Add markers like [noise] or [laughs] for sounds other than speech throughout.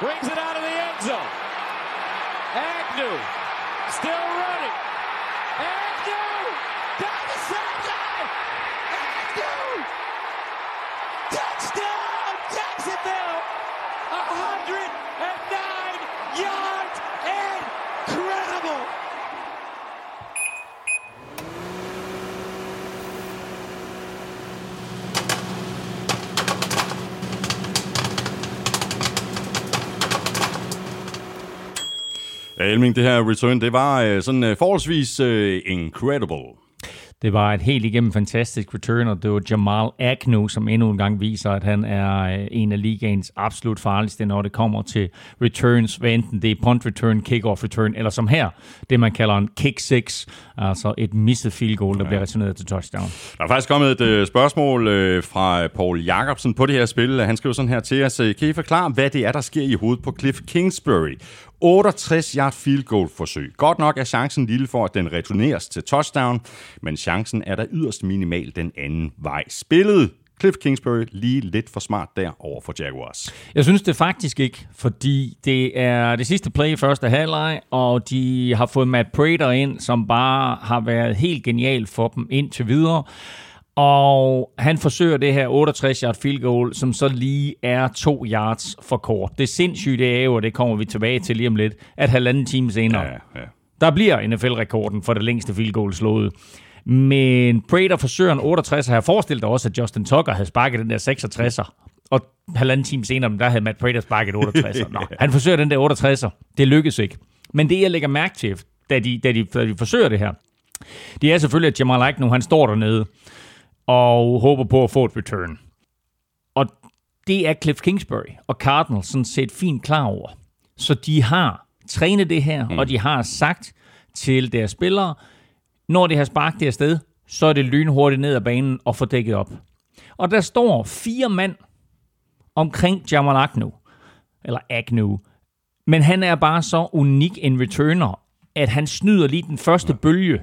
brings it out of the end zone. Agnew Ja, Elming, det her return, det var øh, sådan øh, forholdsvis øh, incredible. Det var et helt igennem fantastisk return, og det var Jamal Agnew, som endnu en gang viser, at han er øh, en af ligaens absolut farligste, når det kommer til returns, hvad enten det er punt return, kick-off return, eller som her, det man kalder en kick six, altså et misset field goal, der ja. bliver returneret til touchdown. Der er faktisk kommet et øh, spørgsmål fra Paul Jacobsen på det her spil. Han skriver sådan her til os. Kan I forklare, hvad det er, der sker i hovedet på Cliff Kingsbury? 68 yard field goal forsøg. Godt nok er chancen lille for, at den returneres til touchdown, men chancen er der yderst minimal den anden vej. Spillet Cliff Kingsbury lige lidt for smart der over for Jaguars. Jeg synes det faktisk ikke, fordi det er det sidste play i første halvleg, og de har fået Matt Prater ind, som bare har været helt genial for dem indtil videre. Og han forsøger det her 68 yard field goal, som så lige er to yards for kort. Det sindssyge det er jo, og det kommer vi tilbage til lige om lidt, at halvanden time senere, Ja, ja. der bliver NFL-rekorden for det længste field goal slået. Men Prater forsøger en 68, og jeg forestiller dig også, at Justin Tucker havde sparket den der 66'er. Og halvanden time senere, der havde Matt Prater sparket 68'er. [laughs] Nå, han forsøger den der 68'er. Det lykkes ikke. Men det, jeg lægger mærke til, da de, da de, da de forsøger det her, det er selvfølgelig, at Jamal Agnew, han står dernede og håber på at få et return. Og det er Cliff Kingsbury og Cardinals sådan set fint klar over. Så de har trænet det her, mm. og de har sagt til deres spillere, når det har sparket det afsted, så er det lynhurtigt ned ad banen og få dækket op. Og der står fire mand omkring Jamal Agnew, eller Agnew, men han er bare så unik en returner, at han snyder lige den første bølge.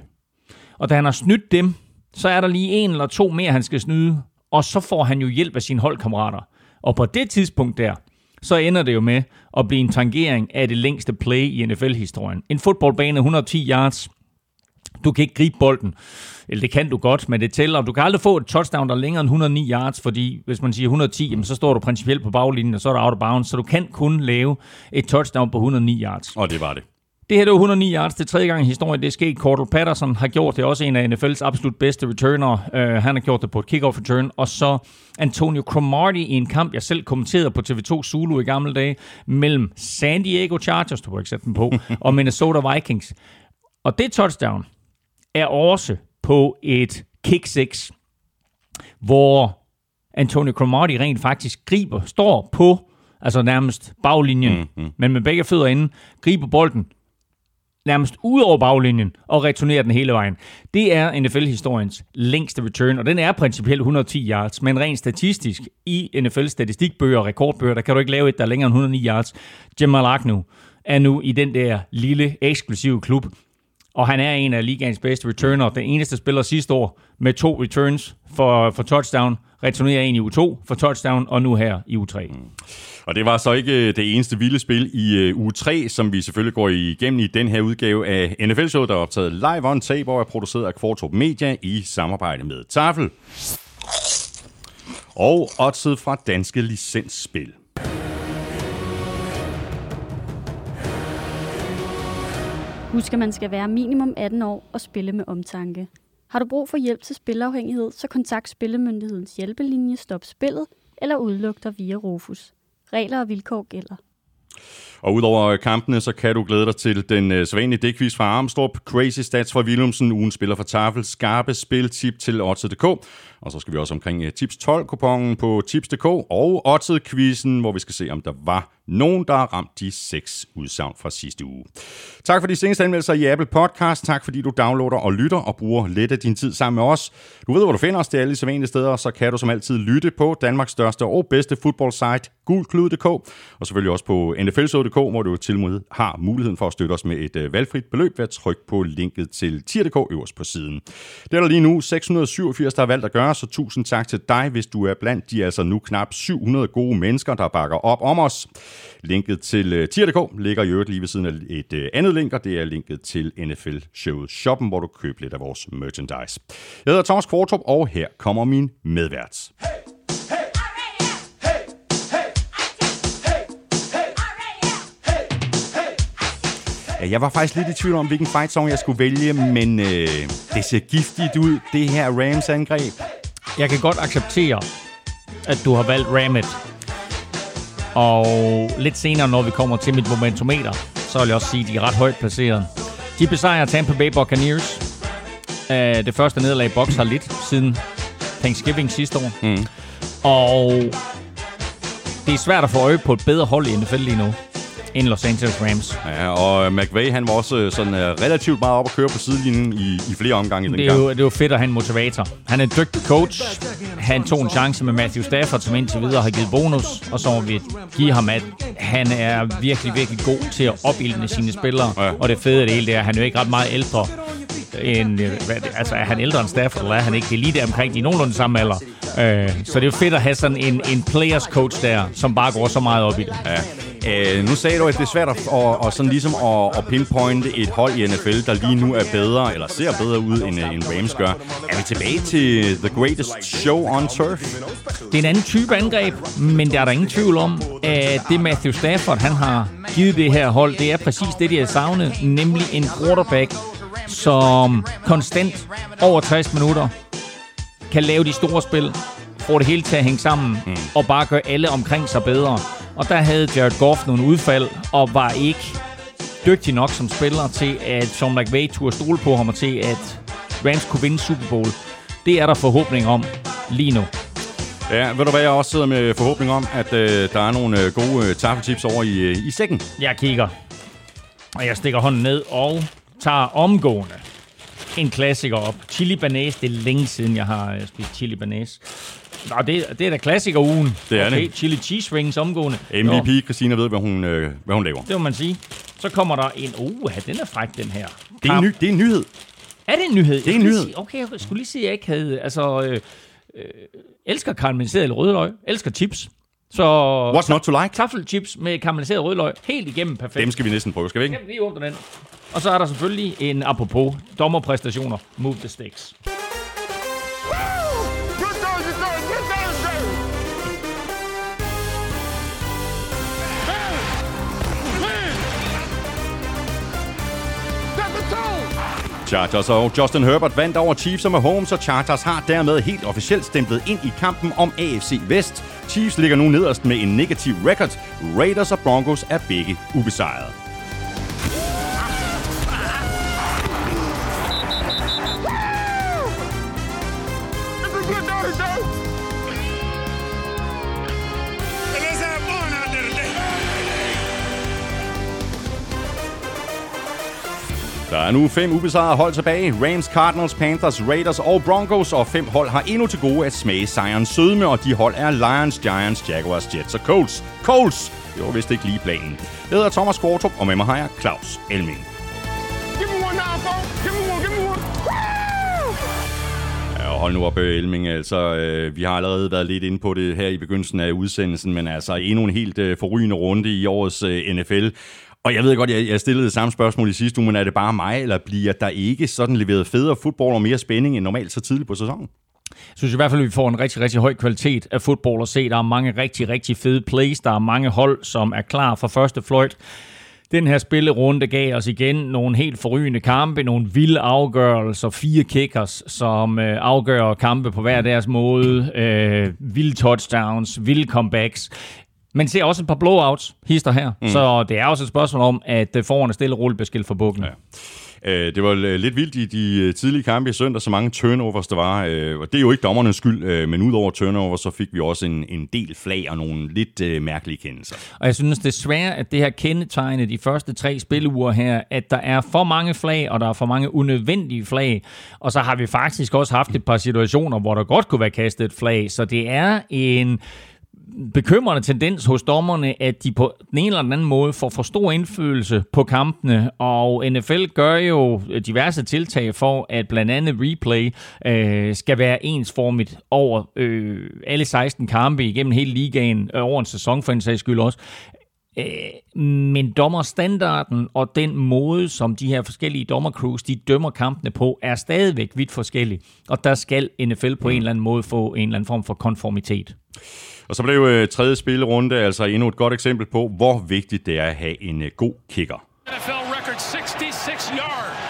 Og da han har snydt dem, så er der lige en eller to mere, han skal snyde, og så får han jo hjælp af sine holdkammerater. Og på det tidspunkt der, så ender det jo med at blive en tangering af det længste play i NFL-historien. En fodboldbane 110 yards, du kan ikke gribe bolden. Eller det kan du godt, men det tæller. Du kan aldrig få et touchdown, der er længere end 109 yards, fordi hvis man siger 110, jamen, så står du principielt på baglinjen, og så er der out of bounds. Så du kan kun lave et touchdown på 109 yards. Og det var det. Det her det var 109 yards. Det tredje gang i historien, det er sket. Cordell Patterson har gjort det. Også en af NFL's absolut bedste returner. Uh, han har gjort det på et kickoff return. Og så Antonio Cromartie i en kamp, jeg selv kommenterede på TV2 Zulu i gamle dage, mellem San Diego Chargers, du har ikke sætte den på, [laughs] og Minnesota Vikings. Og det touchdown er også på et kick six, hvor Antonio Cromartie rent faktisk griber, står på, altså nærmest baglinjen, mm-hmm. men med begge fødder inde, griber bolden, nærmest ud over baglinjen og returnerer den hele vejen. Det er NFL-historiens længste return, og den er principielt 110 yards, men rent statistisk i NFL-statistikbøger og rekordbøger, der kan du ikke lave et, der er længere end 109 yards. Jamal Agnew er nu i den der lille, eksklusive klub, og han er en af ligaens bedste returner. Den eneste spiller sidste år med to returns for, for touchdown, returnerer en i u 2 for touchdown, og nu her i u 3. Mm. Og det var så ikke øh, det eneste vilde spil i uh, uge 3, som vi selvfølgelig går igennem i den her udgave af NFL-showet, der er optaget live on tape og er produceret af Kvartrup Media i samarbejde med Tafel. Og oddset fra Danske Licensspil. Husk, at man skal være minimum 18 år og spille med omtanke. Har du brug for hjælp til spilafhængighed, så kontakt Spillemyndighedens hjælpelinje Stop Spillet eller udluk dig via Rufus. Regler og vilkår gælder. Og udover kampene, så kan du glæde dig til den øh, sædvanlige dækvis fra Armstrong, Crazy Stats fra Willumsen, ugen spiller for Tafel, skarpe spiltip til Odds.dk, og så skal vi også omkring øh, Tips 12-kupongen på Tips.dk og Odds-quizzen, hvor vi skal se, om der var nogen, der har ramt de seks udsagn fra sidste uge. Tak for de seneste anmeldelser i Apple Podcast. Tak fordi du downloader og lytter og bruger lidt af din tid sammen med os. Du ved, hvor du finder os. Det er alle de sædvanlige steder, så kan du som altid lytte på Danmarks største og bedste fodboldsite, gulklud.dk, og selvfølgelig også på nflsod.dk hvor du til med har muligheden for at støtte os med et øh, valgfrit beløb ved at trykke på linket til tier.dk øverst på siden. Det er der lige nu 687, der har valgt at gøre, så tusind tak til dig, hvis du er blandt de altså nu knap 700 gode mennesker, der bakker op om os. Linket til øh, tier.dk ligger i øvrigt lige ved siden af et øh, andet link, og det er linket til NFL Showet Shoppen, hvor du køber lidt af vores merchandise. Jeg hedder Thomas Kvartrup, og her kommer min medvært. Hey! Jeg var faktisk lidt i tvivl om, hvilken fight song jeg skulle vælge, men øh, det ser giftigt ud, det her Rams angreb. Jeg kan godt acceptere, at du har valgt Rammet. Og lidt senere, når vi kommer til mit momentometer, så vil jeg også sige, at de er ret højt placeret. De besejrer Tampa Bay Buccaneers. Det første nederlag i box har lidt siden Thanksgiving sidste år. Mm. Og det er svært at få øje på et bedre hold i NFL lige nu end Los Angeles Rams. Ja, og McVay, han var også øh, sådan uh, relativt meget op at køre på sidelinjen i, i flere omgange i den det er Jo, det er jo fedt at have en motivator. Han er en dygtig coach. Han tog en chance med Matthew Stafford, som indtil videre har givet bonus. Og så må vi give ham, at han er virkelig, virkelig god til at opildne sine spillere. Ja. Og det fede af det hele, det er, at han er jo ikke ret meget ældre en, øh, altså er han ældre end Stafford, eller er han ikke? Det er lige der omkring de nogenlunde samme alder. Øh, så det er jo fedt at have sådan en, en players coach der, som bare går så meget op i det. Ja. Øh, nu sagde du, at det er svært at, og, og sådan ligesom at, at pinpointe et hold i NFL, der lige nu er bedre, eller ser bedre ud, end, end Rams gør. Er vi tilbage til The Greatest Show on Turf? Det er en anden type angreb, men der er der ingen tvivl om, at det Matthew Stafford han har givet det her hold, det er præcis det, de har savnet, nemlig en quarterback, som konstant over 60 minutter kan lave de store spil, får det hele til at hænge sammen, mm. og bare gøre alle omkring sig bedre. Og der havde Jared Goff nogle udfald, og var ikke dygtig nok som spiller til, at Sean McVay turde stole på ham, og til, at Rams kunne vinde Super Bowl. Det er der forhåbning om lige nu. Ja, ved du hvad, jeg også sidder med forhåbning om, at øh, der er nogle øh, gode øh, taffeltips over i, øh, i sækken. Jeg kigger, og jeg stikker hånden ned og tager omgående en klassiker op. Chili Banæs, det er længe siden, jeg har øh, spist chili banæs. Nå, det, det er da klassiker-ugen. Det er okay. det. Chili cheese wings omgående. MVP, jo. Christina ved, hvad hun, øh, hvad hun laver. Det må man sige. Så kommer der en... Uh, den er fræk, den her. Det er, en ny, det er en nyhed. Er det en nyhed? Det er en nyhed. Sige, okay, jeg skulle lige sige, at jeg ikke havde... Altså, øh, øh, elsker karamelliseret rødløg. Elsker chips. Så What's not to like? Taffelchips med karamelliseret rødløg. Helt igennem perfekt. Dem skal vi næsten prøve, skal vi ikke? Jamen, lige åbne den. Og så er der selvfølgelig en apropos dommerpræstationer. Move the sticks. Chargers og Justin Herbert vandt over Chiefs og Mahomes, og Chargers har dermed helt officielt stemplet ind i kampen om AFC Vest. Chiefs ligger nu nederst med en negativ record. Raiders og Broncos er begge ubesejrede. Der er nu fem ubesejrede hold tilbage. Rams, Cardinals, Panthers, Raiders og Broncos. Og fem hold har endnu til gode at smage sejrens sødme, og de hold er Lions, Giants, Jaguars, Jets og Colts. Colts! Det var vist ikke lige planen. Jeg hedder Thomas Kvartrup, og med mig har jeg Claus Elming. Give me one now, Give me one, give me one. Ja, hold nu op, Elming. Altså, øh, vi har allerede været lidt inde på det her i begyndelsen af udsendelsen, men altså endnu en helt øh, forrygende runde i årets øh, NFL. Og jeg ved godt, jeg, jeg stillede det samme spørgsmål i sidste uge, men er det bare mig, eller bliver der ikke sådan leveret federe fodbold og mere spænding end normalt så tidligt på sæsonen? Jeg synes i hvert fald, at vi får en rigtig, rigtig høj kvalitet af fodbold at se. Der er mange rigtig, rigtig fede plays. Der er mange hold, som er klar for første fløjt. Den her spillerunde gav os igen nogle helt forrygende kampe, nogle vilde afgørelser, fire kickers, som øh, afgør kampe på hver deres måde, øh, vilde touchdowns, vilde comebacks. Men ser også et par blowouts, hister her. Mm. Så det er også et spørgsmål om, at øh, foran stille rulle bliver skilt for bukken. Ja. Øh, det var lidt vildt i de øh, tidlige kampe i søndag, så mange turnovers der var. Det er jo ikke dommernes skyld, men udover turnovers, så fik vi også en, en del flag og nogle lidt mærkelige kendelser. Og jeg synes desværre, at det her kendetegne de første tre spilleuger her, at der er for mange flag, og der er for mange unødvendige flag. Og så har vi faktisk også haft et par situationer, hvor der godt kunne være kastet et flag. Så det er en bekymrende tendens hos dommerne, at de på den ene eller anden måde får for stor indflydelse på kampene, og NFL gør jo diverse tiltag for, at blandt andet replay øh, skal være ensformigt over øh, alle 16 kampe igennem hele ligaen, øh, over en sæson for en sags skyld også. Øh, men dommerstandarden og den måde, som de her forskellige dommercrews, de dømmer kampene på, er stadigvæk vidt forskellig. Og der skal NFL på en eller anden måde få en eller anden form for konformitet. Og så blev øh, tredje spillerunde altså endnu et godt eksempel på, hvor vigtigt det er at have en øh, god kicker. NFL record 66 yards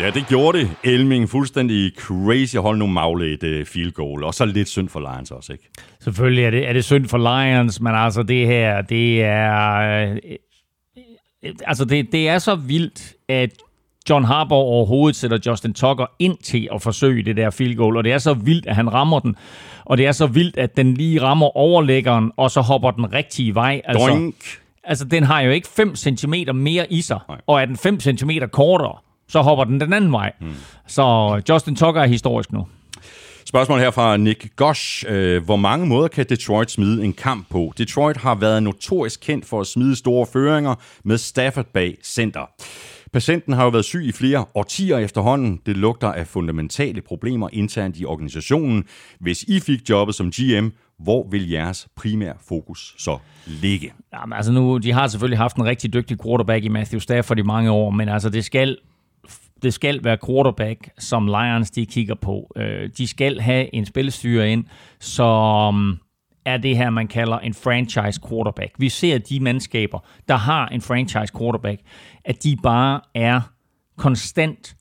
Ja, det gjorde det. Elming fuldstændig crazy hold nu magle et uh, field goal. Og så lidt synd for Lions også, ikke? Selvfølgelig er det, er det synd for Lions, men altså det her, det er... Øh, altså det, det er så vildt, at John Harbaugh overhovedet sætter Justin Tucker ind til at forsøge det der field goal, og det er så vildt, at han rammer den, og det er så vildt, at den lige rammer overlæggeren, og så hopper den rigtige vej. Altså, Doink. altså den har jo ikke 5 cm mere i sig, Nej. og er den 5 cm kortere, så hopper den den anden vej. Hmm. Så Justin Tucker er historisk nu. Spørgsmål her fra Nick Gosh. Øh, hvor mange måder kan Detroit smide en kamp på? Detroit har været notorisk kendt for at smide store føringer med Stafford bag center. Patienten har jo været syg i flere årtier efterhånden. Det lugter af fundamentale problemer internt i organisationen. Hvis I fik jobbet som GM, hvor vil jeres primære fokus så ligge? Jamen, altså nu, de har selvfølgelig haft en rigtig dygtig quarterback i Matthew Stafford i mange år, men altså det skal det skal være quarterback, som Lions de kigger på. Øh, de skal have en spilstyre ind, som er det her, man kalder en franchise quarterback. Vi ser de mandskaber, der har en franchise quarterback, at de bare er konstant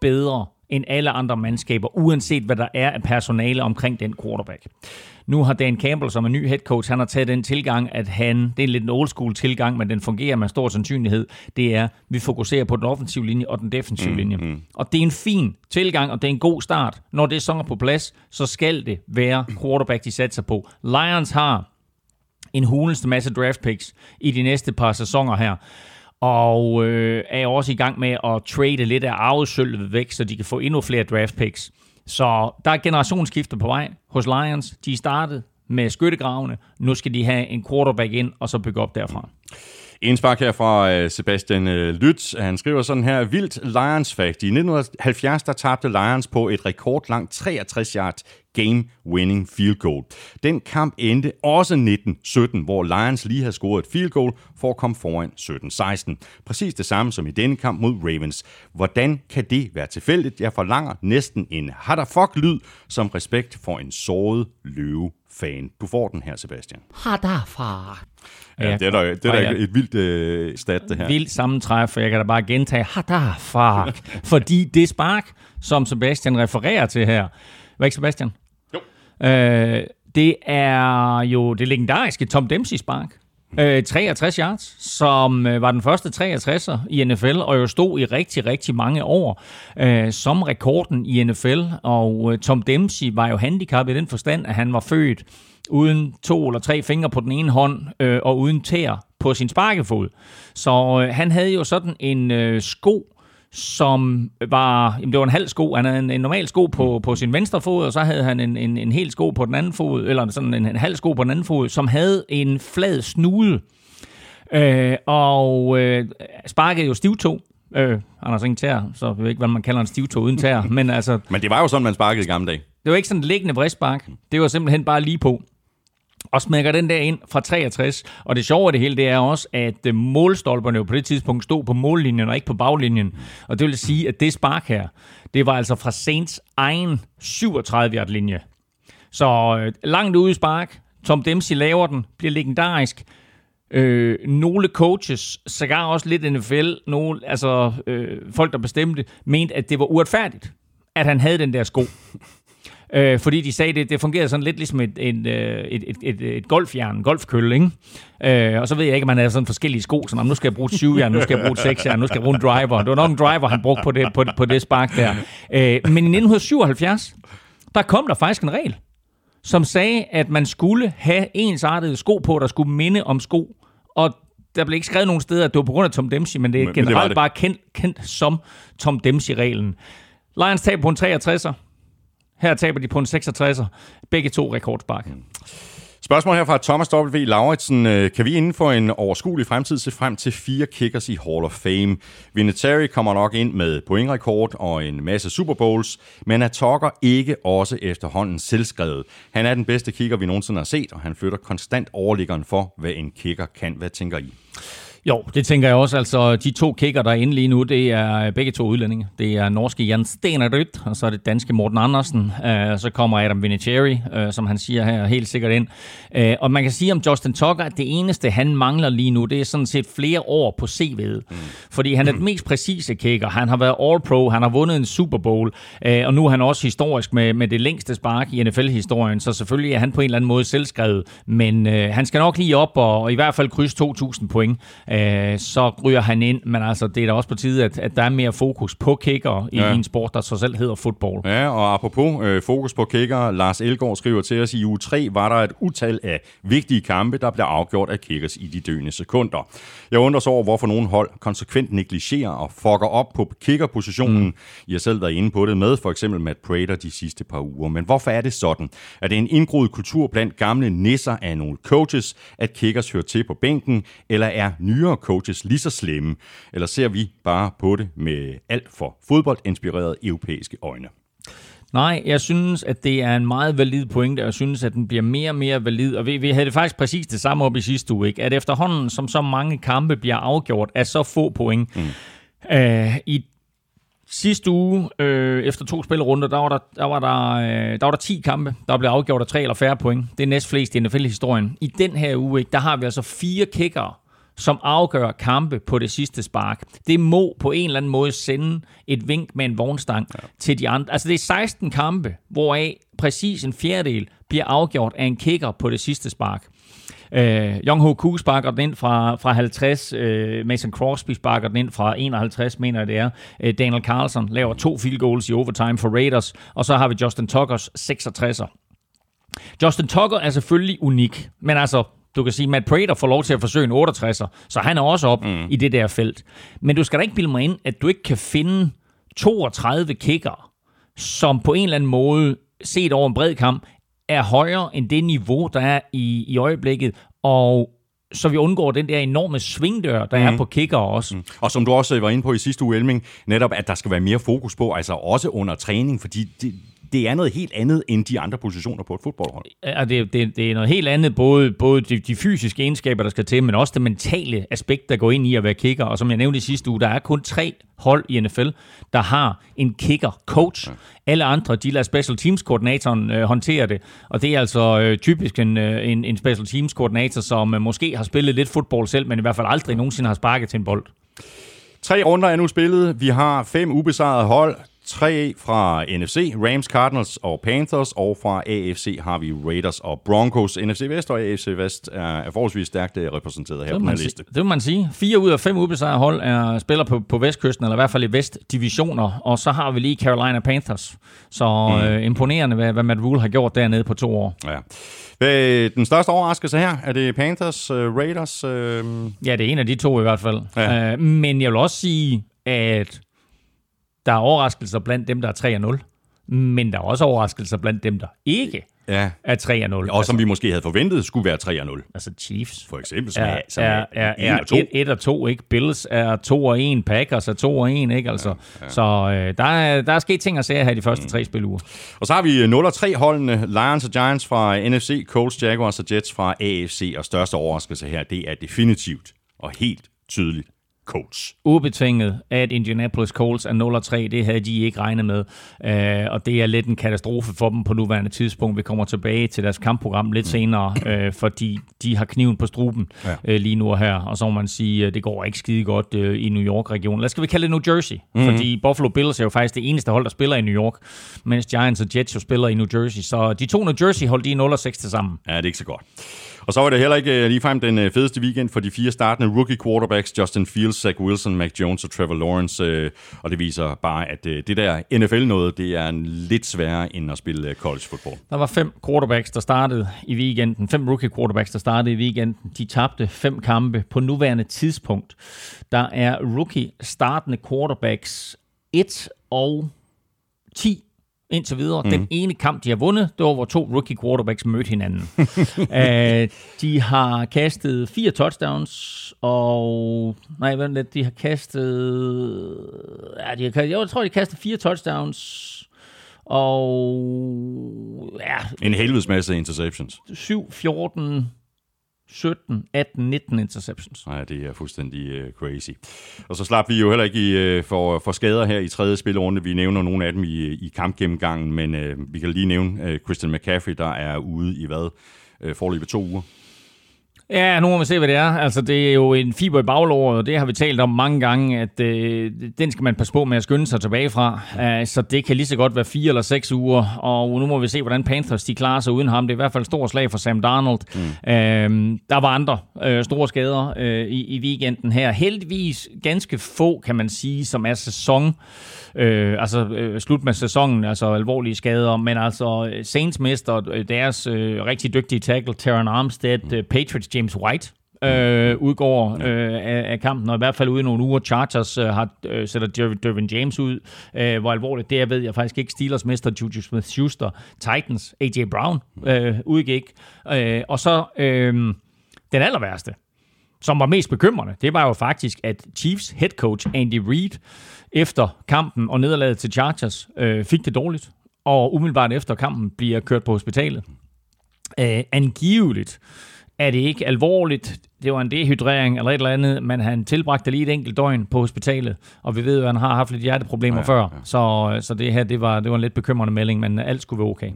bedre end alle andre mandskaber, uanset hvad der er af personale omkring den quarterback. Nu har Dan Campbell, som er ny head coach, han har taget den tilgang, at han, det er lidt en old school tilgang, men den fungerer med stor sandsynlighed, det er, vi fokuserer på den offensive linje og den defensive mm, linje. Mm. Og det er en fin tilgang, og det er en god start. Når det så er på plads, så skal det være quarterback, de satser på. Lions har en hulens masse draft picks i de næste par sæsoner her og øh, er også i gang med at trade lidt af arvesølvet væk, så de kan få endnu flere draft picks. Så der er generationsskifte på vej hos Lions. De startede med skyttegravene. Nu skal de have en quarterback ind, og så bygge op derfra. En spark her fra øh, Sebastian øh, Lytz. Han skriver sådan her, vildt Lions fact. I 1970 der tabte Lions på et rekordlangt 63 yard game-winning field goal. Den kamp endte også 19-17, hvor Lions lige havde scoret et field goal for at komme foran 17-16. Præcis det samme som i denne kamp mod Ravens. Hvordan kan det være tilfældigt? Jeg forlanger næsten en fuck lyd som respekt for en såret løve fan. Du får den her, Sebastian. Hadafar. Ja, det er da, det er da et vildt øh, stat, det her. Vildt sammentræf, for jeg kan da bare gentage, Hadafar. [laughs] fordi det spark, som Sebastian refererer til her, hvad ikke Sebastian? Jo. Øh, det er jo det legendariske Tom Dempsey spark. Øh, 63 yards, som øh, var den første 63'er i NFL, og jo stod i rigtig, rigtig mange år øh, som rekorden i NFL. Og øh, Tom Dempsey var jo handicappet i den forstand, at han var født uden to eller tre fingre på den ene hånd, øh, og uden tæer på sin sparkefod. Så øh, han havde jo sådan en øh, sko, som var, jamen det var en halv sko, han havde en, en normal sko på, på sin venstre fod, og så havde han en, en, en hel sko på den anden fod, eller sådan en, en halv sko på den anden fod, som havde en flad snude, øh, og øh, sparkede jo stivtog, Øh, Anders ingen tær, så jeg ved ikke, hvad man kalder en stivtog uden tær. [laughs] Men, altså, men det var jo sådan, man sparkede i gamle dage. Det var ikke sådan en liggende bristspark. Det var simpelthen bare lige på og smækker den der ind fra 63. Og det sjove af det hele, det er også, at øh, målstolperne jo på det tidspunkt stod på mållinjen og ikke på baglinjen. Og det vil sige, at det spark her, det var altså fra Saints egen 37-yard linje. Så øh, langt ude i spark. Tom Dempsey laver den, bliver legendarisk. Øh, nogle coaches, sågar også lidt NFL, nogle, altså øh, folk, der bestemte, mente, at det var uretfærdigt, at han havde den der sko. Øh, fordi de sagde, det, det fungerede sådan lidt ligesom et, et, øh, et, et, et, et golfjern, en golfkølle, ikke? Øh, og så ved jeg ikke, om man havde sådan forskellige sko, sådan, nu skal jeg bruge et syvjern, nu skal jeg bruge et seksjern, nu skal jeg bruge en driver. Det var nok en driver, han brugte på det, på, på det spark der. Øh, men i 1977, der kom der faktisk en regel, som sagde, at man skulle have ensartede sko på, der skulle minde om sko. Og der blev ikke skrevet nogen steder, at det var på grund af Tom Dempsey, men det er men, generelt men det det. bare kendt, kendt som Tom Dempsey-reglen. Lions tab på en 63'er. Her taber de på en 66'er. Begge to rekordspark. Mm. Spørgsmål her fra Thomas W. Lauritsen. Øh, kan vi inden for en overskuelig fremtid se frem til fire kickers i Hall of Fame? Vinatieri kommer nok ind med pointrekord og en masse Super Bowls, men er Tucker ikke også efterhånden selvskrevet? Han er den bedste kicker, vi nogensinde har set, og han flytter konstant overliggeren for, hvad en kicker kan. Hvad tænker I? Jo, det tænker jeg også. Altså, de to kicker, der er inde lige nu, det er begge to udlændinge. Det er norske Jan Stenerød, og så er det danske Morten Andersen. Uh, så kommer Adam Vinatieri, uh, som han siger her, helt sikkert ind. Uh, og man kan sige om Justin Tucker, at det eneste, han mangler lige nu, det er sådan set flere år på CV'et. Mm. Fordi han er den mest præcise kicker. Han har været All-Pro, han har vundet en Super Bowl, uh, og nu er han også historisk med, med det længste spark i NFL-historien, så selvfølgelig er han på en eller anden måde selvskrevet. Men uh, han skal nok lige op og, og i hvert fald krydse 2.000 point øh, så ryger han ind. Men altså, det er da også på tide, at, at der er mere fokus på kicker i ja. en sport, der så selv hedder fodbold. Ja, og apropos øh, fokus på kicker, Lars Elgaard skriver til os, i uge 3 var der et utal af vigtige kampe, der blev afgjort af kickers i de døende sekunder. Jeg undrer så over, hvorfor nogle hold konsekvent negligerer og fucker op på kickerpositionen. Mm. I har selv været inde på det med for eksempel Matt Prater de sidste par uger. Men hvorfor er det sådan? Er det en indgroet kultur blandt gamle nisser af nogle coaches, at kickers hører til på bænken, eller er nyere coaches lige så slemme? Eller ser vi bare på det med alt for fodboldinspirerede europæiske øjne? Nej, jeg synes, at det er en meget valid pointe, og jeg synes, at den bliver mere og mere valid. Og vi, vi havde det faktisk præcis det samme op i sidste uge, ikke? at efterhånden, som så mange kampe bliver afgjort af så få point, mm. øh, i Sidste uge, øh, efter to spillerunder, der var der, der, var der, øh, der var der 10 kampe, der blev afgjort af tre eller færre point. Det er næst flest i NFL-historien. I den her uge, ikke, der har vi altså fire kickere, som afgør kampe på det sidste spark. Det må på en eller anden måde sende et vink med en vognstang ja. til de andre. Altså det er 16 kampe, hvoraf præcis en fjerdedel bliver afgjort af en kicker på det sidste spark. Øh, Young Ho Koo sparker den ind fra, fra 50. Øh, Mason Crosby sparker den ind fra 51, mener jeg det er. Øh, Daniel Carlson laver to field goals i overtime for Raiders. Og så har vi Justin Tuckers 66'er. Justin Tucker er selvfølgelig unik, men altså, du kan sige, Matt Prater får lov til at forsøge en 68'er, så han er også op mm. i det der felt. Men du skal da ikke bilde mig ind, at du ikke kan finde 32 kicker, som på en eller anden måde, set over en bred kamp, er højere end det niveau, der er i, i øjeblikket, og så vi undgår den der enorme svingdør, der mm. er på kicker også. Mm. Og som du også var inde på i sidste uge, Elming, netop at der skal være mere fokus på, altså også under træning, fordi det, det er noget helt andet end de andre positioner på et fodboldhold. Ja, det, det, det er noget helt andet, både, både de, de fysiske egenskaber, der skal til, men også det mentale aspekt, der går ind i at være kicker. Og som jeg nævnte i sidste uge, der er kun tre hold i NFL, der har en kicker-coach. Ja. Alle andre, de lader special teams-koordinatoren øh, håndtere det. Og det er altså øh, typisk en, øh, en, en special teams-koordinator, som øh, måske har spillet lidt fodbold selv, men i hvert fald aldrig nogensinde har sparket til en bold. Tre runder er nu spillet. Vi har fem ubesejrede hold. 3 fra NFC, Rams, Cardinals og Panthers, og fra AFC har vi Raiders og Broncos. NFC Vest og AFC Vest er, er forholdsvis stærkt øh, repræsenteret her på den liste. Det må man sige. Fire ud af fem ubesejrede hold er spiller på, på vestkysten, eller i hvert fald i vestdivisioner, og så har vi lige Carolina Panthers. Så mm. øh, imponerende, hvad, hvad Matt Rule har gjort dernede på to år. Ja. Hvad, den største overraskelse her, er det Panthers, uh, Raiders? Uh... Ja, det er en af de to i hvert fald. Ja. Uh, men jeg vil også sige, at der er overraskelser blandt dem, der er 3-0, men der er også overraskelser blandt dem, der ikke ja. er 3-0. Og altså, som vi måske havde forventet skulle være 3-0. Altså Chiefs. For eksempel, som er, som er, er, er, er 1 og 2, ikke? Bills er 2 og 1, Packers er 2 og 1, ikke? Altså, ja, ja. Så øh, der, er, der er sket ting at se her i de første mm. tre spiluger. Og så har vi 0 og 3 holdene, Lions og Giants fra NFC, Colts, Jaguars og Jets fra AFC, og største overraskelse her, det er definitivt og helt tydeligt Colts. Ubetinget, at Indianapolis Colts er 0-3, det havde de ikke regnet med, uh, og det er lidt en katastrofe for dem på nuværende tidspunkt. Vi kommer tilbage til deres kampprogram lidt mm. senere, uh, fordi de har kniven på struben ja. uh, lige nu og her, og så må man sige, uh, det går ikke skide godt i New York-regionen. Lad skal vi kalde det New Jersey, mm. fordi Buffalo Bills er jo faktisk det eneste hold, der spiller i New York, mens Giants og Jets jo spiller i New Jersey, så de to New Jersey-hold, de er 0-6 til sammen. Ja, det er ikke så godt. Og så var det heller ikke øh, ligefrem den øh, fedeste weekend for de fire startende rookie quarterbacks, Justin Fields, Zach Wilson, Mac Jones og Trevor Lawrence. Øh, og det viser bare, at det der NFL-noget, det er lidt sværere end at spille college football. Der var fem quarterbacks, der startede i weekenden. Fem rookie quarterbacks, der startede i weekenden. De tabte fem kampe på nuværende tidspunkt. Der er rookie startende quarterbacks 1 og 10 indtil videre. Mm. Den ene kamp, de har vundet, det var, hvor to rookie quarterbacks mødte hinanden. uh, [laughs] de har kastet fire touchdowns, og... Nej, vent lidt, de har kastet... Ja, de har kastet, jeg tror, de kastet fire touchdowns, og... Ja, en helvedes masse interceptions. 7, 14, 17, 18, 19 interceptions. Nej, det er fuldstændig uh, crazy. Og så slap vi jo heller ikke i, uh, for, for skader her i tredje spilrunde. Vi nævner nogle af dem i, i kampgennemgangen, men uh, vi kan lige nævne uh, Christian McCaffrey, der er ude i hvad? Uh, forløbet to uger. Ja, nu må vi se, hvad det er. Altså, det er jo en fiber i baglåret, og det har vi talt om mange gange, at øh, den skal man passe på med at skynde sig tilbage fra. Uh, så det kan lige så godt være fire eller seks uger, og nu må vi se, hvordan Panthers de klarer sig uden ham. Det er i hvert fald et stort slag for Sam Darnold. Mm. Uh, der var andre uh, store skader uh, i, i weekenden her. Heldigvis ganske få, kan man sige, som er sæson øh, altså øh, slut med sæsonen, altså alvorlige skader, men altså Saints mister deres øh, rigtig dygtige tackle, Terran Armstead, mm. Patriots James White, øh, udgår øh, af, af kampen, og i hvert fald ude i nogle uger. Chargers øh, har, øh, sætter Dervin James ud. Øh, hvor alvorligt det er, ved jeg faktisk ikke. Steelers mester Juju Smith-Schuster. Titans, A.J. Brown øh, udgik. Øh, og så øh, den aller værste, som var mest bekymrende, det var jo faktisk, at Chiefs head coach Andy Reid efter kampen og nederlaget til Chargers øh, fik det dårligt, og umiddelbart efter kampen bliver kørt på hospitalet. Øh, angiveligt er det ikke alvorligt. Det var en dehydrering eller et eller andet, men han tilbragte lige et enkelt døgn på hospitalet, og vi ved at han har haft lidt hjerteproblemer ja, før, ja. Så, så det her, det var, det var en lidt bekymrende melding, men alt skulle være okay.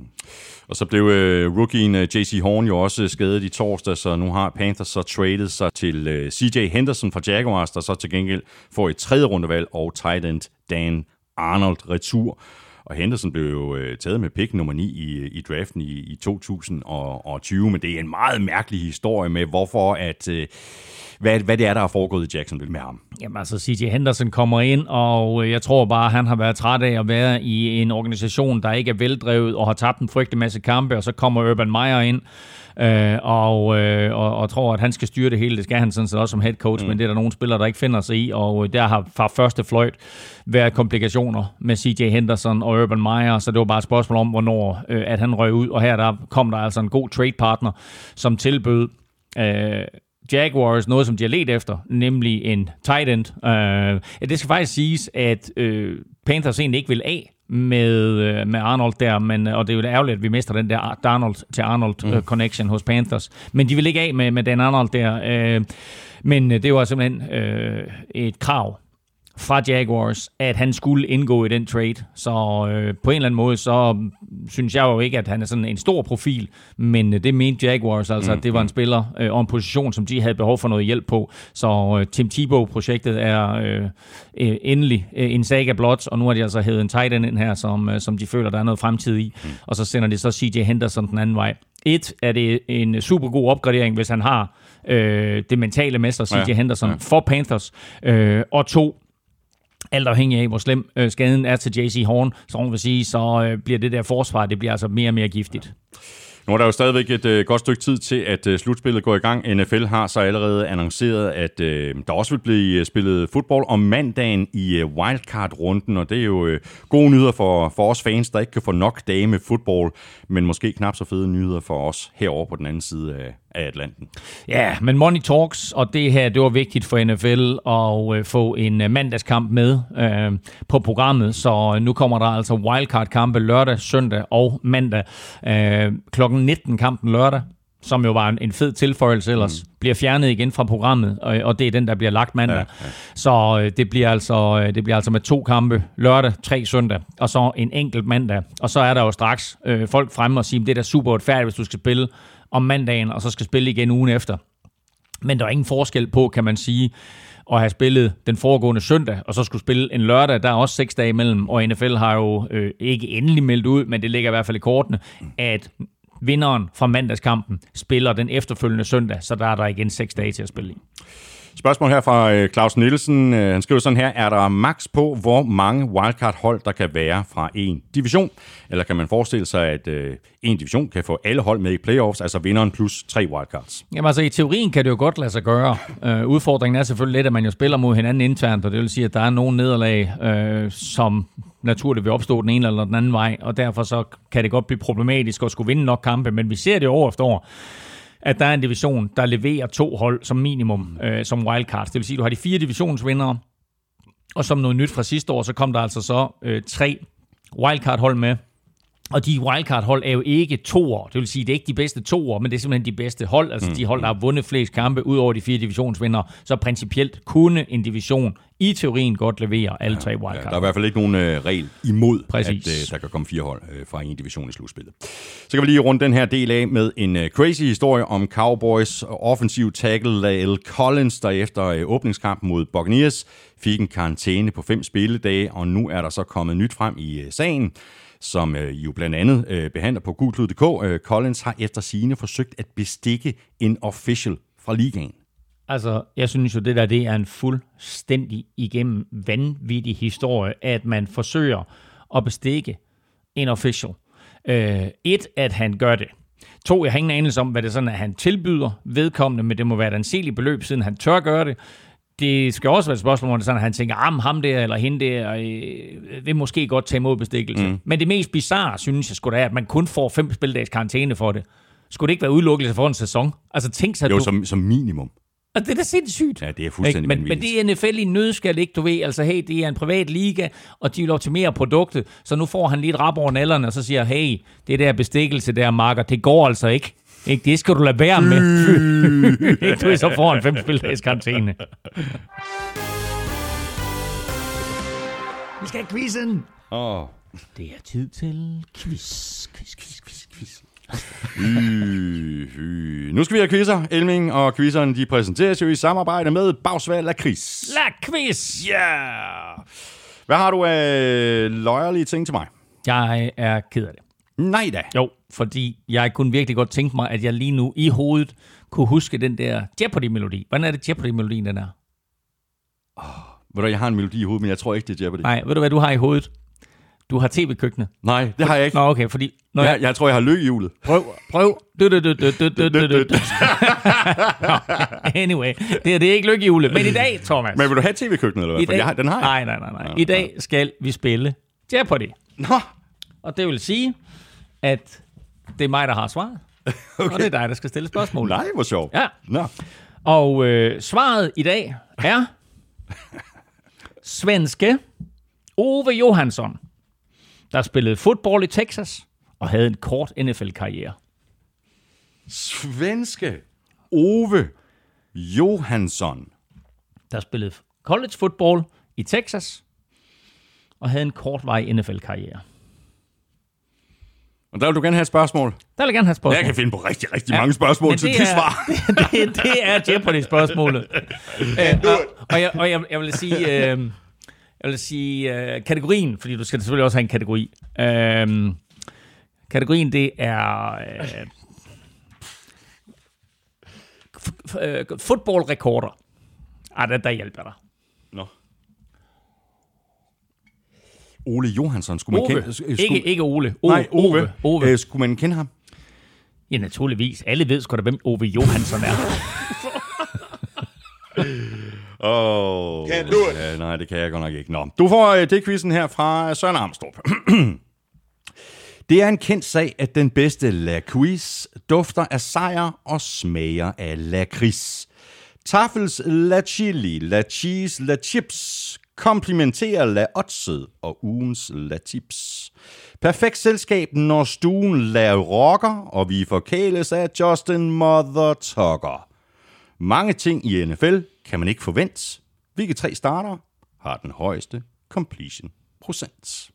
Og så blev uh, rookien øh, J.C. Horn jo også skadet i torsdag, så nu har Panthers så traded sig til øh, C.J. Henderson fra Jaguars, der så til gengæld får et tredje rundevalg og tight end Dan Arnold retur. Og Henderson blev jo øh, taget med pick nummer 9 i, i draften i, i 2020, men det er en meget mærkelig historie med, hvorfor at... Øh, hvad, hvad det er, der er foregået i Jacksonville med ham. Jamen altså, C.J. Henderson kommer ind, og øh, jeg tror bare, han har været træt af at være i en organisation, der ikke er veldrevet og har tabt en frygtelig masse kampe, og så kommer Urban Meyer ind, øh, og, øh, og, og tror, at han skal styre det hele. Det skal han sådan set også som head coach, mm. men det er der nogle spillere, der ikke finder sig i, og øh, der har fra første fløjt været komplikationer med CJ Henderson og Urban Meyer, så det var bare et spørgsmål om, hvornår øh, at han røg ud, og her der kom der altså en god trade partner, som tilbød øh, Jaguars noget, som de har let efter, nemlig en tight end. Uh, det skal faktisk siges, at uh, Panthers egentlig ikke vil af med, uh, med Arnold der, men, og det er jo ærgerligt, at vi mister den der Darnold til Arnold mm. connection hos Panthers. Men de vil ikke af med, med den Arnold der. Uh, men det var simpelthen uh, et krav fra Jaguars, at han skulle indgå i den trade. Så øh, på en eller anden måde, så synes jeg jo ikke, at han er sådan en stor profil, men øh, det mente Jaguars, altså mm. at det var en spiller øh, og en position, som de havde behov for noget hjælp på. Så øh, Tim Tebow-projektet er øh, øh, endelig øh, en saga blot, og nu har de altså hævet en tight end ind her, som, øh, som de føler, der er noget fremtid i. Mm. Og så sender de så CJ Henderson den anden vej. Et, er det en super god opgradering, hvis han har øh, det mentale mester, CJ ja, Henderson, ja. for Panthers. Øh, og to, alt afhængig af, hvor slem øh, skaden er til JC Horn, så man vil sige, så øh, bliver det der forsvar, det bliver altså mere og mere giftigt. Nu er der jo stadigvæk et øh, godt stykke tid til, at øh, slutspillet går i gang. NFL har så allerede annonceret, at øh, der også vil blive øh, spillet fodbold om mandagen i øh, wildcard-runden, og det er jo øh, gode nyheder for, for os fans, der ikke kan få nok dage med fodbold, men måske knap så fede nyheder for os herovre på den anden side af, af Atlanten. Ja, men Money Talks, og det her, det var vigtigt for NFL at øh, få en øh, mandagskamp med øh, på programmet, så nu kommer der altså wildcard-kampe lørdag, søndag og mandag. Øh, klokken 19 kampen lørdag, som jo var en, fed tilføjelse ellers, mm. bliver fjernet igen fra programmet, og, og det er den, der bliver lagt mandag. Ja, ja. Så øh, det, bliver altså, øh, det bliver altså med to kampe lørdag, tre søndag, og så en enkelt mandag. Og så er der jo straks øh, folk fremme og siger, det er da super uretfærdigt, hvis du skal spille om mandagen, og så skal spille igen ugen efter. Men der er ingen forskel på, kan man sige, at have spillet den foregående søndag, og så skulle spille en lørdag. Der er også seks dage imellem, og NFL har jo øh, ikke endelig meldt ud, men det ligger i hvert fald i kortene, at vinderen fra mandagskampen spiller den efterfølgende søndag, så der er der igen seks dage til at spille i. Spørgsmål her fra øh, Claus Nielsen. Øh, han skriver sådan her, er der maks på, hvor mange wildcard-hold, der kan være fra en division? Eller kan man forestille sig, at øh, en division kan få alle hold med i playoffs, altså vinderen plus tre wildcards? Jamen altså, i teorien kan det jo godt lade sig gøre. Øh, udfordringen er selvfølgelig lidt, at man jo spiller mod hinanden internt, og det vil sige, at der er nogle nederlag, øh, som naturligt vil opstå den ene eller den anden vej, og derfor så kan det godt blive problematisk at skulle vinde nok kampe, men vi ser det år efter år, at der er en division, der leverer to hold som minimum øh, som wildcards. Det vil sige, at du har de fire divisionsvindere, og som noget nyt fra sidste år, så kom der altså så øh, tre wildcard-hold med, og de wildcard-hold er jo ikke toer. Det vil sige, det er ikke de bedste toer, men det er simpelthen de bedste hold. Altså de hold, der har vundet flest kampe ud over de fire divisionsvindere. Så principielt kunne en division i teorien godt levere alle tre Ja, wildcard. der er i hvert fald ikke nogen øh, regel imod, Præcis. at øh, der kan komme fire hold øh, fra en division i slutspillet. Så kan vi lige runde den her del af med en øh, crazy historie om Cowboys offensiv tackle Lael Collins, der efter øh, åbningskampen mod Buccaneers fik en karantæne på fem spilledage, og nu er der så kommet nyt frem i øh, sagen som øh, jo blandt andet øh, behandler på gulklud.dk. Øh, Collins har efter sine forsøgt at bestikke en official fra ligaen. Altså, jeg synes jo, det der det er en fuldstændig igennem vanvittig historie, at man forsøger at bestikke en official. Øh, et, at han gør det. To, jeg har ingen anelse om, hvad det er sådan, at han tilbyder vedkommende, men det må være et anseligt beløb, siden han tør gøre det. Det skal også være et spørgsmål, hvor det sådan, at han tænker, ah, ham der eller hende der øh, vil måske godt tage imod bestikkelse. Mm. Men det mest bizarre, synes jeg, skulle da er, at man kun får fem spildags karantæne for det. Skulle det ikke være udelukkelse for en sæson? Altså tænk sig, Jo, du... som, som minimum. Altså, det er da sindssygt. Ja, det er fuldstændig Ikke? men, men det er NFL i en nødskal, ikke? Du ved, altså, hey, det er en privat liga, og de vil optimere produktet, så nu får han lige et rap over nallerne, og så siger, hey, det der bestikkelse der, Marker, det går altså ikke. Ikke? Det skal du lade være med. [laughs] Ikke? du så får han fem spildags karantæne. Vi skal have quizzen. Åh, Det er tid til quiz, quiz, quiz, quiz. Hy, hy. Nu skal vi have quizzer. Elming og quizzerne de præsenteres jo i samarbejde med Bagsvald af Chris. La quiz! Yeah! Hvad har du af løjerlige ting til mig? Jeg er ked af det. Nej da. Jo, fordi jeg kunne virkelig godt tænke mig, at jeg lige nu i hovedet kunne huske den der Jeopardy-melodi. Hvordan er det Jeopardy-melodien, den er? Ved du, jeg har en melodi i hovedet, men jeg tror ikke, det er Jeopardy. Nej, ved du, hvad du har i hovedet? Du har tv-køkkenet. Nej det har jeg ikke. Nå, okay, fordi... Når Jeg, jeg, jeg tror, jeg har løg i hjulet. prøv, prøv. Du, du, du, du, du, du, du, du. [laughs] Nå, anyway, det er, det er ikke lykkehjulet. Men i dag, Thomas... Men vil du have tv-køkkenet, eller hvad? i For jeg har, den har jeg. Nej, nej, nej, nej. I dag skal vi spille Jeopardy. Nå, Og det vil sige, at det er mig, der har svaret. [laughs] Okay. Og det er dig, der skal stille spørgsmål. nej, hvor sjovt. Ja. Nå. Og øh, svaret i dag er [laughs] svenske Ove Johansson, der spillede fodbold i Texas og havde en kort NFL-karriere. Svenske Ove Johansson. Der spillede college football i Texas og havde en kortvarig NFL-karriere. Og der vil du gerne have et spørgsmål. Der vil jeg gerne have et spørgsmål. Jeg kan finde på rigtig, rigtig mange spørgsmål Men til det er, svar. det, [laughs] det, det er Jeopardy-spørgsmålet. [laughs] øh, og, og, jeg, og jeg, jeg vil sige, øh, jeg vil sige øh, kategorien, fordi du skal selvfølgelig også have en kategori. Øh, kategorien, det er øh, øh, fodboldrekorder. Ah, der, der hjælper dig. Nå. Ole Johansson, skulle man Ove. kende... skulle, Ikke, ikke Ole. Ove. nej, Ove. Ove. Ove. Øh, skulle man kende ham? Ja, naturligvis. Alle ved sgu da, hvem Ove Johansson er. [laughs] Oh, ja, nej, det kan jeg godt nok ikke. Nå, du får øh, det quizzen her fra Søren Armstrong. [clears throat] det er en kendt sag, at den bedste la quiz dufter af sejr og smager af lakrids. Tafels la chili, la cheese, la chips komplementerer la oddset og ugens la tips. Perfekt selskab, når stuen la rocker, og vi forkæles af Justin Mother Tucker. Mange ting i NFL kan man ikke forvente. Hvilke tre starter har den højeste completion procent?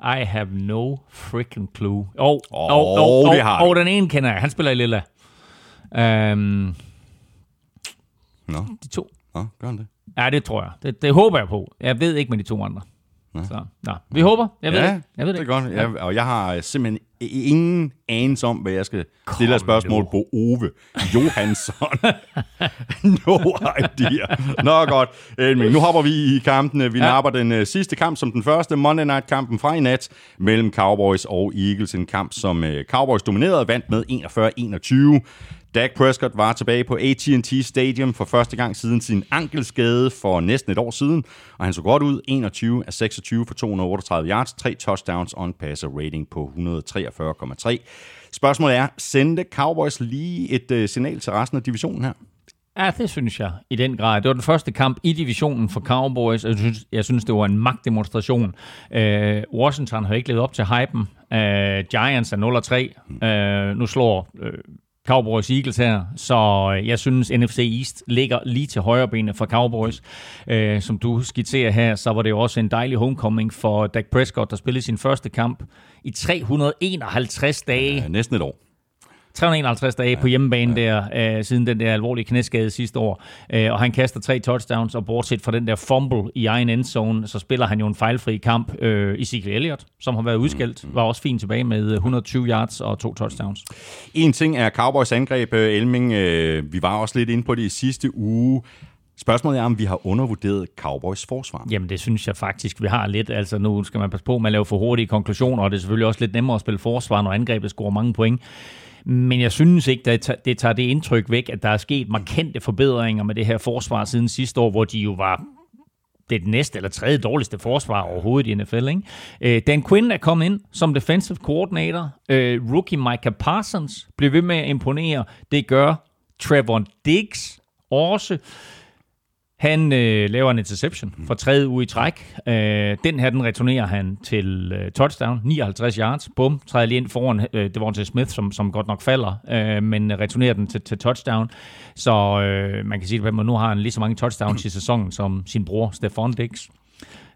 I have no freaking clue. Åh, oh, oh, oh, oh, du. oh, den ene kender jeg. Han spiller i lilla. Um, Nå, de to. Nå gør han det? Ja, det tror jeg. Det, det håber jeg på. Jeg ved ikke med de to andre. Så, nå, vi håber. Jeg ved ja, det. Jeg ved det, det er godt. Ja, og jeg har øh, simpelthen ingen anelse om, hvad jeg skal stille af spørgsmål på Ove Johansson. [laughs] no idea. Nå godt, Elming. Nu hopper vi i kampen. Vi ja. napper den uh, sidste kamp som den første Monday Night-kampen fra i nat mellem Cowboys og Eagles. En kamp, som uh, Cowboys dominerede og vandt med 41-21. Dak Prescott var tilbage på AT&T Stadium for første gang siden sin ankelskade for næsten et år siden, og han så godt ud 21 af 26 for 238 yards, tre touchdowns og en passer rating på 143,3. Spørgsmålet er, sendte Cowboys lige et uh, signal til resten af divisionen her? Ja, det synes jeg i den grad. Det var den første kamp i divisionen for Cowboys, og jeg synes, jeg synes det var en magtdemonstration. Øh, Washington har ikke levet op til hypen. Øh, Giants er 0-3. Øh, nu slår øh, Cowboys Eagles her, så øh, jeg synes NFC East ligger lige til højre benet for Cowboys. Øh, som du skitserer her, så var det jo også en dejlig homecoming for Dak Prescott, der spillede sin første kamp i 351 dage. Ja, næsten et år. 351 dage på hjemmebane der, øh, siden den der alvorlige knæskade sidste år. Øh, og han kaster tre touchdowns, og bortset fra den der fumble i egen endzone, så spiller han jo en fejlfri kamp. Øh, Ezekiel Elliott, som har været udskældt, var også fint tilbage med 120 yards og to touchdowns. En ting er Cowboys angreb, øh, Elming. Øh, vi var også lidt inde på det i sidste uge. Spørgsmålet er, om vi har undervurderet Cowboys forsvar. Jamen, det synes jeg faktisk, vi har lidt. Altså, nu skal man passe på med at lave for hurtige konklusioner, og det er selvfølgelig også lidt nemmere at spille forsvar, når angrebet scorer mange point. Men jeg synes ikke, at det tager det indtryk væk, at der er sket markante forbedringer med det her forsvar siden sidste år, hvor de jo var det næste eller tredje dårligste forsvar overhovedet i NFL. Ikke? Uh, Dan Quinn er kommet ind som defensive coordinator. Uh, rookie Micah Parsons bliver ved med at imponere. Det gør Trevor Diggs også. Han øh, laver en interception for tredje uge i træk. Øh, den her, den returnerer han til øh, touchdown, 59 yards. Bum, træder lige ind foran øh, Devontae Smith, som, som godt nok falder, øh, men returnerer den til, til touchdown. Så øh, man kan sige, at nu har han lige så mange touchdowns i sæsonen som sin bror, Stefan Diggs.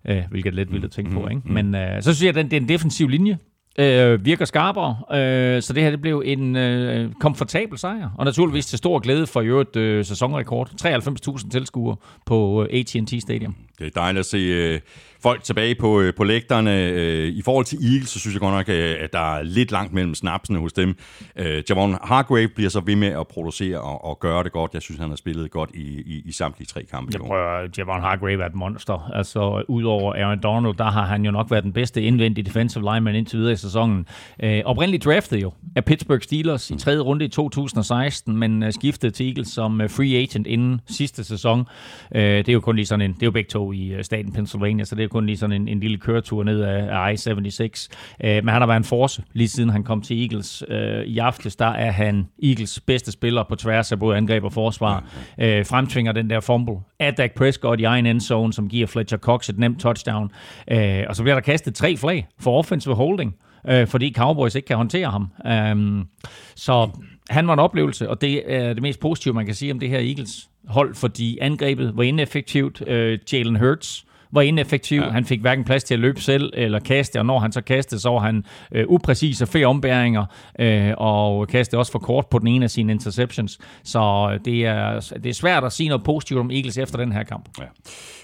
Øh, hvilket er lidt vildt at tænke på, ikke? Men øh, så synes jeg, at den, det er en defensiv linje, øh, virker skarpere, øh, så det her det blev en øh, komfortabel sejr, og naturligvis til stor glæde for i øvrigt øh, sæsonrekord. 93.000 tilskuere på øh, AT&T Stadium. Det er dejligt at se øh, folk tilbage på, øh, på lægterne. Øh, I forhold til Eagles, så synes jeg godt nok, øh, at der er lidt langt mellem snapsene hos dem. Øh, Javon Hargrave bliver så ved med at producere og, og gøre det godt. Jeg synes, han har spillet godt i, i, i samtlige tre kampe. Jeg prøver, Javon Hargrave er et monster. Altså, udover Aaron Donald, der har han jo nok været den bedste indvendige defensive lineman indtil videre i sæsonen. Øh, oprindeligt draftet jo af Pittsburgh Steelers i tredje runde i 2016, men øh, skiftede til Eagles som øh, free agent inden sidste sæson. Øh, det er jo kun lige sådan en, det er jo begge to i øh, staten Pennsylvania, så det er kun lige sådan en, en lille køretur ned af, af I-76. Øh, men han har været en force lige siden han kom til Eagles. Øh, I aftes, der er han Eagles bedste spiller på tværs af både angreb og forsvar. Øh, fremtvinger den der fumble af Dak Prescott i egen endzone, som giver Fletcher Cox et nemt touchdown. Øh, og så bliver der kastet tre flag for offensive holding øh, fordi Cowboys ikke kan håndtere ham. Um, så han var en oplevelse, og det er det mest positive, man kan sige om det her Eagles hold, fordi angrebet var ineffektivt. Uh, Jalen Hurts var ineffektiv. Ja. Han fik hverken plads til at løbe selv eller kaste, og når han så kastede, så var han øh, upræcis og flere ombæringer, øh, og kastede også for kort på den ene af sine interceptions. Så det er, det er svært at sige noget positivt om Eagles efter den her kamp. Ja.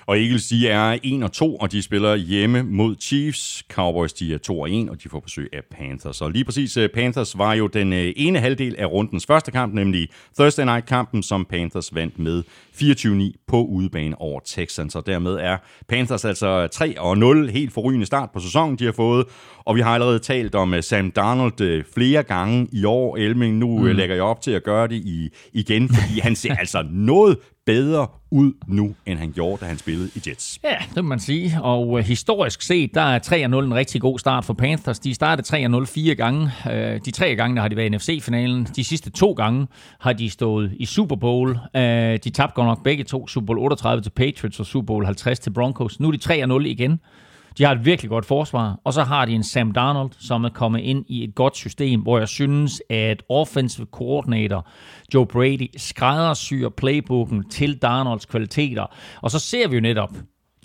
Og Eagles, de er 1 og 2, og de spiller hjemme mod Chiefs. Cowboys, de er 2 og 1, og de får besøg af Panthers. Og lige præcis, øh, Panthers var jo den øh, ene halvdel af rundens første kamp, nemlig Thursday Night-kampen, som Panthers vandt med 24-9 på udebane over Texans. Og dermed er Panthers altså 3 og 0, helt forrygende start på sæsonen, de har fået. Og vi har allerede talt om Sam Darnold flere gange i år. Elming, nu mm. lægger jeg op til at gøre det i, igen, fordi han ser altså noget bedre ud nu, end han gjorde, da han spillede i Jets. Ja, det må man sige. Og historisk set, der er 3-0 en rigtig god start for Panthers. De startede 3-0 fire gange. De tre gange der har de været i NFC-finalen. De sidste to gange har de stået i Super Bowl. De tabte godt nok begge to. Super Bowl 38 til Patriots og Super Bowl 50 til Broncos. Nu er de 3-0 igen. De har et virkelig godt forsvar, og så har de en Sam Darnold, som er kommet ind i et godt system, hvor jeg synes, at offensive coordinator Joe Brady skræddersyr playbooken til Darnolds kvaliteter. Og så ser vi jo netop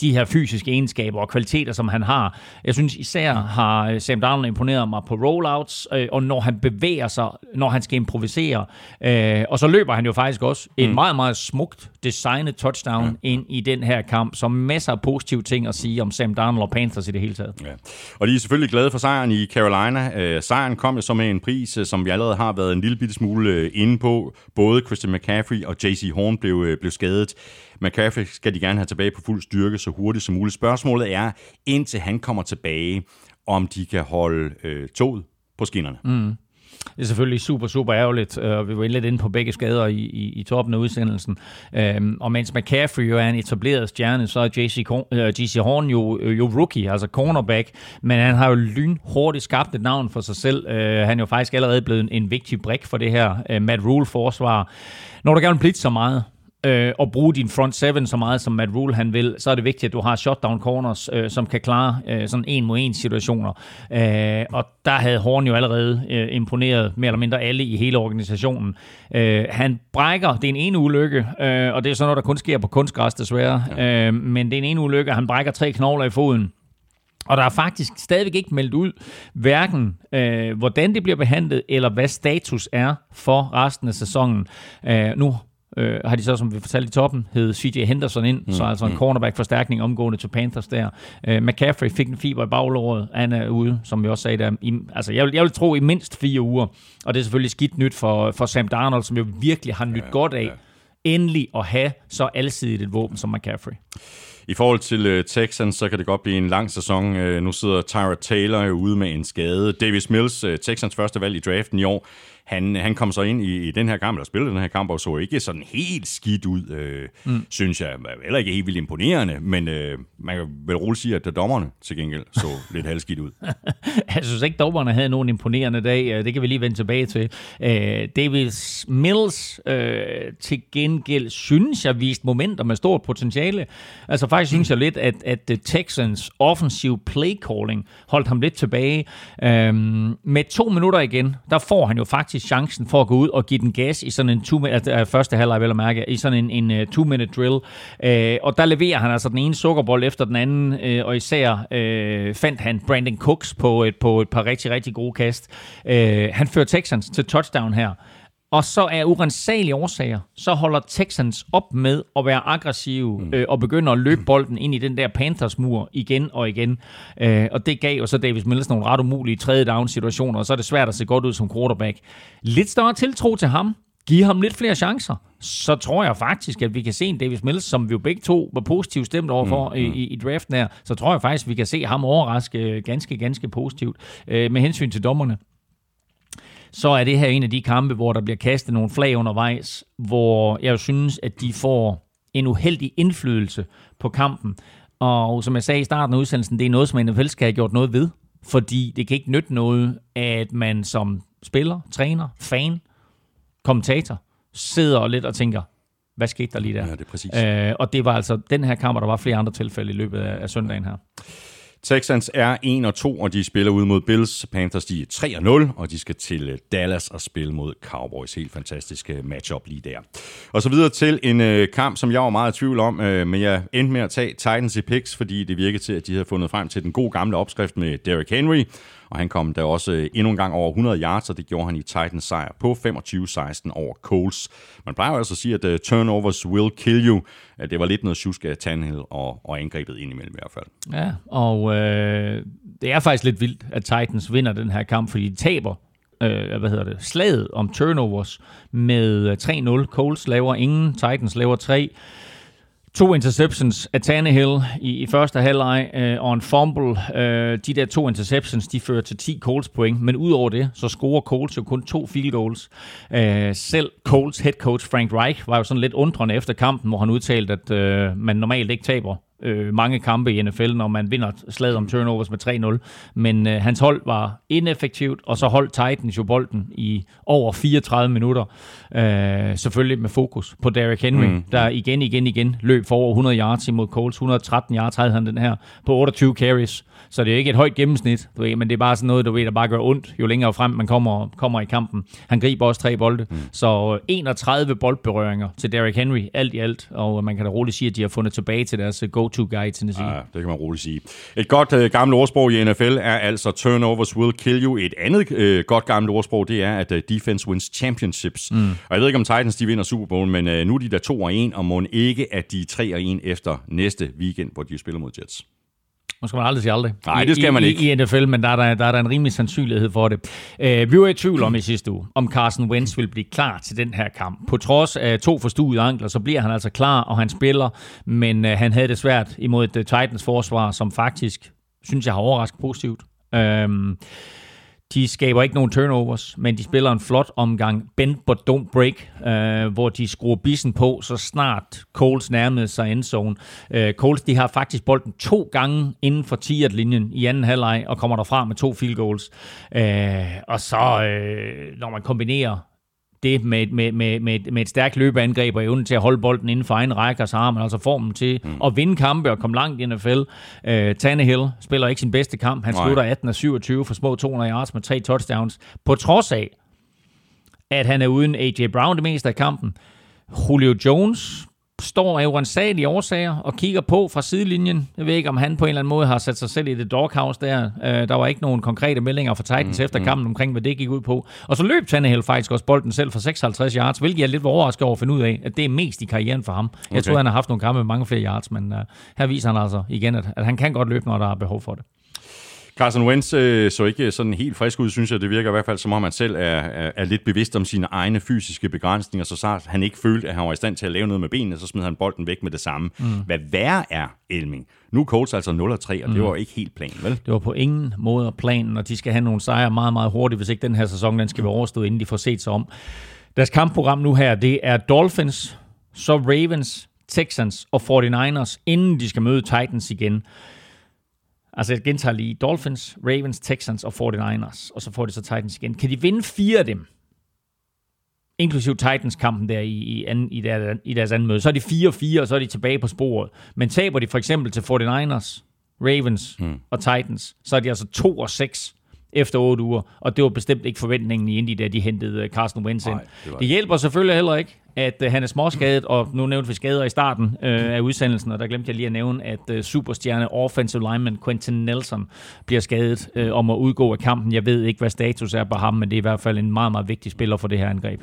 de her fysiske egenskaber og kvaliteter, som han har. Jeg synes især har øh, Sam Darnold imponeret mig på rollouts, øh, og når han bevæger sig, når han skal improvisere. Øh, og så løber han jo faktisk også en mm. meget, meget smukt designet touchdown ja. ind i den her kamp, som masser af positive ting at sige om Sam Darnold og Panthers i det hele taget. Ja. Og de er selvfølgelig glade for sejren i Carolina. Øh, sejren kom jo så med en pris, øh, som vi allerede har været en lille bitte smule øh, inde på. Både Christian McCaffrey og JC Horn blev, blev skadet. McCaffrey skal de gerne have tilbage på fuld styrke så hurtigt som muligt. Spørgsmålet er, indtil han kommer tilbage, om de kan holde øh, toget på skinnerne. Mm. Det er selvfølgelig super, super ærgerligt, øh, og vi var lidt inde på begge skader i, i, i toppen af udsendelsen. Uh, og mens McCaffrey jo er en etableret stjerne, så er JC, uh, øh, JC Horn jo, øh, jo rookie, altså cornerback, men han har jo lynhurtigt skabt et navn for sig selv. Uh, han er jo faktisk allerede blevet en, en vigtig brik for det her uh, Matt Rule-forsvar. Når du gerne vil blive så meget, øh, og bruge din front seven så meget, som Matt Rule han vil, så er det vigtigt, at du har shutdown corners, øh, som kan klare øh, sådan en mod en situationer. Øh, og der havde Horn jo allerede øh, imponeret mere eller mindre alle i hele organisationen. Øh, han brækker, det er en ene ulykke, øh, og det er sådan noget, der kun sker på kunstgræs desværre, øh, men det er en ene ulykke, han brækker tre knogler i foden. Og der er faktisk stadigvæk ikke meldt ud, hverken øh, hvordan det bliver behandlet, eller hvad status er for resten af sæsonen. Øh, nu øh, har de så, som vi fortalte i toppen, hed CJ Henderson ind, mm. så altså en mm. cornerback-forstærkning omgående til Panthers der. Øh, McCaffrey fik en fiber i baglåret, han er ude, som vi også sagde der. I, altså, jeg vil, jeg vil tro i mindst fire uger, og det er selvfølgelig skidt nyt for, for Sam Darnold, som jo virkelig har nyt ja, godt af, ja. endelig at have så alsidigt et våben som McCaffrey. I forhold til uh, Texans, så kan det godt blive en lang sæson. Uh, nu sidder Tyra Taylor ude med en skade. Davis Mills, uh, Texans første valg i draften i år, han, han kom så ind i, i den her kamp, eller spillede den her kamp, og så ikke sådan helt skidt ud, øh, mm. synes jeg. Heller ikke helt vildt imponerende, men øh, man kan vel roligt sige, at dommerne til gengæld så [laughs] lidt halvskidt ud. [laughs] jeg synes ikke, dommerne havde nogen imponerende dag. Øh, det kan vi lige vende tilbage til. Øh, Davis Mills øh, til gengæld synes jeg vist momenter med stort potentiale. Altså faktisk synes jeg lidt, at, at Texans offensive play calling holdt ham lidt tilbage. Øh, med to minutter igen, der får han jo faktisk faktisk chancen for at gå ud og give den gas i sådan en two minute, altså, øh, første halvleg, vel at mærke, i sådan en, en uh, two-minute drill. Uh, og der leverer han altså den ene sukkerbold efter den anden, og især uh, fandt han Brandon Cooks på et, på et par rigtig, rigtig gode kast. Uh, han fører Texans til touchdown her. Og så er urensagelige årsager, så holder Texans op med at være aggressive mm. øh, og begynder at løbe bolden ind i den der Panthers-mur igen og igen. Øh, og det gav jo så Davis Mills nogle ret umulige tredje down situationer, og så er det svært at se godt ud som quarterback. Lidt større tiltro til ham, give ham lidt flere chancer, så tror jeg faktisk, at vi kan se en Davis Mills, som vi jo begge to var positivt stemt overfor mm, mm. I, i draften her, så tror jeg faktisk, at vi kan se ham overraske ganske, ganske positivt øh, med hensyn til dommerne så er det her en af de kampe, hvor der bliver kastet nogle flag undervejs, hvor jeg synes, at de får en uheldig indflydelse på kampen. Og som jeg sagde i starten af udsendelsen, det er noget, som NFL skal have gjort noget ved, fordi det kan ikke nytte noget, at man som spiller, træner, fan, kommentator, sidder lidt og tænker, hvad skete der lige der? Ja, det er præcis. Øh, og det var altså den her kamp, og der var flere andre tilfælde i løbet af, af søndagen her. Texans er 1 og 2, og de spiller ud mod Bills. Panthers de er 3 og 0, og de skal til øh, Dallas og spille mod Cowboys. Helt fantastisk øh, matchup lige der. Og så videre til en øh, kamp, som jeg var meget i tvivl om, øh, men jeg endte med at tage Titans i picks, fordi det virkede til, at de havde fundet frem til den gode gamle opskrift med Derrick Henry og han kom der også øh, endnu en gang over 100 yards, og det gjorde han i Titans sejr på 25-16 over Coles. Man plejer jo altså at sige, at uh, turnovers will kill you. At det var lidt noget tjusk af Tannehill og, og angrebet indimellem i hvert fald. Ja, og øh, det er faktisk lidt vildt, at Titans vinder den her kamp, fordi de taber øh, hvad hedder det, slaget om turnovers med øh, 3-0. Coles laver ingen, Titans laver 3. To interceptions af Tannehill i, i første halvleg øh, og en fumble. Øh, de der to interceptions, de fører til 10 Colts point, men udover det, så scorer Colts jo kun to field goals. Øh, selv Colts head coach Frank Reich var jo sådan lidt undrende efter kampen, hvor han udtalte, at øh, man normalt ikke taber øh, mange kampe i NFL, når man vinder slaget om turnovers med 3-0. Men øh, hans hold var ineffektivt, og så holdt Titans jo bolden i over 34 minutter. Øh, selvfølgelig med fokus på Derrick Henry, mm. der igen, igen, igen løb for over 100 yards imod Colts. 113 yards havde han den her på 28 carries. Så det er ikke et højt gennemsnit, du ved, men det er bare sådan noget, du ved, der bare gør ondt, jo længere frem man kommer, kommer i kampen. Han griber også tre bolde. Mm. Så 31 boldberøringer til Derrick Henry, alt i alt. Og man kan da roligt sige, at de har fundet tilbage til deres go go-to guy i Tennessee. Ja, det kan man roligt sige. Et godt øh, gammelt ordsprog i NFL er altså turnovers will kill you. Et andet øh, godt gammelt ordsprog, det er, at øh, defense wins championships. Mm. Og jeg ved ikke, om Titans de vinder Super Bowl, men øh, nu er de der 2 og 1, og må ikke, at de er 3 og 1 efter næste weekend, hvor de spiller mod Jets. Nu skal man aldrig sige aldrig. Nej, det skal man I, ikke. I, I NFL, men der er der, der er der en rimelig sandsynlighed for det. Uh, vi var i tvivl om i sidste uge, om Carson Wentz vil blive klar til den her kamp. På trods af to forstuede ankler, så bliver han altså klar, og han spiller, men uh, han havde det svært imod et uh, Titans forsvar, som faktisk, synes jeg, har overrasket positivt. Uh, de skaber ikke nogen turnovers, men de spiller en flot omgang bend but don't break, øh, hvor de skruer bissen på, så snart Coles nærmede sig endzone. Øh, Coles de har faktisk bolden to gange inden for 10-linjen i anden halvleg, og kommer derfra med to field goals. Øh, og så, øh, når man kombinerer det med, med, med, med, med et stærkt løbeangreb og evnen til at holde bolden inden for egen række, så har man altså formen til mm. at vinde kampe og komme langt i NFL. Uh, Tannehill spiller ikke sin bedste kamp. Han Nej. slutter 18 af 27 for små 200 yards med tre touchdowns. På trods af, at han er uden A.J. Brown det meste af kampen. Julio Jones står af uansagelige årsager og kigger på fra sidelinjen. Jeg ved ikke, om han på en eller anden måde har sat sig selv i det doghouse der. Øh, der var ikke nogen konkrete meldinger fra Titans mm, efter kampen omkring, hvad det gik ud på. Og så løb Tannehill faktisk også bolden selv for 56 yards, hvilket jeg er lidt overrasket over at finde ud af, at det er mest i karrieren for ham. Jeg Okay. tror, han har haft nogle kampe med mange flere yards, men uh, her viser han altså igen, at, at han kan godt løbe, når der er behov for det. Carson Wentz øh, så ikke sådan helt frisk ud, synes jeg. Det virker i hvert fald, som om han selv er, er, er lidt bevidst om sine egne fysiske begrænsninger, så snart han ikke følte, at han var i stand til at lave noget med benene, så smed han bolden væk med det samme. Mm. Hvad værre er, Elming, nu er Colts altså 0-3, og det var ikke helt planen, vel? Det var på ingen måde planen, og de skal have nogle sejre meget, meget hurtigt, hvis ikke den her sæson den skal være overstået, inden de får set sig om. Deres kampprogram nu her, det er Dolphins, så Ravens, Texans og 49ers, inden de skal møde Titans igen. Altså jeg gentager lige, Dolphins, Ravens, Texans og 49ers, og så får de så Titans igen. Kan de vinde fire af dem, inklusiv Titans-kampen der i, i, anden, i, der, i deres anden møde, så er de 4-4, og så er de tilbage på sporet. Men taber de for eksempel til 49ers, Ravens hmm. og Titans, så er de altså 2 og 6 efter 8 uger, og det var bestemt ikke forventningen i Indy, da de hentede øh, Carson Wentz ind. Nej, det Det hjælper selvfølgelig heller ikke, at uh, han er småskadet, og nu nævnte vi skader i starten uh, af udsendelsen, og der glemte jeg lige at nævne, at uh, superstjerne offensive lineman Quentin Nelson bliver skadet uh, om at udgå af kampen. Jeg ved ikke, hvad status er på ham, men det er i hvert fald en meget, meget vigtig spiller for det her angreb.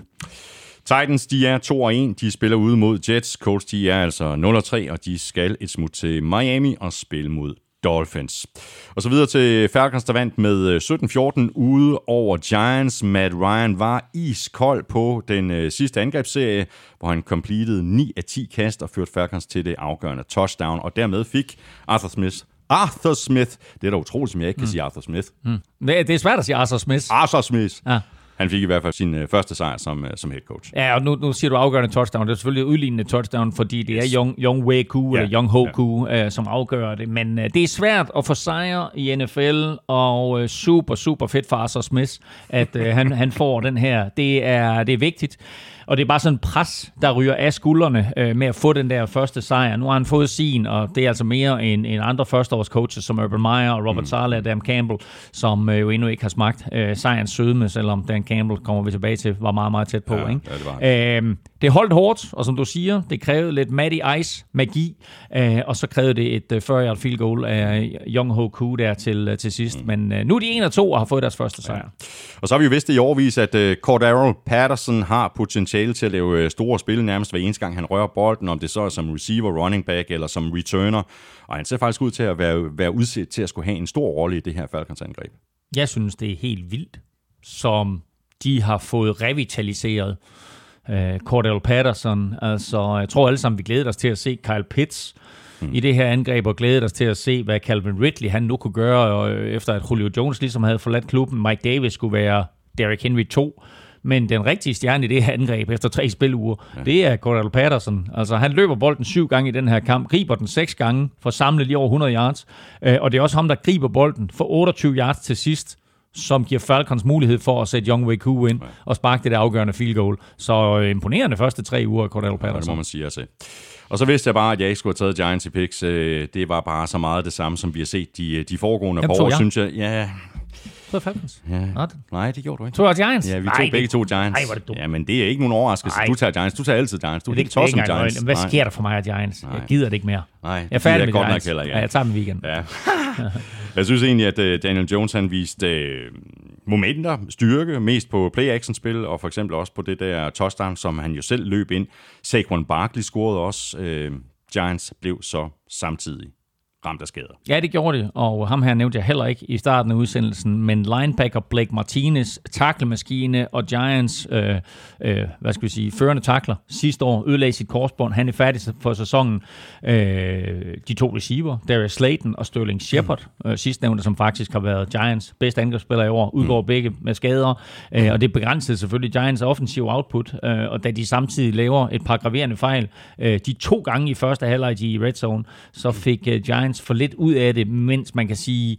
Titans, de er 2 og 1. De spiller ude mod Jets. Colts, de er altså 0 og 3, og de skal et smut til Miami og spille mod Dolphins. Og så videre til Falcons, der vandt med øh, 17-14 ude over Giants. Matt Ryan var iskold på den øh, sidste angrebsserie, hvor han completed 9 af 10 kast og førte Falcons til det afgørende touchdown, og dermed fik Arthur Smith Arthur Smith. Det er da utroligt, som jeg ikke kan mm. sige Arthur Smith. Mm. Det det er svært at sige Arthur Smith. Arthur Smith. Ja. Han fik i hvert fald sin øh, første sejr som, øh, som head coach. Ja, og nu, nu siger du afgørende touchdown. Det er selvfølgelig udlignende touchdown, fordi det er Young, Young Wei Ku, Ja, eller Young Ho Ku, øh, som afgør det. Men øh, det er svært at få sejre i NFL, og øh, super, super fedt for Arthur Smith, at øh, han, han får den her. Det er, det er vigtigt. Og det er bare sådan en pres, der ryger af skuldrene øh, med at få den der første sejr. Nu har han fået sin, og det er altså mere end, end andre førsteårs coaches, som Urban Meyer og Robert mm. Sala og Dan Campbell, som øh, jo endnu ikke har smagt øh, sejrens sødme, selvom Dan Campbell, kommer vi tilbage til, var meget, meget tæt på. Ja, ikke? ja, det var Øhm, det holdt hårdt, og som du siger, det krævede lidt Matty Ice magi, øh, og så krævede det et øh, 40 field goal af Young Ho Koo der til, øh, til sidst. Mm. Men øh, nu er de 1 og 2 og har fået deres første sejr. Ja. Og så har vi jo vidst i overvis, at uh, Cordero Patterson har potentiale til at lave uh, store spil nærmest hver eneste gang, han rører bolden, om det så er som receiver, running back eller som returner. Og han ser faktisk ud til at være, være udset til at skulle have en stor rolle i det her Falcons-angreb. Jeg synes, det er helt vildt, som de har fået revitaliseret øh, Cordell Patterson. Altså, jeg tror alle sammen, vi glæder os til at se Kyle Pitts mm. i det her angreb, og glæder os til at se, hvad Calvin Ridley han nu kunne gøre, og, øh, efter at Julio Jones ligesom havde forladt klubben. Mike Davis skulle være Derrick Henry 2. Men den rigtige stjerne i det her angreb efter tre spiluger, ja. det er Cordell Patterson. Altså, han løber bolden syv gange i den her kamp, griber den seks gange, for at samle lige over 100 yards. Øh, og det er også ham, der griber bolden for 28 yards til sidst som giver Falcons mulighed for at sætte Young Wei ind og sparke det der afgørende field goal. Så øh, imponerende første tre uger af Cordell Ja, det må Patterson. man sige, altså. Og så vidste jeg bare, at jeg ikke skulle have taget Giants i picks. Øh, Det var bare så meget det samme, som vi har set de, de foregående tog år, jeg. synes jeg. Ja, på Falcons? Ja. Nej, det gjorde du ikke. Tog jeg Giants? Ja, vi Nej, tog det- begge to Giants. Ej, hvor er det dumt. Ja, men det er ikke nogen overraskelse. Ej. Du tager Giants. Du tager altid Giants. Du er Det, helt det tosset med Giants. Hvad Nej. sker der for mig af Giants? Nej. Jeg gider det ikke mere. Nej, jeg er det færdig med godt nok Giants. heller ikke. Ja, jeg tager dem weekend. Ja. [laughs] jeg synes egentlig, at øh, Daniel Jones han viste øh, momenter, styrke, mest på play-action-spil, og for eksempel også på det der touchdown, som han jo selv løb ind. Saquon Barkley scorede også. Øh, Giants blev så samtidig ramt af skader. Ja, det gjorde det, og ham her nævnte jeg heller ikke i starten af udsendelsen, men linebacker Blake Martinez, taklemaskine og Giants, øh, øh, hvad skal vi sige, førende takler sidste år, ødelagde sit korsbånd. Han er færdig for sæsonen. Øh, de to receiver, Darius Slayton og Sterling Shepard, mm. øh, sidstnævnte, som faktisk har været Giants bedste angrebsspiller i år, udgår mm. begge med skader, øh, og det begrænsede selvfølgelig Giants offensive output, øh, og da de samtidig laver et par graverende fejl, øh, de to gange i første halvleg i red zone, så fik øh, Giants for lidt ud af det, mens man kan sige,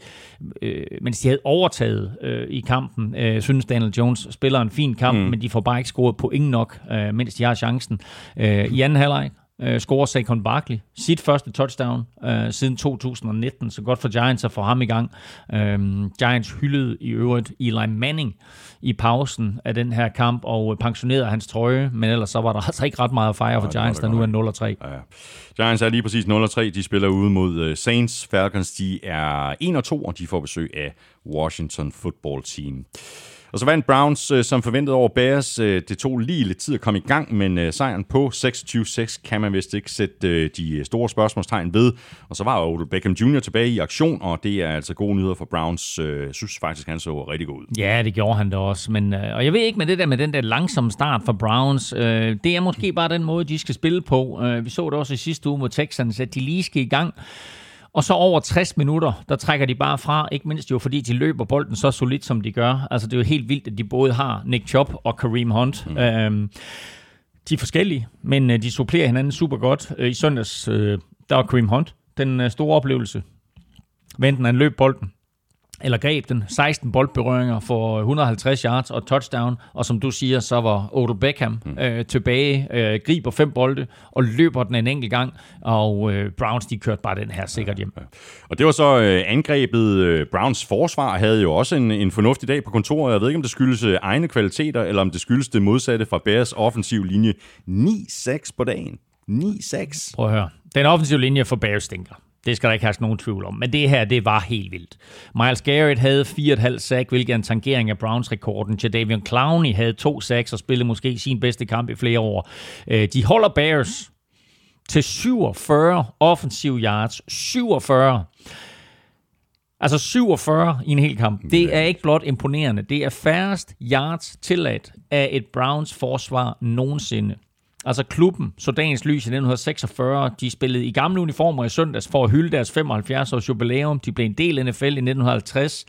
øh, mens de havde overtaget øh, i kampen. Øh, synes Daniel Jones spiller en fin kamp, mm. men de får bare ikke scoret point nok, øh, mens de har chancen. Øh, I anden halvleg øh, scorer Saquon Barkley sit første touchdown øh, siden 2019, så godt for Giants at få ham i gang. Øh, Giants hyldede i øvrigt Eli Manning i pausen af den her kamp og pensionerede hans trøje, men ellers så var der [laughs] altså ikke ret meget at fejre for var Giants, der nu er 0-3. Ja. Giants er lige præcis 0-3. De spiller ude mod øh, Saints. Falcons de er 1-2, og de får besøg af Washington Football Team. Og så vandt Browns øh, som forventet over Bears. Øh, det tog lige lidt tid at komme i gang, men øh, sejren på 26-6 kan man vist ikke sætte øh, de øh, store spørgsmålstegn ved. Og så var Odell Beckham Jr. tilbage i aktion, og det er altså gode nyheder for Browns. Øh, Jeg synes faktisk, han så rigtig god ud. Ja, det gjorde han da også. Men, øh, og jeg ved ikke med det der med den der langsomme start for Browns. Øh, det er måske bare den måde, de skal spille på. Øh, vi så det også i sidste uge mod Texans, at de lige skal i gang. Og så over 60 minutter, der trækker de bare fra, ikke mindst jo fordi de løber bolden så solidt, som de gør. Altså det er jo helt vildt, at de både har Nick Chubb og Kareem Hunt. Mm. Øhm, de er forskellige, men øh, de supplerer hinanden super godt. Øh, I søndags, øh, der var Kareem Hunt den øh, store oplevelse. Venten han løb bolden, eller greb den, 16 boldberøringer for 150 yards og touchdown, og som du siger, så var Odell Beckham mm. øh, tilbage, øh, griber fem bolde og løber den en enkelt gang, og øh, Browns de kørte bare den her sikkert hjem. Og det var så øh, angrebet. Øh, Browns forsvar havde jo også en, en fornuftig dag på kontoret. Jeg ved ikke, om det skyldes øh, egne kvaliteter, eller om det skyldes det modsatte fra Bears offensiv linje. 9-6 på dagen. 9-6. Prøv at høre. Den offensive linje for Bears stinker. Det skal der ikke have nogen tvivl om. Men det her, det var helt vildt. Miles Garrett havde 4,5 sack, hvilket er en tangering af Browns-rekorden. Jadavion Clowney havde to sacks og spillede måske sin bedste kamp i flere år. Øh, de holder Bears til 47 offensive yards. 47. Altså 47 i en hel kamp. Det er ikke blot imponerende. Det er færrest yards tilladt af et Browns forsvar nogensinde. Altså klubben så dagens lys i 1946. De spillede i gamle uniformer i søndags for at hylde deres 75 års jubilæum. De blev en del af NFL i 1950.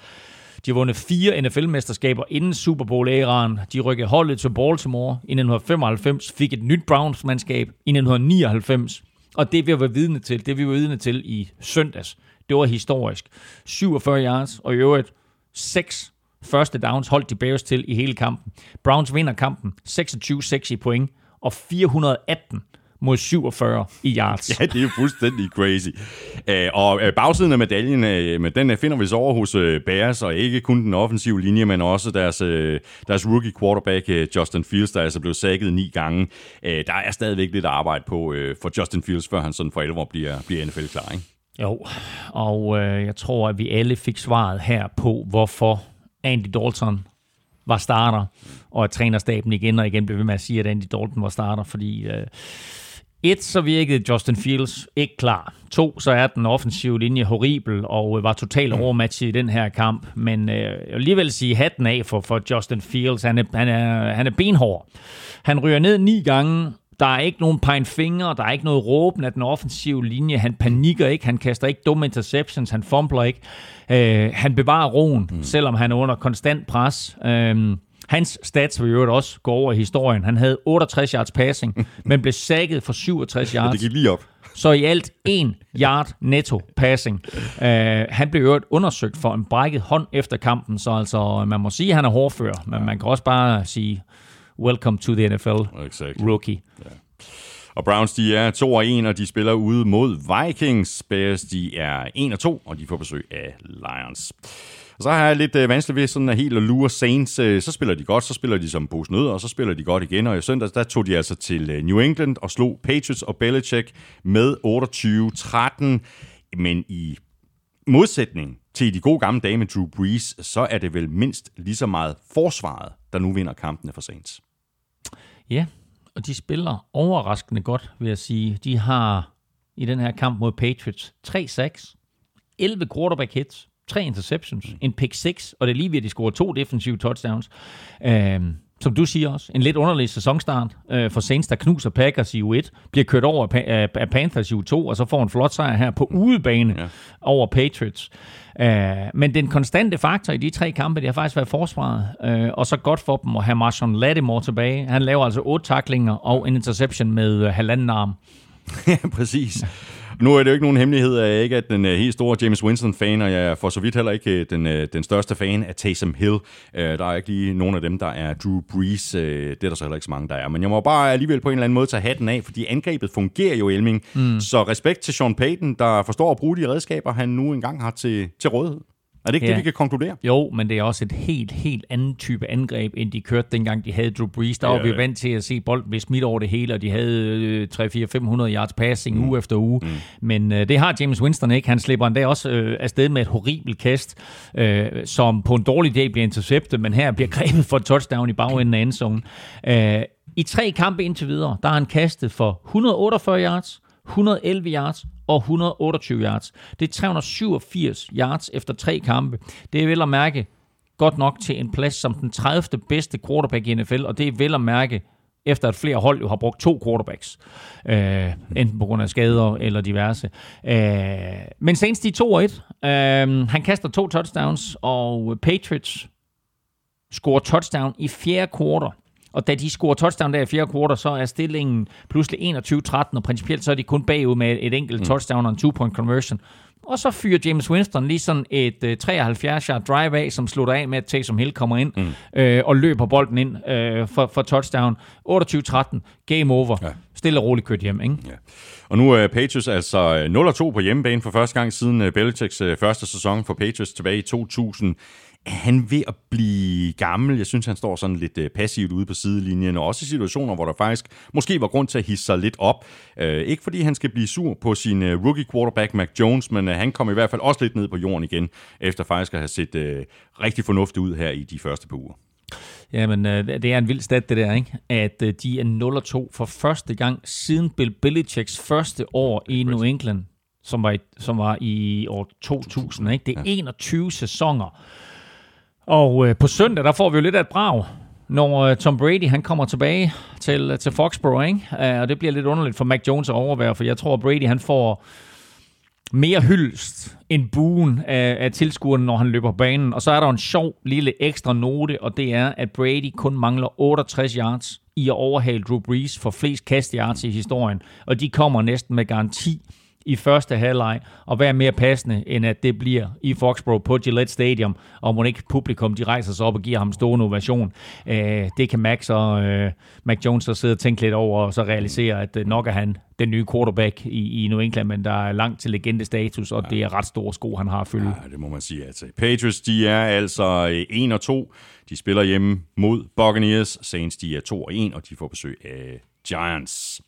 De har vundet fire NFL-mesterskaber inden Super Bowl-æraen. De rykkede holdet til Baltimore i 1995, fik et nyt Browns-mandskab i 1999. Og det vi var vidne til, det vi var vidne til i søndags, det var historisk. 47 yards, og i øvrigt 6 første downs holdt de Bears til i hele kampen. Browns vinder kampen 26-6 i point, og 418 mod 47 i yards. [laughs] Ja, det er jo fuldstændig crazy. Øh, og øh, bagsiden af medaljen, øh, men den finder vi så over hos Bears, og ikke kun den offensive linje, men også deres, deres rookie quarterback, Justin Fields, der er altså blevet sækket ni gange. Øh, der er stadigvæk lidt arbejde på for Justin Fields, før han sådan for alvor bliver, bliver NFL-klar, ikke? Jo, og øh, jeg tror, at vi alle fik svaret her på, hvorfor Andy Dalton var starter, og at trænerstaben igen og igen blev ved med at sige, at Andy Dalton var starter, fordi øh, et, så virkede Justin Fields ikke klar. To, så er den offensive linje horribel og var totalt overmatchet i den her kamp. Men øh, jeg vil alligevel sige hatten af for, for Justin Fields. Han er, han, er, han er benhård. Han ryger ned ni gange, der er ikke nogen pine fingre, der er ikke noget råben af den offensive linje. Han panikker ikke, han kaster ikke dumme interceptions, han fumbler ikke. Øh, han bevarer roen, mm. selvom han er under konstant pres. Øh, hans stats vil jo også gå over i historien. Han havde 68 yards passing, [laughs] men blev sækket for 67 yards. Det gik lige op. Så i alt en yard netto passing. Uh, han blev jo undersøgt for en brækket hånd efter kampen, så altså, man må sige, at han er hårdfører, men man kan også bare sige, welcome to the NFL, Exakt. rookie. Og Browns, de er 2 og 1, og de spiller ude mod Vikings. Bears, de er 1 og 2, og de får besøg af Lions. Og så har jeg lidt øh, vanskeligt ved sådan at helt at lure Saints. Øh, så spiller de godt, så spiller de som pose nødder, og så spiller de godt igen. Og i søndags, der tog de altså til øh, New England og slog Patriots og Belichick med 28-13. Men i modsætning til de gode gamle dage med Drew Brees, så er det vel mindst lige så meget forsvaret, der nu vinder kampene for Saints. Ja, og de spiller overraskende godt, vil jeg sige. De har i den her kamp mod Patriots 3 sacks, 11 quarterback hits, 3 interceptions, mm. en pick 6, og det er lige ved, at de scorer to defensive touchdowns. Øhm, som du siger også, en lidt underlig sæsonstart uh, for Saints, der knuser Packers i U1, bliver kørt over af, af Panthers i U2, og så får en flot sejr her på udebane ja. over Patriots. Uh, men den konstante faktor i de tre kampe, det har faktisk været forsvaret, uh, og så godt for dem at have Marshawn Lattimore tilbage. Han laver altså otte taklinger og en interception med uh, halvanden arm. [laughs] ja, præcis. Nu er det jo ikke nogen hemmelighed, at jeg ikke er den uh, helt store James Winston-fan, og jeg er for så vidt heller ikke uh, den, uh, den største fan af Taysom Hill. Der er ikke lige nogen af dem, der er Drew Brees. Det er der så heller ikke så mange, der er. Men jeg må bare alligevel på en eller anden måde tage hatten af, fordi angrebet fungerer jo, Elming. Mm. Så respekt til Sean Payton, der forstår at bruge de redskaber, han nu engang har til, til rådighed. Er det ikke ja. det, vi kan konkludere? Jo, men det er også et helt, helt anden type angreb, end de kørte dengang, de havde Drew Brees. Der ja, var vi vant til at se bolden blive smidt over det hele, og de havde 3-4-500 yards passing mm. uge efter uge. Mm. Men øh, det har James Winston ikke. Han slipper endda også øh, afsted med et horribelt kast, øh, som på en dårlig dag bliver interceptet, men her bliver [laughs] grebet for et touchdown i bagenden af endzone. Øh, I tre kampe indtil videre, der har han kastet for 148 yards, 111 yards og 128 yards. Det er 387 yards efter tre kampe. Det er vel at mærke godt nok til en plads som den 30. bedste quarterback i NFL, og det er vel at mærke efter at flere hold jo har brugt to quarterbacks, øh, enten på grund af skader eller diverse. Øh, men senest de 2-1. Øh, han kaster to touchdowns, og Patriots scorer touchdown i fjerde kvartal. Og da de scorer touchdown der i fjerde kvartal, så er stillingen pludselig 21-13, og principielt så er de kun bagud med et enkelt mm. touchdown og en two-point conversion. Og så fyrer James Winston lige sådan et uh, 73-yard drive af, som slutter af med, at Taysom Hill kommer ind mm. øh, og løber bolden ind øh, for, for touchdown. 28-13, game over. Ja. Stille og roligt kørt hjem, ikke? Ja. Og nu er Patriots altså 0-2 på hjemmebane for første gang siden uh, Belichicks første sæson for Patriots tilbage i 2000 er han ved at blive gammel? Jeg synes, han står sådan lidt øh, passivt ude på sidelinjen, og også i situationer, hvor der faktisk måske var grund til at hisse sig lidt op. Øh, ikke fordi han skal blive sur på sin øh, rookie quarterback, Mac Jones, men han kom i hvert fald også lidt ned på jorden igen, efter faktisk at have set rigtig fornuftigt ud her i de første par uger. Jamen, det er en vild stat, det der, ikke? At de er 0-2 for første gang siden Bill Belichicks første år i New England, som var i, som var i år 2000, ikke? Det er 21 sæsoner, og øh, på søndag, der får vi jo lidt af et brag, når øh, Tom Brady han kommer tilbage til, øh, til Foxborough, ikke? Uh, og det bliver lidt underligt for Mac Jones at overvære, for jeg tror, Brady han får mere hyldst end buen af, af tilskuerne, når han løber på banen. Og så er der en sjov lille ekstra note, og det er, at Brady kun mangler 68 yards i at overhale Drew Brees for flest kast yards i historien. Og de kommer næsten med garanti i første halvleg, og være mere passende, end at det bliver i Foxborough på Gillette Stadium, og må ikke publikum, de rejser sig op og giver ham stor ovation. Øh, det kan Max og øh, Mac Jones så sidde og tænke lidt over, og så realisere, at øh, nok er han den nye quarterback i, i New England, men der er langt til legendestatus, og ja. det er ret store sko, han har at fylde. Ja, det må man sige. Altså. Patriots, de er altså øh, 1 og 2. De spiller hjemme mod Buccaneers. Saints, de er 2 og 1, og de får besøg af Giants.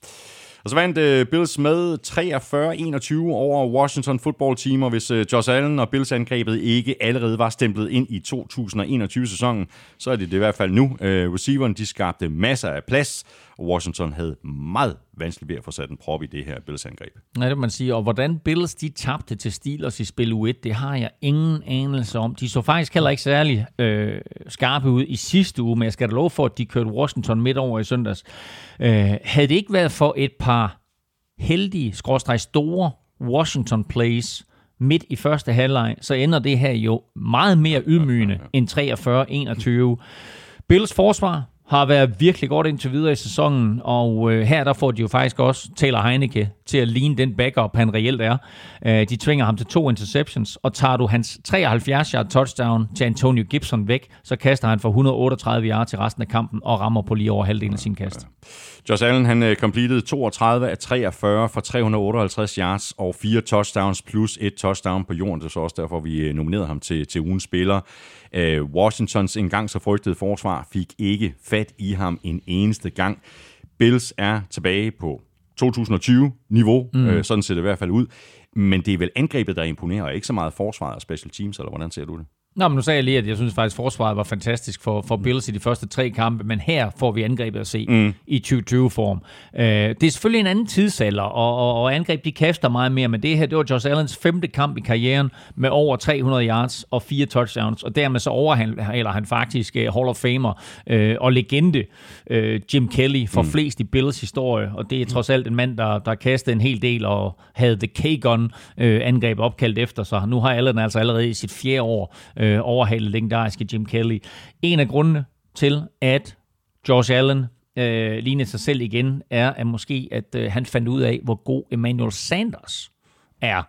Og så vandt uh, Bills med 43-21 over Washington football team, og hvis uh, Josh Allen og Bills angrebet ikke allerede var stemplet ind i 2021-sæsonen, så er det det i hvert fald nu. Uh, receiveren de skabte masser af plads, og Washington havde meget vanskeligt ved at få sat en prop i det her Bills-angreb. Ja, det man sige. Og hvordan Bills de tabte til Steelers i spil U1, det har jeg ingen anelse om. De så faktisk heller ikke særlig øh, skarpe ud i sidste uge, men jeg skal da love for, at de kørte Washington midt over i søndags. Øh, havde det ikke været for et par heldige, skråstrej store Washington plays midt i første halvleg, så ender det her jo meget mere ydmygende end 43-21. Bills forsvar har været virkelig godt indtil videre i sæsonen, og øh, her der får de jo faktisk også Taylor Heineke til at ligne den backup, han reelt er. Øh, de tvinger ham til to interceptions, og tager du hans 73-yard touchdown til Antonio Gibson væk, så kaster han for 138 yards til resten af kampen og rammer på lige over halvdelen af sin kast. Josh Allen han uh, completed 32 af 43 for 358 yards og fire touchdowns plus et touchdown på jorden. Det er så også derfor, vi uh, nominerede ham til, til ugens spiller. Uh, Washingtons engang så frygtede forsvar fik ikke fat i ham en eneste gang. Bills er tilbage på 2020-niveau, mm. sådan ser det i hvert fald ud. Men det er vel angrebet, der imponerer, og ikke så meget forsvaret og special teams, eller hvordan ser du det? Nå, men nu sagde jeg lige, at jeg synes faktisk, at forsvaret var fantastisk for, for Bills i de første tre kampe, men her får vi angrebet at se mm. i 2020-form. Uh, det er selvfølgelig en anden tidsalder, og, og, og angreb de kaster meget mere, men det her, det var Josh Allens femte kamp i karrieren med over 300 yards og fire touchdowns, og dermed så overhaler han faktisk uh, Hall of Famer uh, og legende uh, Jim Kelly for mm. flest i Bills historie, og det er trods alt en mand, der, der kastede en hel del og havde The K-Gun uh, angreb opkaldt efter sig. Nu har Allen altså allerede i sit fjerde år øh, Øh, overhalet legendariske Jim Kelly. En af grundene til, at Josh Allen øh, lignede sig selv igen, er at måske, at øh, han fandt ud af, hvor god Emmanuel Sanders er.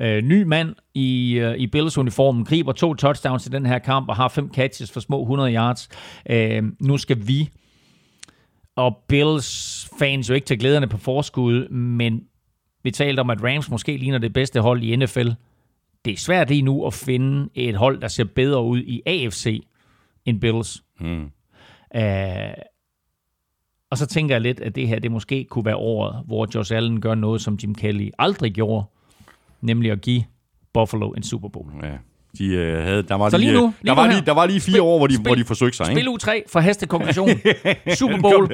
Øh, ny mand i, øh, i Bills-uniformen, griber to touchdowns i den her kamp og har fem catches for små 100 yards. Øh, nu skal vi og Bills fans jo ikke tage glæderne på forskud, men vi talte om, at Rams måske ligner det bedste hold i NFL det er svært lige nu at finde et hold, der ser bedre ud i AFC end Bills. Hmm. Uh, og så tænker jeg lidt, at det her det måske kunne være året, hvor Josh Allen gør noget, som Jim Kelly aldrig gjorde, nemlig at give Buffalo en Super Bowl. Ja. De øh, havde, der var så lige, lige nu, lige der, var lige, der var lige fire spil, år, hvor de, spil, hvor de forsøgte sig. Spil ikke? U3 for heste konklusion. [laughs] Super Bowl,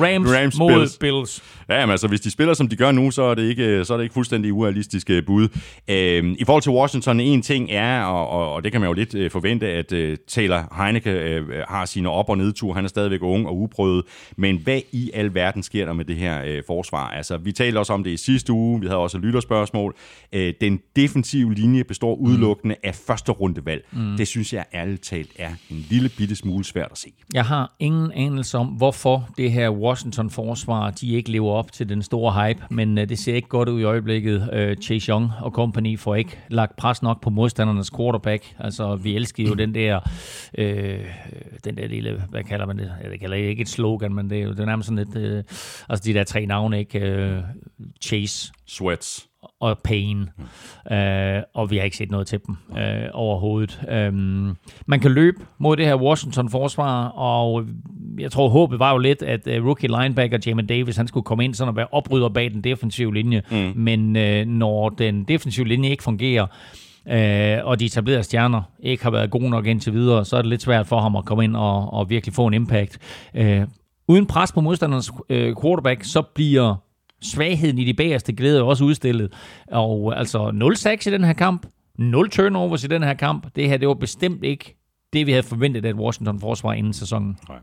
Rams, Rams mod Bills. Bills. Ja, men altså, hvis de spiller, som de gør nu, så er det ikke, så er det ikke fuldstændig urealistiske bud. Øhm, I forhold til Washington, en ting er, og, og, og det kan man jo lidt øh, forvente, at øh, Taylor Heineke øh, har sine op- og nedtur. Han er stadigvæk ung og uprøvet. Men hvad i al verden sker der med det her øh, forsvar? Altså, vi talte også om det i sidste uge. Vi havde også lytterspørgsmål. Øh, den defensive linje består udelukkende mm. af første rundevalg. Mm. Det synes jeg ærligt talt er en lille bitte smule svært at se. Jeg har ingen anelse om, hvorfor det her Washington-forsvar, de ikke lever op til den store hype, men uh, det ser ikke godt ud i øjeblikket. Uh, Chase Young og company får ikke lagt pres nok på modstandernes quarterback. Altså, vi elsker jo den der, uh, den der lille, hvad kalder man det? Jeg kalder det ikke et slogan, men det er jo det er nærmest sådan lidt, uh, altså de der tre navne, ikke? Uh, Chase. Sweats og. Mm. Øh, og vi har ikke set noget til dem øh, overhovedet. Øh, man kan løbe mod det her Washington-forsvar, og jeg tror, håbet var jo lidt, at uh, rookie linebacker Jamin Davis, han skulle komme ind sådan og være oprydder bag den defensive linje. Mm. Men øh, når den defensive linje ikke fungerer, øh, og de etablerede stjerner ikke har været gode nok indtil videre, så er det lidt svært for ham at komme ind og, og virkelig få en impact. Øh, uden pres på modstandernes øh, quarterback, så bliver svagheden i de bagerste glæder også udstillet. Og altså 0-6 i den her kamp, 0 turnovers i den her kamp. Det her, det var bestemt ikke det, vi havde forventet at Washington forsvar inden sæsonen. Nej.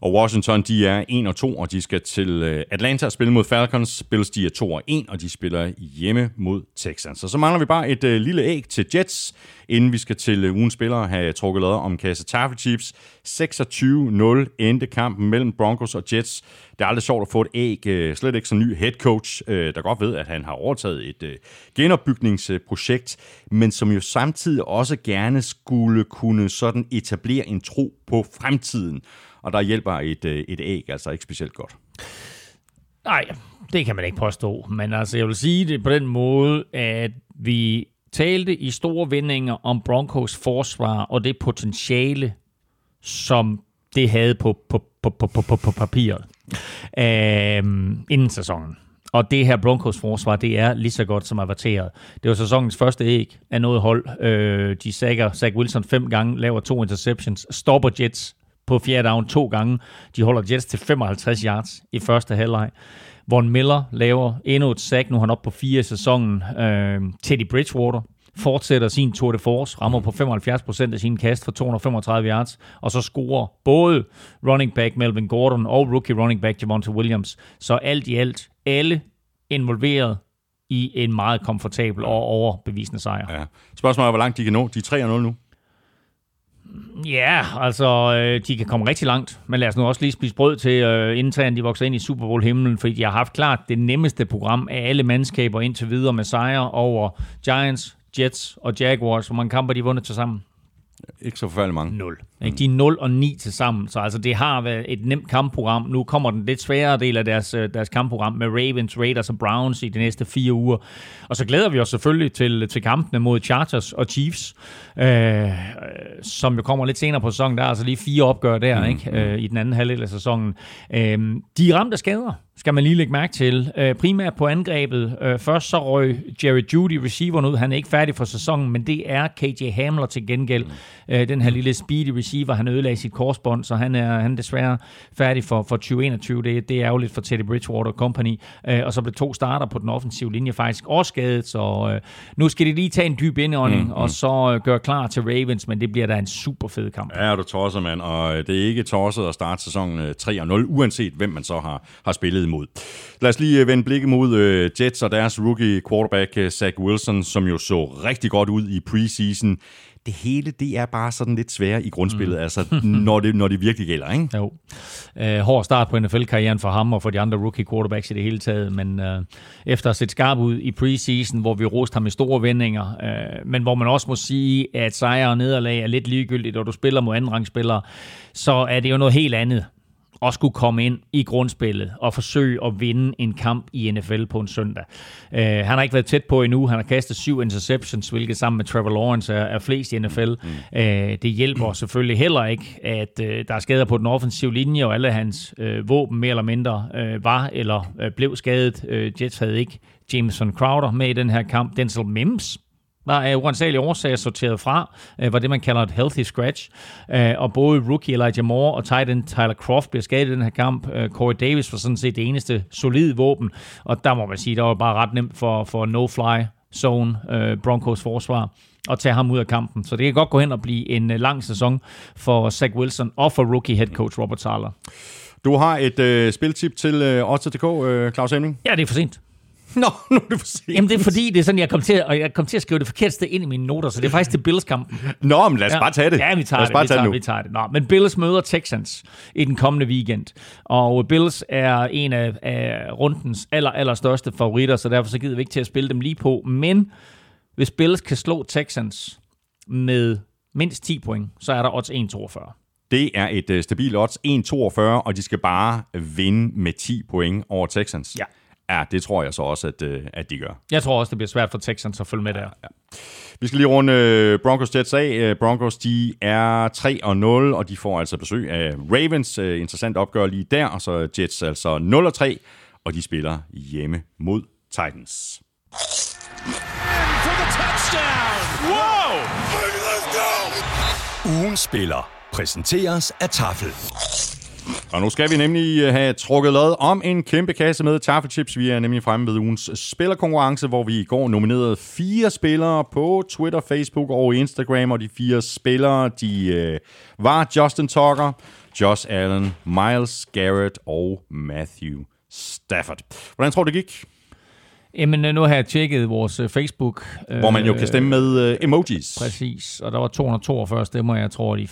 Og Washington, de er 1 og 2, og de skal til øh, Atlanta og spille mod Falcons. Bills, de er 2 og 1, og de spiller hjemme mod Texans. Så så mangler vi bare et øh, lille æg til Jets, inden vi skal til øh, ugens spillere have trukket lader om kasse Tafel Chiefs. 26-0 endte kampen mellem Broncos og Jets. Det er aldrig sjovt at få et æg, øh, slet ikke som ny head coach, øh, der godt ved, at han har overtaget et genopbygningsprojekt, men som jo samtidig også gerne skulle kunne sådan etablere en tro på fremtiden og der hjælper et, et æg altså ikke specielt godt. Nej, det kan man ikke påstå, men altså jeg vil sige det på den måde, at vi talte i store vendinger om Broncos forsvar og det potentiale, som det havde på, på, på, på, på, på papiret øh, inden sæsonen. Og det her Broncos forsvar, det er lige så godt som averteret. Det var sæsonens første æg af noget hold. Øh, de sækker Zach Wilson fem gange, laver to interceptions, stopper Jets på fjerde down to gange. De holder Jets til 55 yards i første halvleg. Von Miller laver endnu et sack, nu er han op på fire i sæsonen. Øh, Teddy Bridgewater fortsætter sin Tour de Force, rammer på 75% af sin kast for 235 yards, og så scorer både running back Melvin Gordon og rookie running back Javonte Williams. Så alt i alt, alle involveret i en meget komfortabel og overbevisende sejr. Ja. Spørgsmålet er, hvor langt de kan nå. De er 3-0 nu. Ja, altså, øh, de kan komme rigtig langt, men lad os nu også lige spise brød til, øh, inden de vokser ind i Super Bowl-himlen, fordi de har haft klart det nemmeste program af alle mandskaber indtil videre med sejre over Giants, Jets og Jaguars. Hvor mange kamper de vundet til sammen? Ikke så forfærdeligt mange. 0. Mm. De er 0 og 9 til sammen, så altså det har været et nemt kampprogram. Nu kommer den lidt sværere del af deres, øh, deres kampprogram med Ravens, Raiders og Browns i de næste fire uger. Og så glæder vi os selvfølgelig til, til kampene mod Chargers og Chiefs, øh, som jo kommer lidt senere på sæsonen. Der er altså lige fire opgør der mm. ikke? Øh, i den anden halvdel af sæsonen. Øh, de er ramt af skader skal man lige lægge mærke til. Øh, primært på angrebet. Øh, først så røg Jerry Judy, receiveren ud. Han er ikke færdig for sæsonen, men det er KJ Hamler til gengæld. Øh, den her lille speedy receiver, han ødelagde sit korsbånd, så han er, han er desværre færdig for, for 2021. Det, det er jo lidt for Teddy Bridgewater Company. Øh, og så blev to starter på den offensive linje faktisk også skadet, så øh, nu skal de lige tage en dyb indånding, mm, mm. og så øh, gøre klar til Ravens, men det bliver da en super fed kamp. Ja, du tosser, mand, og øh, det er ikke tosset at starte sæsonen 3-0, øh, uanset hvem man så har, har spillet imod. Lad os lige øh, vende blikket mod uh, Jets og deres rookie quarterback, Zach Wilson, som jo så rigtig godt ud i preseason det hele, det er bare sådan lidt sværere i grundspillet, mm. altså [laughs] når det, når det virkelig gælder, ikke? Jo. Uh, hård start på NFL-karrieren for ham og for de andre rookie quarterbacks i det hele taget, men uh, efter at set skarp ud i preseason, hvor vi roste ham i store vendinger, uh, men hvor man også må sige, at sejre og nederlag er lidt ligegyldigt, og du spiller mod anden rangspillere, så er det jo noget helt andet at skulle komme ind i grundspillet og forsøge at vinde en kamp i NFL på en søndag. Uh, han har ikke været tæt på endnu. Han har kastet syv interceptions, hvilket sammen med Trevor Lawrence er, er flest i NFL. Mm. Uh, det hjælper selvfølgelig heller ikke, at uh, der er skader på den offensive linje, og alle hans uh, våben mere eller mindre uh, var eller uh, blev skadet. Uh, Jets havde ikke Jameson Crowder med i den her kamp. Denzel Mims var af uansagelige årsager sorteret fra, øh, var det, man kalder et healthy scratch. Øh, og både rookie Elijah Moore og tight end Tyler Croft bliver skadet i den her kamp. Øh, Corey Davis var sådan set det eneste solide våben, og der må man sige, der var bare ret nemt for, for no-fly zone Broncos forsvar at tage ham ud af kampen. Så det kan godt gå hen og blive en lang sæson for Zach Wilson og for rookie head coach Robert Sala. Du har et øh, spiltip til øh, Odds.dk, øh, Claus Hemming? Ja, det er for sent. [laughs] Nå, nu er det for sent. Jamen, det er fordi, det er sådan, jeg kom til, og jeg kom til at skrive det forkerte sted ind i mine noter, så det er faktisk til Bills-kampen. Nå, men lad os ja. bare tage det. Ja, vi tager lad os det. Bare vi, tage tager, det vi tager det. Nå, men Bills møder Texans i den kommende weekend, og Bills er en af, af rundens aller, aller største favoritter, så derfor så gider vi ikke til at spille dem lige på. Men hvis Bills kan slå Texans med mindst 10 point, så er der odds 1,42. Det er et uh, stabilt odds, 1,42, og de skal bare vinde med 10 point over Texans. Ja. Ja, det tror jeg så også, at, øh, at de gør. Jeg tror også, det bliver svært for Texans at følge med der. Ja, ja. Vi skal lige runde øh, Broncos Jets af. Øh, Broncos de er 3-0, og de får altså besøg af Ravens. Interessant opgør lige der, og så Jets altså 0-3, og de spiller hjemme mod Titans. Wow! Ugen spiller præsenteres af Tafel. Og nu skal vi nemlig øh, have trukket lod om en kæmpe kasse med taffelchips. Vi er nemlig fremme ved ugens spillerkonkurrence, hvor vi i går nominerede fire spillere på Twitter, Facebook og Instagram. Og de fire spillere, de øh, var Justin Tucker, Josh Allen, Miles Garrett og Matthew Stafford. Hvordan tror du, det gik? Jamen, øh, nu har jeg tjekket vores øh, Facebook. Hvor man jo kan stemme med emojis. Præcis, og der var 242 stemmer, jeg tror, de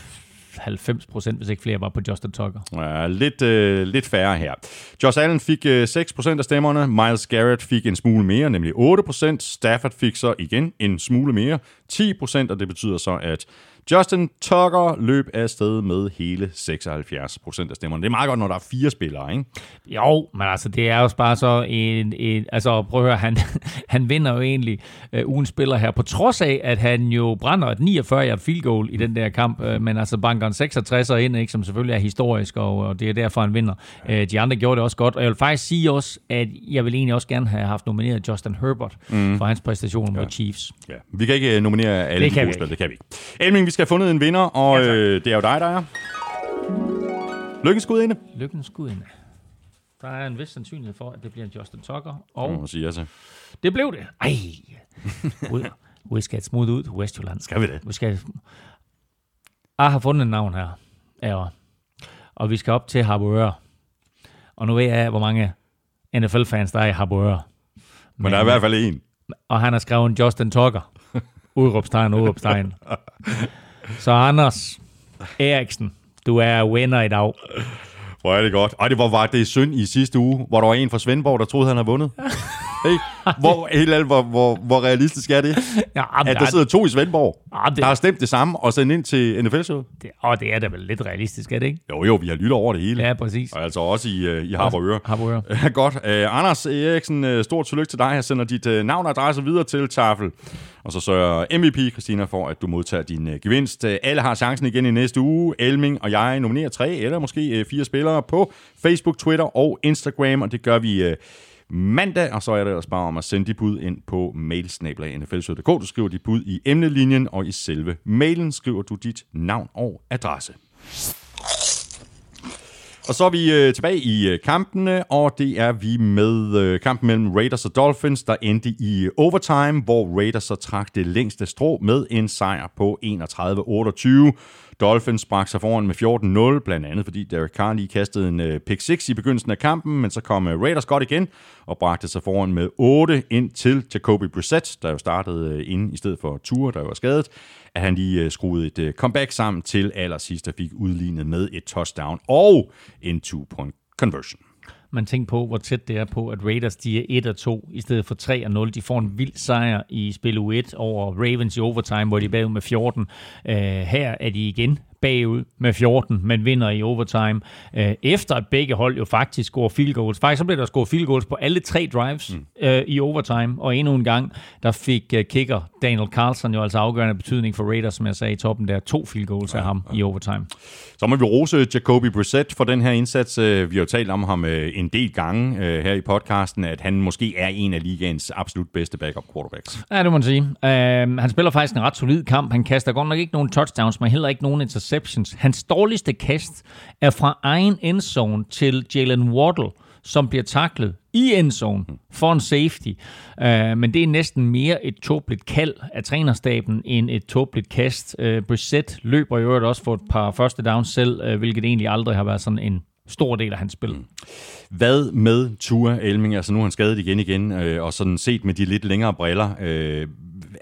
90 procent, hvis ikke flere var på Justin Tucker. Ja, lidt, øh, lidt færre her. Josh Allen fik øh, 6 procent af stemmerne. Miles Garrett fik en smule mere, nemlig 8 procent. Stafford fik så igen en smule mere, 10 procent, og det betyder så, at Justin Tucker løb afsted med hele 76 procent af stemmerne. Det er meget godt, når der er fire spillere, ikke? Jo, men altså, det er jo bare så en... en altså, prøv at høre, han, [laughs] han vinder jo egentlig uh, ugen spiller her, på trods af, at han jo brænder et 49 yard field goal i den der kamp, uh, men altså banker en 66 ind, ikke, som selvfølgelig er historisk, og, og det er derfor, han vinder. Uh, de andre gjorde det også godt, og jeg vil faktisk sige også, at jeg vil egentlig også gerne have haft nomineret Justin Herbert mm. for hans præstation mod ja. Chiefs. Ja. Vi kan ikke nominere alle det de gode spil, det kan vi ikke. Elming, vi skal have fundet en vinder, og ja, øh, det er jo dig, der er. Lykkens skudinde. Lykkens skudinde. Der er en vis sandsynlighed for, at det bliver Justin Tucker. Og må sige altså. Det blev det. Ej. [laughs] vi skal smooth ud til Westjylland. Skal vi det? Vi skal... Jeg har fundet et navn her. Ja. Og vi skal op til Harboøre. Og nu ved jeg, hvor mange NFL-fans der er i Harboøre. Men, Men der er i hvert fald en. Og han har skrevet Justin Tucker. Udråbstegn, udråbstegn. [laughs] Så Anders, Eriksen, du er winner i dag. Hvor er det godt. Ej, det var, var det synd i sidste uge, hvor der var en fra Svendborg, der troede, han havde vundet. [laughs] hey, hvor, helt alt, hvor, hvor, hvor realistisk er det? Ja, At der sidder to i Svendborg, Ja, det- der har stemt det samme og sendt ind til NFL-showet. det, og det er da vel lidt realistisk, er det ikke? Jo, jo, vi har lyttet over det hele. Ja, præcis. Og altså også i, uh, i Harboøre. Harboøre. [laughs] Godt. Uh, Anders Eriksen, uh, stort tillykke til dig. Jeg sender dit uh, navn og adresse videre til Tafel. Og så sørger MVP, Christina, for, at du modtager din uh, gevinst. Uh, alle har chancen igen i næste uge. Elming og jeg nominerer tre eller måske uh, fire spillere på Facebook, Twitter og Instagram, og det gør vi... Uh, mandag, og så er det ellers bare om at sende de bud ind på mailsnablag.nflsød.dk. Du skriver dit bud i emnelinjen, og i selve mailen skriver du dit navn og adresse. Og så er vi øh, tilbage i øh, kampene, og det er vi med øh, kampen mellem Raiders og Dolphins, der endte i øh, overtime, hvor Raiders så trak det længste strå med en sejr på 31-28. Dolphins brak sig foran med 14-0, blandt andet fordi Derek Carr lige kastede en øh, pick 6 i begyndelsen af kampen, men så kom øh, Raiders godt igen og bragte sig foran med 8 ind til Jacoby Brissett, der jo startede øh, ind i stedet for Ture, der var skadet, at han lige øh, skruede et øh, comeback sammen til allersidst, der fik udlignet med et touchdown og en two-point conversion. Man tænker på, hvor tæt det er på, at Raiders de er 1 og 2 i stedet for 3 og 0. De får en vild sejr i spil U1 over Ravens i overtime, hvor de er bagud med 14. Uh, øh, her er de igen bagud med 14, men vinder i overtime. Uh, efter at begge hold jo faktisk scorer field goals. Faktisk så blev der scoret field goals på alle tre drives mm. uh, i overtime, og endnu en gang, der fik uh, kicker Daniel Carlson jo altså afgørende betydning for Raiders, som jeg sagde i toppen der. To field goals af ham i overtime. Så må vi rose Jacoby Brissett for den her indsats. Øh, Vi har jo talt om ham øh, en del gange øh, her i podcasten, at han måske er en af ligaens absolut bedste backup quarterbacks. Ja, det må man sige. Uh, han spiller faktisk en ret solid kamp. Han kaster godt nok ikke nogen touchdowns, men heller ikke nogen interceptions. Hans dårligste kast er fra egen endzone til Jalen Waddle, som bliver taklet i endzone for en safety. Uh, men det er næsten mere et tåbeligt kald af trænerstaben end et tåbeligt kast. Uh, øh, Brissett løber i øvrigt også for et par første downs selv, uh, hvilket egentlig aldrig har været sådan en stor del af hans spil. Mm. Hvad med Tua Elming? Altså nu er han skadet igen igen, øh, og sådan set med de lidt længere briller. Øh,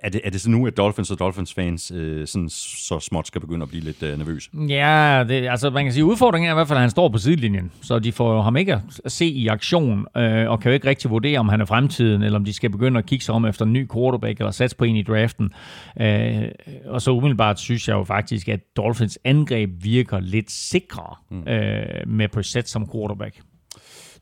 er, det, er det så nu, at Dolphins og Dolphins-fans øh, sådan, så småt skal begynde at blive lidt øh, nervøse? Ja, det, altså man kan sige, udfordringen er i hvert fald, at han står på sidelinjen, så de får jo ham ikke at se i aktion, øh, og kan jo ikke rigtig vurdere, om han er fremtiden, eller om de skal begynde at kigge sig om efter en ny quarterback, eller satse på en i draften. Øh, og så umiddelbart synes jeg jo faktisk, at Dolphins angreb virker lidt sikrere øh, med Brissett som quarterback.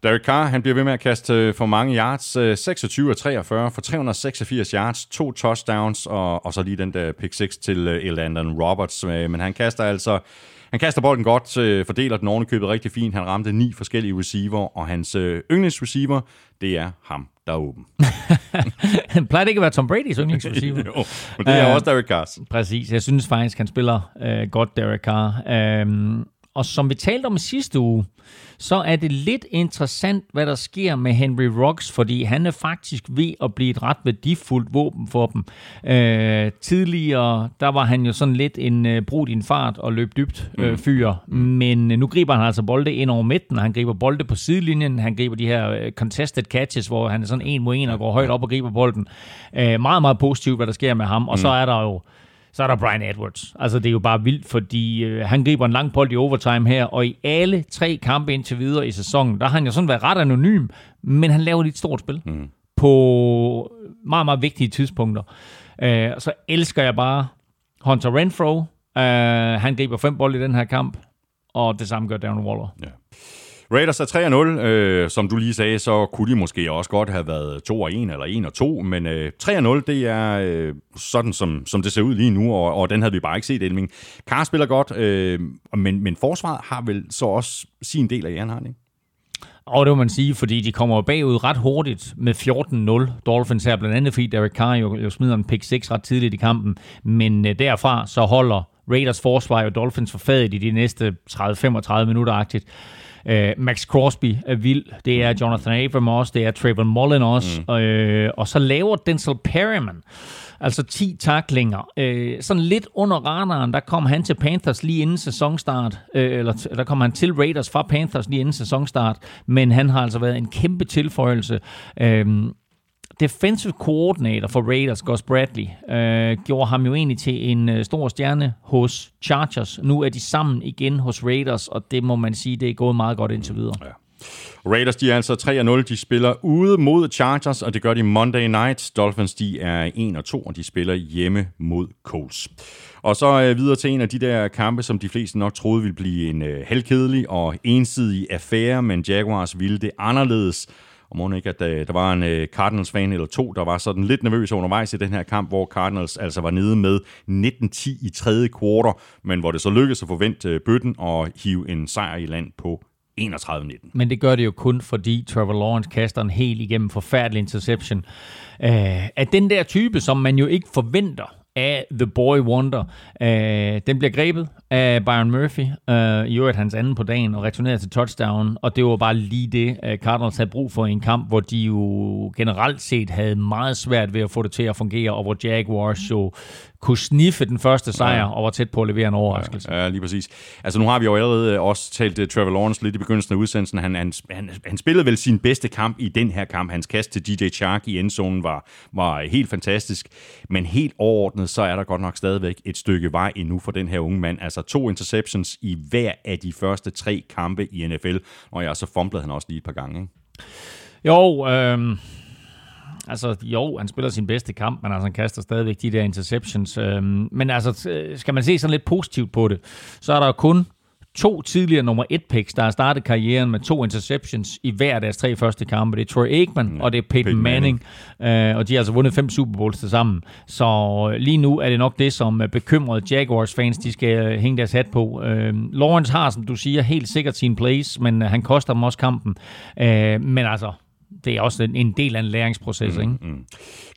Derek Carr, han bliver ved med at kaste øh, for mange yards. øh, 26 af 43 for 386 yards, to touchdowns, og, og så lige den der pick 6 til Elandon Roberts. Øh, Men han kaster altså... Han kaster bolden godt, øh, fordeler den ovenikøbet rigtig fint. Han ramte ni forskellige receiver, og hans øh, yndlingsreceiver, det er ham, der er åben. Han [laughs] plejer ikke at være Tom Brady's yndlingsreceiver. [laughs] jo, men det er Øh, også Derek Carrs. Præcis. Jeg synes faktisk, han spiller øh, godt, Derek Carr. Øhm, og som vi talte om sidste uge, så er det lidt interessant, hvad der sker med Henry Rocks, fordi han er faktisk ved at blive et ret værdifuldt våben for dem. Øh, tidligere, der var han jo sådan lidt en øh, brug din fart og løb dybt øh, fyr, men øh, nu griber han altså bolde ind over midten, han griber bolde på sidelinjen, han griber de her øh, contested catches, hvor han er sådan en mod en og går højt op og griber bolden. Øh, meget, meget positivt, hvad der sker med ham, og så er der jo så er der Brian Edwards. Altså, det er jo bare vildt, fordi øh, han griber en lang bold i overtime her, og i alle tre kampe indtil videre i sæsonen, der har han jo sådan været ret anonym, men han laver lidt stort spil mm. på meget, meget vigtige tidspunkter. Øh, og så elsker jeg bare Hunter Renfro. Øh, han griber fem bolde i den her kamp, og det samme gør Darren Waller. Ja. Raiders er 3-0. Øh, som du lige sagde, så kunne de måske også godt have været 2-1 eller 1-2, men øh, 3-0, det er øh, sådan, som, som det ser ud lige nu, og, og den havde vi bare ikke set, Elming. Kar spiller godt, øh, men, men forsvaret har vel så også sin del af æren, har ikke? Og det må man sige, fordi de kommer bagud ret hurtigt med 14-0. Dolphins her, blandt andet fordi Derek Carr jo, jo smider en pick 6 ret tidligt i kampen. Men øh, derfra så holder Raiders forsvar jo Dolphins for fadet i de næste 30-35 minutter-agtigt. Øh, Max Crosby er vild. Det er Jonathan Abram også. Det er Trayvon Mullen også. Mm. Øh, og så laver Denzel Perryman altså 10 taklinger. Øh, sådan lidt under radaren, der kom han til Panthers lige inden sæsonstart, øh, eller der kom han til Raiders fra Panthers lige inden sæsonstart, men han har altså været en kæmpe tilføjelse. Øh, defensive coordinator for Raiders, Gus Bradley, øh, gjorde ham jo egentlig til en øh, stor stjerne hos Chargers. Nu er de sammen igen hos Raiders, og det må man sige, det er gået meget godt indtil videre. Ja. Raiders, de er altså 3-0. De spiller ude mod Chargers, og det gør de Monday night. Dolphins, de er 1-2, og de spiller hjemme mod Colts. Og så øh, videre til en af de der kampe, som de fleste nok troede ville blive en øh, halvkedelig og ensidig affære, men Jaguars ville det anderledes. Og må ikke, at øh, der var en øh, Cardinals-fan eller to, der var sådan lidt nervøs undervejs i den her kamp, hvor Cardinals altså var nede med 19-10 i tredje kvartal, men hvor det så lykkedes at forvente øh, bøtten og hive en sejr i land på 31-19. Men det gør det jo kun, fordi Trevor Lawrence kaster en helt igennem forfærdelig interception. Øh, uh, at den der type, som man jo ikke forventer af The Boy Wonder. Uh, den bliver grebet af Byron Murphy, uh, i øvrigt hans anden på dagen, og returneret til touchdown. Og det var bare lige det, uh, Cardinals havde brug for i en kamp, hvor de jo generelt set havde meget svært ved at få det til at fungere, og hvor Jaguars jo kunne sniffe den første sejr ja. og var tæt på at levere en overraskelse. Ja, lige præcis. Altså nu har vi jo allerede også talt uh, Trevor Lawrence lidt i begyndelsen af udsendelsen. Han, han, han, han spillede vel sin bedste kamp i den her kamp. Hans kast til DJ Chark i endzonen var, var helt fantastisk. Men helt overordnet, så er der godt nok stadigvæk et stykke vej endnu for den her unge mand. Altså to interceptions i hver af de første tre kampe i NFL. Og ja, så fumblede han også lige et par gange. Ikke? Jo, øh altså, jo, han spiller sin bedste kamp, men altså, han kaster stadigvæk de der interceptions. Øhm, men altså, skal man se sådan lidt positivt på det, så er der jo kun to tidligere nummer et picks, der har startet karrieren med to interceptions i hver af deres tre første kampe. Det er Troy Aikman, ja, og det er Peyton, Peyton Manning, Manning. Øh, og de har altså vundet fem Super Bowls til sammen. Så lige nu er det nok det, som bekymrede Jaguars-fans, de skal hænge deres hat på. Øh, Lawrence har, som du siger, helt sikkert sin place, men han koster dem også kampen. Øh, men altså, det er også en del af en læringsproces. Mm, ikke? Mm.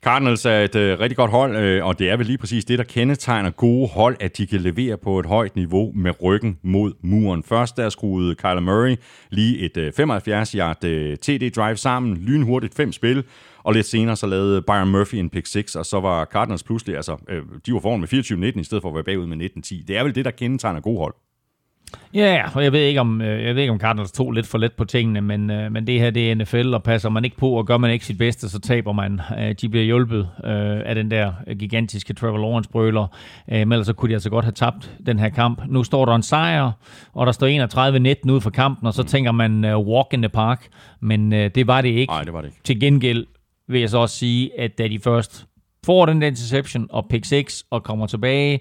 Cardinals er et uh, rigtig godt hold, uh, og det er vel lige præcis det, der kendetegner gode hold, at de kan levere på et højt niveau med ryggen mod muren. Først der skruede Kyler Murray lige et uh, 75-yard uh, TD-drive sammen, lynhurtigt fem spil, og lidt senere så lavede Byron Murphy en pick 6, og så var Cardinals pludselig, altså, øh, de var foran med 24-19 i stedet for at være bagud med 19-10. Det er vel det, der kendetegner gode hold. Ja, og jeg ved ikke om øh, jeg ved ikke om Cardinals tog lidt for let på tingene, men, øh, men det her det er NFL, og passer man ikke på, og gør man ikke sit bedste, så taber man. Øh, de bliver hjulpet af den der gigantiske Trevor Lawrence brøler, men ellers så kunne de altså godt have tabt den her kamp. Nu står der en sejr, og der står 31-19 ud for kampen, og så tænker man walk in the park, men det var det ikke. Nej, det var det ikke. Til gengæld vil jeg så også sige, at da de først får den der interception og pick 6 og kommer tilbage,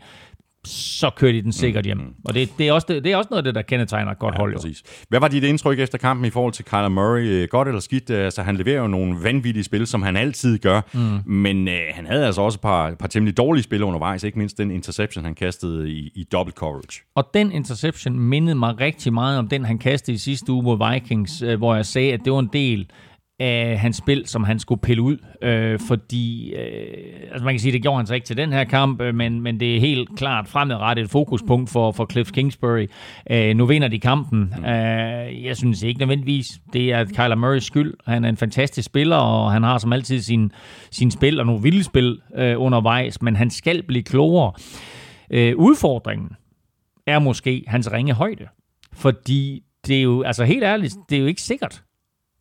så kører de den sikkert hjem. Mm. Og det, det, er også, det, det er også noget af det, der kendetegner et godt ja, hold. Præcis. Hvad var dit indtryk efter kampen i forhold til Kyler Murray? Øh, godt eller skidt? Altså, han leverer jo nogle vanvittige spil, som han altid gør. Mm. Men øh, han havde altså også et par, par temmelig dårlige spil undervejs. Ikke mindst den interception, han kastede i, i double coverage. Og den interception mindede mig rigtig meget om den, han kastede i sidste uge mod Vikings, øh, hvor jeg sagde, at det var en del af hans spil, som han skulle pille ud, øh, fordi øh, altså man kan sige, det gjorde han så ikke til den her kamp, øh, men, men det er helt klart fremadrettet et fokuspunkt for, for Cliff Kingsbury. Øh, nu vinder de kampen. Mm. Øh, jeg synes ikke nødvendigvis, det er Kyler Murrays skyld. Han er en fantastisk spiller, og han har som altid sin, sin spil og nogle vilde spil øh, undervejs, men han skal blive klogere. Øh, udfordringen er måske hans ringe højde, fordi det er jo, altså helt ærligt, det er jo ikke sikkert,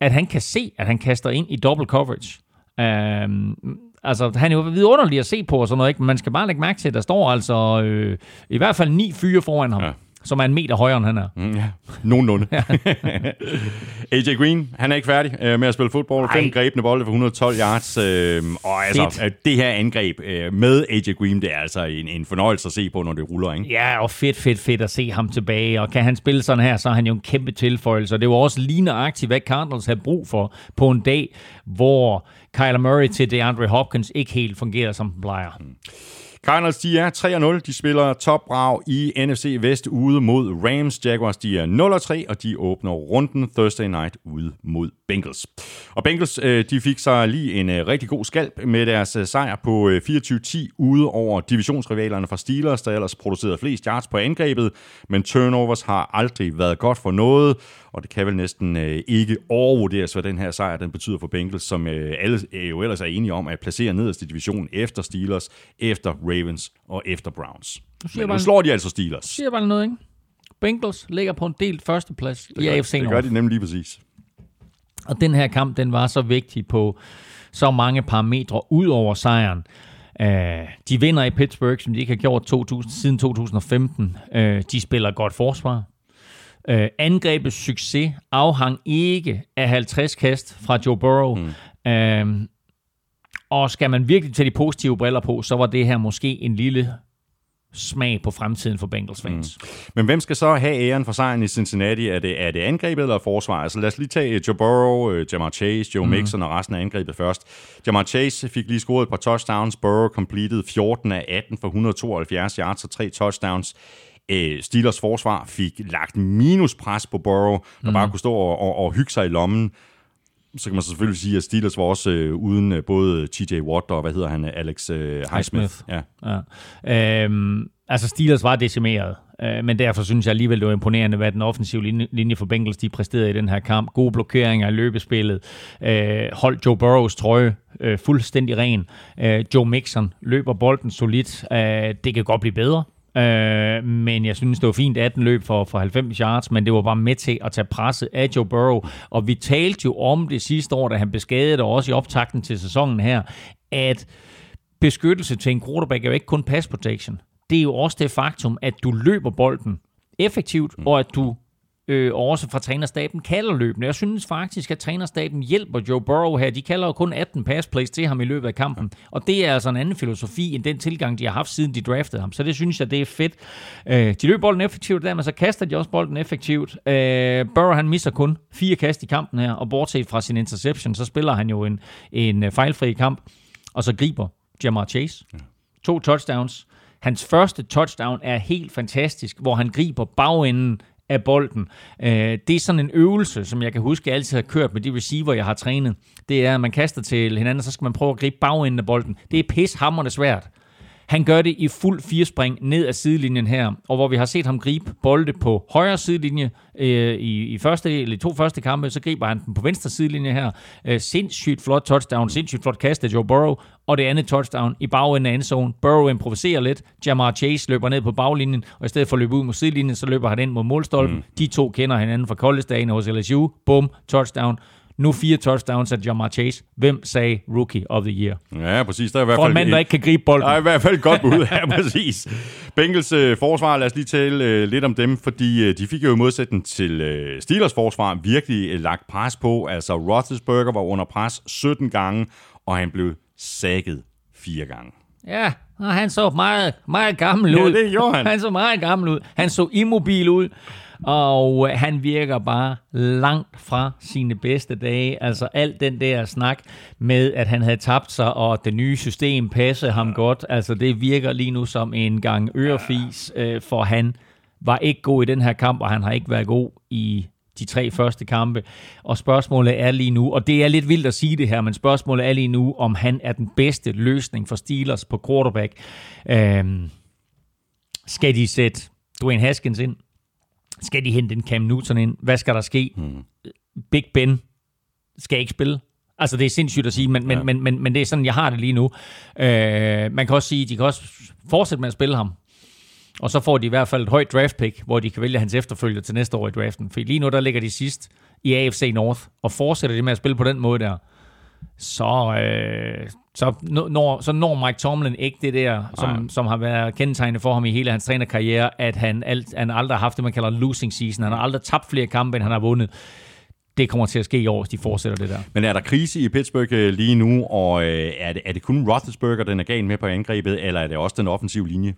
at han kan se, at han kaster ind i double coverage. Um, altså, han er jo vidunderlig at se på og sådan noget, ikke? men man skal bare lægge mærke til, at der står altså øh, i hvert fald ni fyre foran ham. Ja som er en meter højere, end han er. Mm, ja, nogenlunde. [laughs] [laughs] AJ Green, han er ikke færdig øh, med at spille fodbold. Fem grebne bolde for 112 yards. Øh, og altså, fedt. det her angreb øh, med AJ Green, det er altså en, en fornøjelse at se på, når det ruller. Ikke? Ja, og fedt, fedt, fedt at se ham tilbage. Og kan han spille sådan her, så er han jo en kæmpe tilføjelse. Og det var også lige nøjagtigt, hvad Cardinals havde brug for på en dag, hvor Kyler Murray til DeAndre Hopkins ikke helt fungerer, som den plejer. Mm. Cardinals, de er 3-0. De spiller topbrag i NFC Vest ude mod Rams. Jaguars, de er 0-3, og de åbner runden Thursday night ude mod Bengals. Og Bengals, øh, de fik sig lige en øh, rigtig god skalp med deres øh, sejr på 24-10 ude over divisionsrivalerne fra Steelers, der ellers producerede flest yards på angrebet, men turnovers har aldrig været godt for noget, og det kan vel næsten ikke overvurderes, hvad den her sejr den betyder for Bengals, som alle jo ellers er enige om at placere nederst i divisionen efter Steelers, efter Ravens og efter Browns. Men nu slår de altså Steelers. Siger bare noget, ikke? Bengals ligger på en delt førsteplads i AFC Det gør de nemlig lige præcis. Og den her kamp, den var så vigtig på så mange parametre ud over sejren. Uh, de vinder i Pittsburgh, som de ikke har gjort 2000, siden 2015. Uh, de spiller godt forsvar. Uh, angrebets succes afhang ikke af 50 kast fra Joe Burrow. Mm. Uh, og skal man virkelig tage de positive briller på, så var det her måske en lille smag på fremtiden for Bengals fans. Mm. Men hvem skal så have æren for sejren i Cincinnati? Er det, er det angrebet eller forsvaret? Altså lad os lige tage Joe Burrow, uh, Jamar Chase, Joe mm. Mixon og resten af angrebet først. Jamar Chase fik lige scoret et par touchdowns. Burrow completed 14 af 18 for 172 yards og tre touchdowns. Uh, Steelers forsvar fik lagt minuspres på Burrow, der mm. bare kunne stå og, og, og hygge sig i lommen så kan man selvfølgelig sige, at Steelers var også øh, uden øh, både TJ Watt og, hvad hedder han, Alex øh, Highsmith. Ja. ja. Øhm, altså Steelers var decimeret, øh, men derfor synes jeg alligevel, det var imponerende, hvad den offensive linje, linje for Bengals de præsterede i den her kamp. Gode blokeringer i løbespillet. Øh, holdt Joe Burrows trøje øh, fuldstændig ren. Øh, Joe Mixon løber bolden solidt. Øh, det kan godt blive bedre. Øh, men jeg synes, det var fint, at den løb for, for 90 yards, men det var bare med til at tage presset af Joe Burrow. Og vi talte jo om det sidste år, da han beskadede og også i optakten til sæsonen her, at beskyttelse til en quarterback er jo ikke kun pass protection. Det er jo også det faktum, at du løber bolden effektivt, og at du øh, også fra trænerstaben kalder løbende. Jeg synes faktisk, at trænerstaben hjælper Joe Burrow her. De kalder jo kun 18 pass plays til ham i løbet af kampen. Og det er altså en anden filosofi end den tilgang, de har haft siden de draftede ham. Så det synes jeg, det er fedt. Øh, de løber bolden effektivt der, men så kaster de også bolden effektivt. Øh, Burrow han misser kun fire kast i kampen her, og bortset fra sin interception, så spiller han jo en, en øh, fejlfri kamp, og så griber Jamar Chase. To touchdowns. Hans første touchdown er helt fantastisk, hvor han griber bagenden af bolden. Øh, det er sådan en øvelse, som jeg kan huske, jeg altid har kørt med de receiver, jeg har trænet. Det er, at man kaster til hinanden, og så skal man prøve at gribe bagenden af bolden. Det er pishammerende svært. Han gør det i fuld firespring ned ad sidelinjen her, og hvor vi har set ham gribe bolde på højre sidelinje øh, i, i første eller to første kampe, så griber han den på venstre sidelinje her. Øh, sindssygt flot touchdown, sindssygt flot kast af Joe Burrow, og det andet touchdown i bagenden af endzone. Burrow improviserer lidt, Jamar Chase løber ned på baglinjen, og i stedet for at løbe ud mod sidelinjen, så løber han ind mod målstolpen. Mm. De to kender hinanden fra college hos LSU. Bum, touchdown. Nu fire touchdowns af Jamar Chase. Hvem sagde Rookie of the Year? Ja, præcis. Der er i hvert fald... For en mand, der ikke kan gribe bolden. Er i hvert fald godt bud. [laughs] ja, præcis. Bengals øh, forsvar, lad os lige tale øh, lidt om dem, fordi øh, de fik jo i modsætning til øh, Steelers forsvar virkelig øh, lagt pres på. Altså, Roethlisberger var under pres 17 gange, og han blev sækket fire gange. Ja, og han så meget, meget gammel ud. Ja, det gjorde han. [laughs] Han så meget gammel ud. Han så immobil ud. Og han virker bare langt fra sine bedste dage. Altså alt den der snak med, at han havde tabt sig, og det nye system passede ham godt. Altså det virker lige nu som en gang ørefis, øh, for han var ikke god i den her kamp, og han har ikke været god i de tre første kampe. Og spørgsmålet er lige nu, og det er lidt vildt at sige det her, men spørgsmålet er lige nu, om han er den bedste løsning for Steelers på quarterback. Øhm, skal de sætte Dwayne Haskins ind? Skal de hente en Cam Newton ind? Hvad skal der ske? Hmm. Big Ben skal ikke spille. Altså, det er sindssygt at sige, men, men, ja. men, men, men det er sådan, jeg har det lige nu. Øh, man kan også sige, de kan også fortsætte med at spille ham. Og så får de i hvert fald et højt draft pick, hvor de kan vælge hans efterfølger til næste år i draften. For lige nu, der ligger de sidst i AFC North, og fortsætter de med at spille på den måde der, så, øh, så, når, så når Mike Tomlin ikke det der, som, som har været kendetegnet for ham i hele hans trænerkarriere, at han, alt, han aldrig har haft det, man kalder losing season. Han har aldrig tabt flere kampe, end han har vundet. Det kommer til at ske i år, hvis de fortsætter det der. Men er der krise i Pittsburgh øh, lige nu, og øh, er, det, er det kun Roethlisberger, den er gal med på angrebet, eller er det også den offensive linje?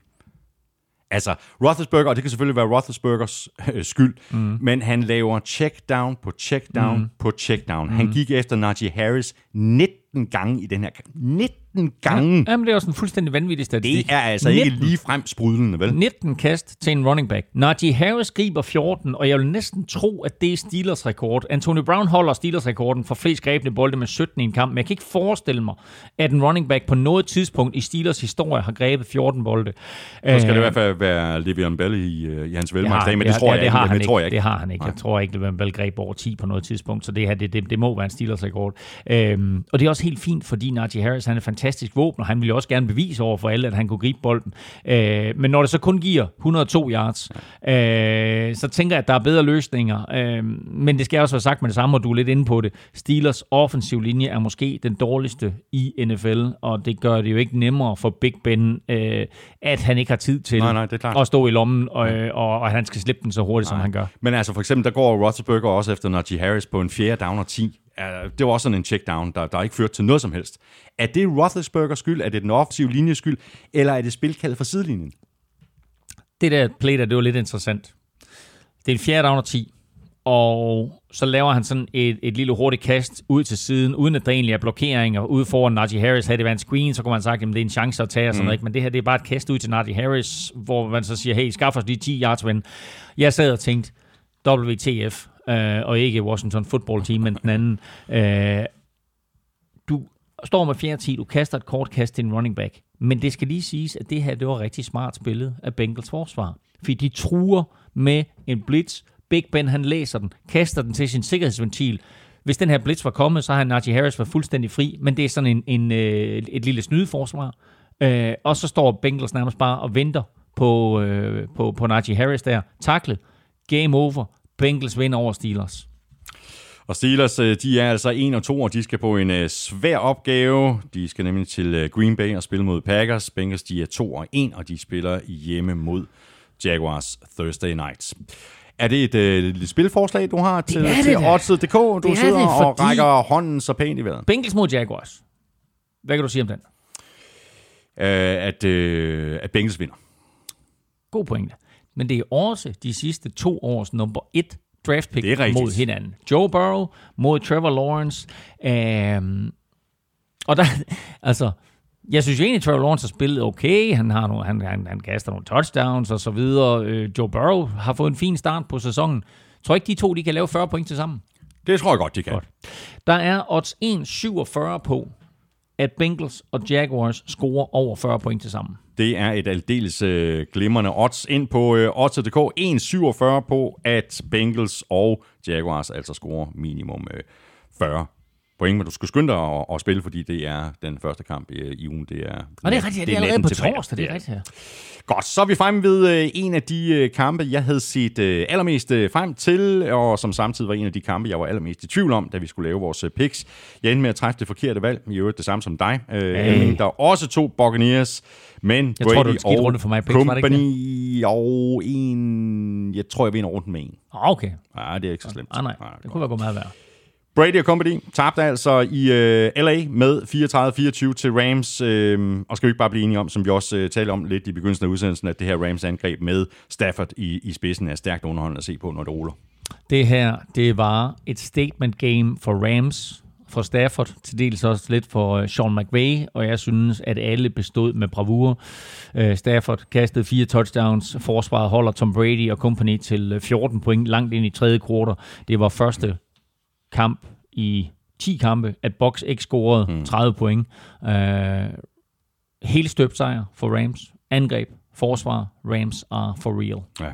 Altså, Roethlisberger, og det kan selvfølgelig være Roethlisbergers øh, skyld, mm. men han laver check down på check down mm. på check down. Mm. Han gik efter Najee Harris 19 gange i den her 19 19 gange. Ja, jamen, det er også en fuldstændig vanvittig statistik. Det er altså 19, ikke lige frem sprudlende, vel? 19 kast til en running back. Najee Harris griber 14, og jeg vil næsten tro, at det er Steelers rekord. Antonio Brown holder Steelers rekorden for flest grebne bolde med 17 i en kamp, men jeg kan ikke forestille mig, at en running back på noget tidspunkt i Steelers historie har grebet 14 bolde. Så skal det i hvert fald være Le'Veon Bell i, uh, i hans velmagtsdag, men det, tror, jeg, ikke, det tror jeg ikke. Det har han ikke. Jeg tror ikke, Le'Veon Bell greb over 10 på noget tidspunkt, så det her, det, det, det må være en Steelers rekord. Øhm, og det er også helt fint, fordi Najee Harris, han er fantastisk fantastisk våben, og han ville også gerne bevise over for alle, at han kunne gribe bolden. Øh, men når det så kun giver 102 yards, øh, så tænker jeg, at der er bedre løsninger. Øh, men det skal også være sagt med det samme, og du er lidt inde på det. Steelers offensiv linje er måske den dårligste i NFL, og det gør det jo ikke nemmere for Big Ben, øh, at han ikke har tid til Nej, nej, det er klart. at stå i lommen, og, og, og han skal slippe den så hurtigt, som han gør. Men altså for eksempel, der går Roethlisberger også efter Najee Harris på en fjerde down og 10. Uh, Det var også sådan en check down, der, der ikke førte til noget som helst. Er det Roethlisbergers skyld? Er det den offensive linjes skyld? Eller er det spilkaldet fra sidelinjen? det der play der, det var lidt interessant. Det er en fjerde down og 10, og så laver han sådan et, et lille hurtigt kast ud til siden, uden at der egentlig er blokeringer. Ude foran Najee Harris, havde det været en screen, så kunne man sagt, at det er en chance at tage og sådan mm. noget. Men det her, det er bare et kast ud til Najee Harris, hvor man så siger, hey, skaff os lige 10 yards, ven. Jeg sad og tænkte, WTF, øh, og ikke Washington Football Team, men den anden. Øh, du står med fjerde 10, du kaster et kort kast til en running back. Men det skal lige siges, at det her, det var rigtig smart spillet af Bengals forsvar. Fordi de truer med en blitz. Big Ben, han læser den, kaster den til sin sikkerhedsventil. Hvis den her blitz var kommet, så har Najee Harris været fuldstændig fri, men det er sådan en, en, øh, et lille snydeforsvar. Øh, og så står Bengals nærmest bare og venter på, øh, på, på Najee Harris der. Taklet. Game over. Bengals vinder over Steelers. Og Steelers, øh, de er altså 1 og 2, og de skal på en øh, svær opgave. De skal nemlig til øh, Green Bay og spille mod Packers. Bengals, de er 2 og 1, og de spiller hjemme mod Jaguars Thursday Nights. Er det et øh, spilforslag, du har til, det til. Odds.dk? Du Det er sidder det, og rækker hånden så pænt i vejret. Bengals mod Jaguars. Hvad kan du sige om den? Øh, at, øh, at Bengals vinder. God pointe. Men det er også de sidste to års nummer et draft pick mod hinanden. Joe Burrow mod Trevor Lawrence. Øhm, og der, [laughs] altså, jeg synes jo egentlig, Trevor Lawrence har spillet okay. Han, har nogle, han, han, han kaster nogle touchdowns og så videre. Øh, Joe Burrow har fået en fin start på sæsonen. Jeg tror ikke, de to de kan lave 40 point til sammen. Det tror jeg godt, de kan. Godt. Der er odds 1,47 på, at Bengals og Jaguars scorer over 40 point til sammen. Det er et aldeles øh, glimrende odds ind på øh, odds.dk. 1,47 på, at Bengals og Jaguars altså scorer minimum øh, 40 point. Men du skal skynde dig at, at spille, fordi det er den første kamp i, i ugen. Det er, Og det er rigtigt, det er allerede på torsdag, det er rigtigt. Godt, så er vi fremme ved øh, en af de øh, kampe, jeg havde set øh, allermest øh, frem til, og som samtidig var en af de kampe, jeg var allermest i tvivl om, da vi skulle lave vores øh, picks. Jeg endte med at træffe det forkerte valg, i øvrigt det samme som dig. Øh, Hey. Der er også to Buccaneers, men Jeg tror, det Brady en skidt og runde for mig picks, var det ikke Company og en... Jeg tror, jeg vinder rundt med en. Ah, Okay. Nej, det er ikke så slemt. Ah, nej, det kunne være godt meget værd. Brady og Company tabte altså i øh, LA med 34-24 til Rams. Øh, og skal vi ikke bare blive enige om, som vi også øh, talte om lidt i begyndelsen af udsendelsen, at det her Rams-angreb med Stafford i, i spidsen er stærkt underholdende at se på, når det ruller. Det her, det var et statement game for Rams, for Stafford, til dels også lidt for øh, Sean McVay, og jeg synes, at alle bestod med bravur. Øh, Stafford kastede fire touchdowns, forsvaret holder Tom Brady og company til øh, 14 point langt ind i tredje kvartal. Det var første kamp i 10 kampe, at Box ikke scorede 30 point. Øh, helt støbt sejr for Rams. Angreb, forsvar, Rams are for real. Ja.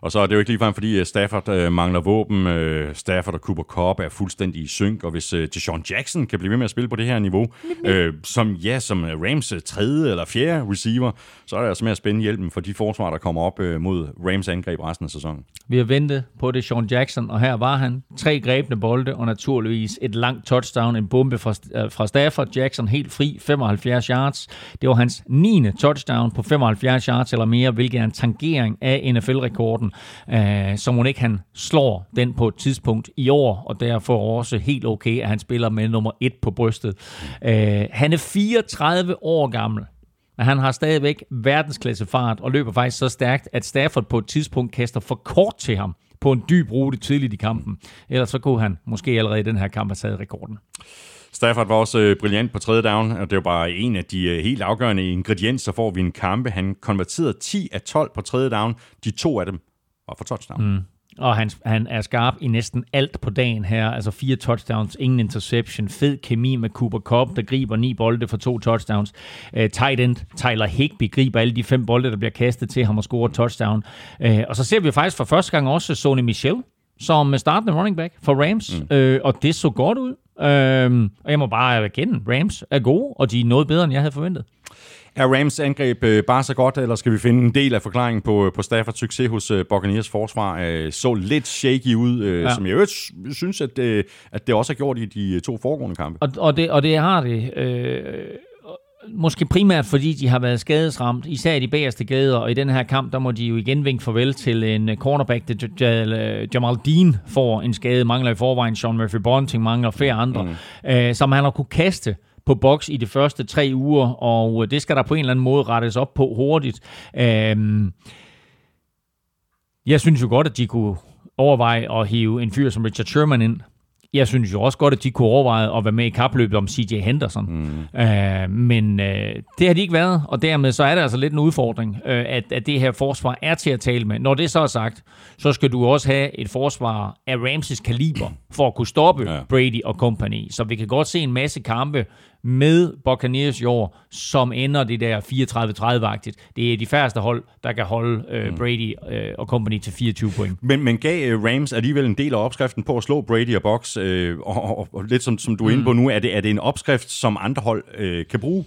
Og så er det jo ikke ligefrem, fordi øh, Stafford øh, mangler våben. Øh, Stafford og Cooper Cup er fuldstændig i synk, og hvis øh, Deshaun Jackson kan blive ved med at spille på det her niveau, øh, som ja, som Rams tredje eller fjerde receiver, så er det altså med at spænde hjælpen for de forsvar, der kommer op øh, mod Rams angreb resten af sæsonen. Vi har ventet på det, Sean Jackson, og her var han. Tre grebne bolde, og naturligvis et langt touchdown, en bombe fra, øh, fra Stafford. Jackson helt fri, 75 yards. Det var hans 9. touchdown på 75 yards eller mere, hvilket er en tangering af NFL-rekorden, øh, som hun ikke han slår den på et tidspunkt i år, og derfor også helt okay, at han spiller med nummer 1 på brystet. Øh, han er 34 år gammel. Men han har stadigvæk verdensklasse fart og løber faktisk så stærkt, at Stafford på et tidspunkt kaster for kort til ham på en dyb rute tidligt i kampen. Ellers så kunne han måske allerede i den her kamp have taget rekorden. Stafford var også øh, brilliant på tredje down, og det var bare en af de øh, helt afgørende ingredienser for at vinde kampe. Han konverterede 10 af 12 på tredje down. De to af dem var for touchdown. Mm. Og han, han er skarp i næsten alt på dagen her. Altså fire touchdowns, ingen interception, fed kemi med Cooper Cup, der griber ni bolde for to touchdowns. Uh, tight end Tyler Higby griber alle de fem bolde, der bliver kastet til ham og scorer touchdown. Uh, og så ser vi faktisk for første gang også Sony Michel som startende running back for Rams, mm. uh, og det så godt ud. Øhm, og jeg må bare erkende, Rams er gode, og de er noget bedre, end jeg havde forventet. Er Rams angreb øh, bare så godt, eller skal vi finde en del af forklaringen på, på Staffords succes hos øh, Buccaneers forsvar? Øh, så lidt shaky ud, øh, ja. som jeg øvrigt synes, at, øh, at det også har gjort i de to foregående kampe. Og, og, det, og det har det. Øh, måske primært fordi de har været skadesramt, især i de bagerste gader, og i den her kamp, der må de jo igen vinke farvel til en cornerback, der Jamal Dean får en skade, mangler i forvejen, Sean Murphy Bunting mangler flere andre, mm. øh, som han har kunne kaste på boks i de første tre uger, og det skal der på en eller anden måde rettes op på hurtigt. Øhm, jeg synes jo godt, at de kunne overveje at hive en fyr som Richard Sherman ind, jeg synes jo også godt, at de kunne overveje at være med i kapløbet om CJ Henderson. Mm. Øh, men øh, det har de ikke været, og dermed så er det altså lidt en udfordring, øh, at, at det her forsvar er til at tale med. Når det så er sagt, så skal du også have et forsvar af Ramses kaliber [clears throat] for at kunne stoppe ja. Brady og company. Så vi kan godt se en masse kampe, med Buccaneers i år, som ender det der 34-30-agtigt. Det er de færreste hold, der kan holde øh, mm. Brady øh, og company til 24 point. Men, men gav øh, Rams alligevel en del af opskriften på at slå Brady og Box, øh, og, og, og lidt som, som du er inde på mm. nu, er det, er det en opskrift, som andre hold øh, kan bruge?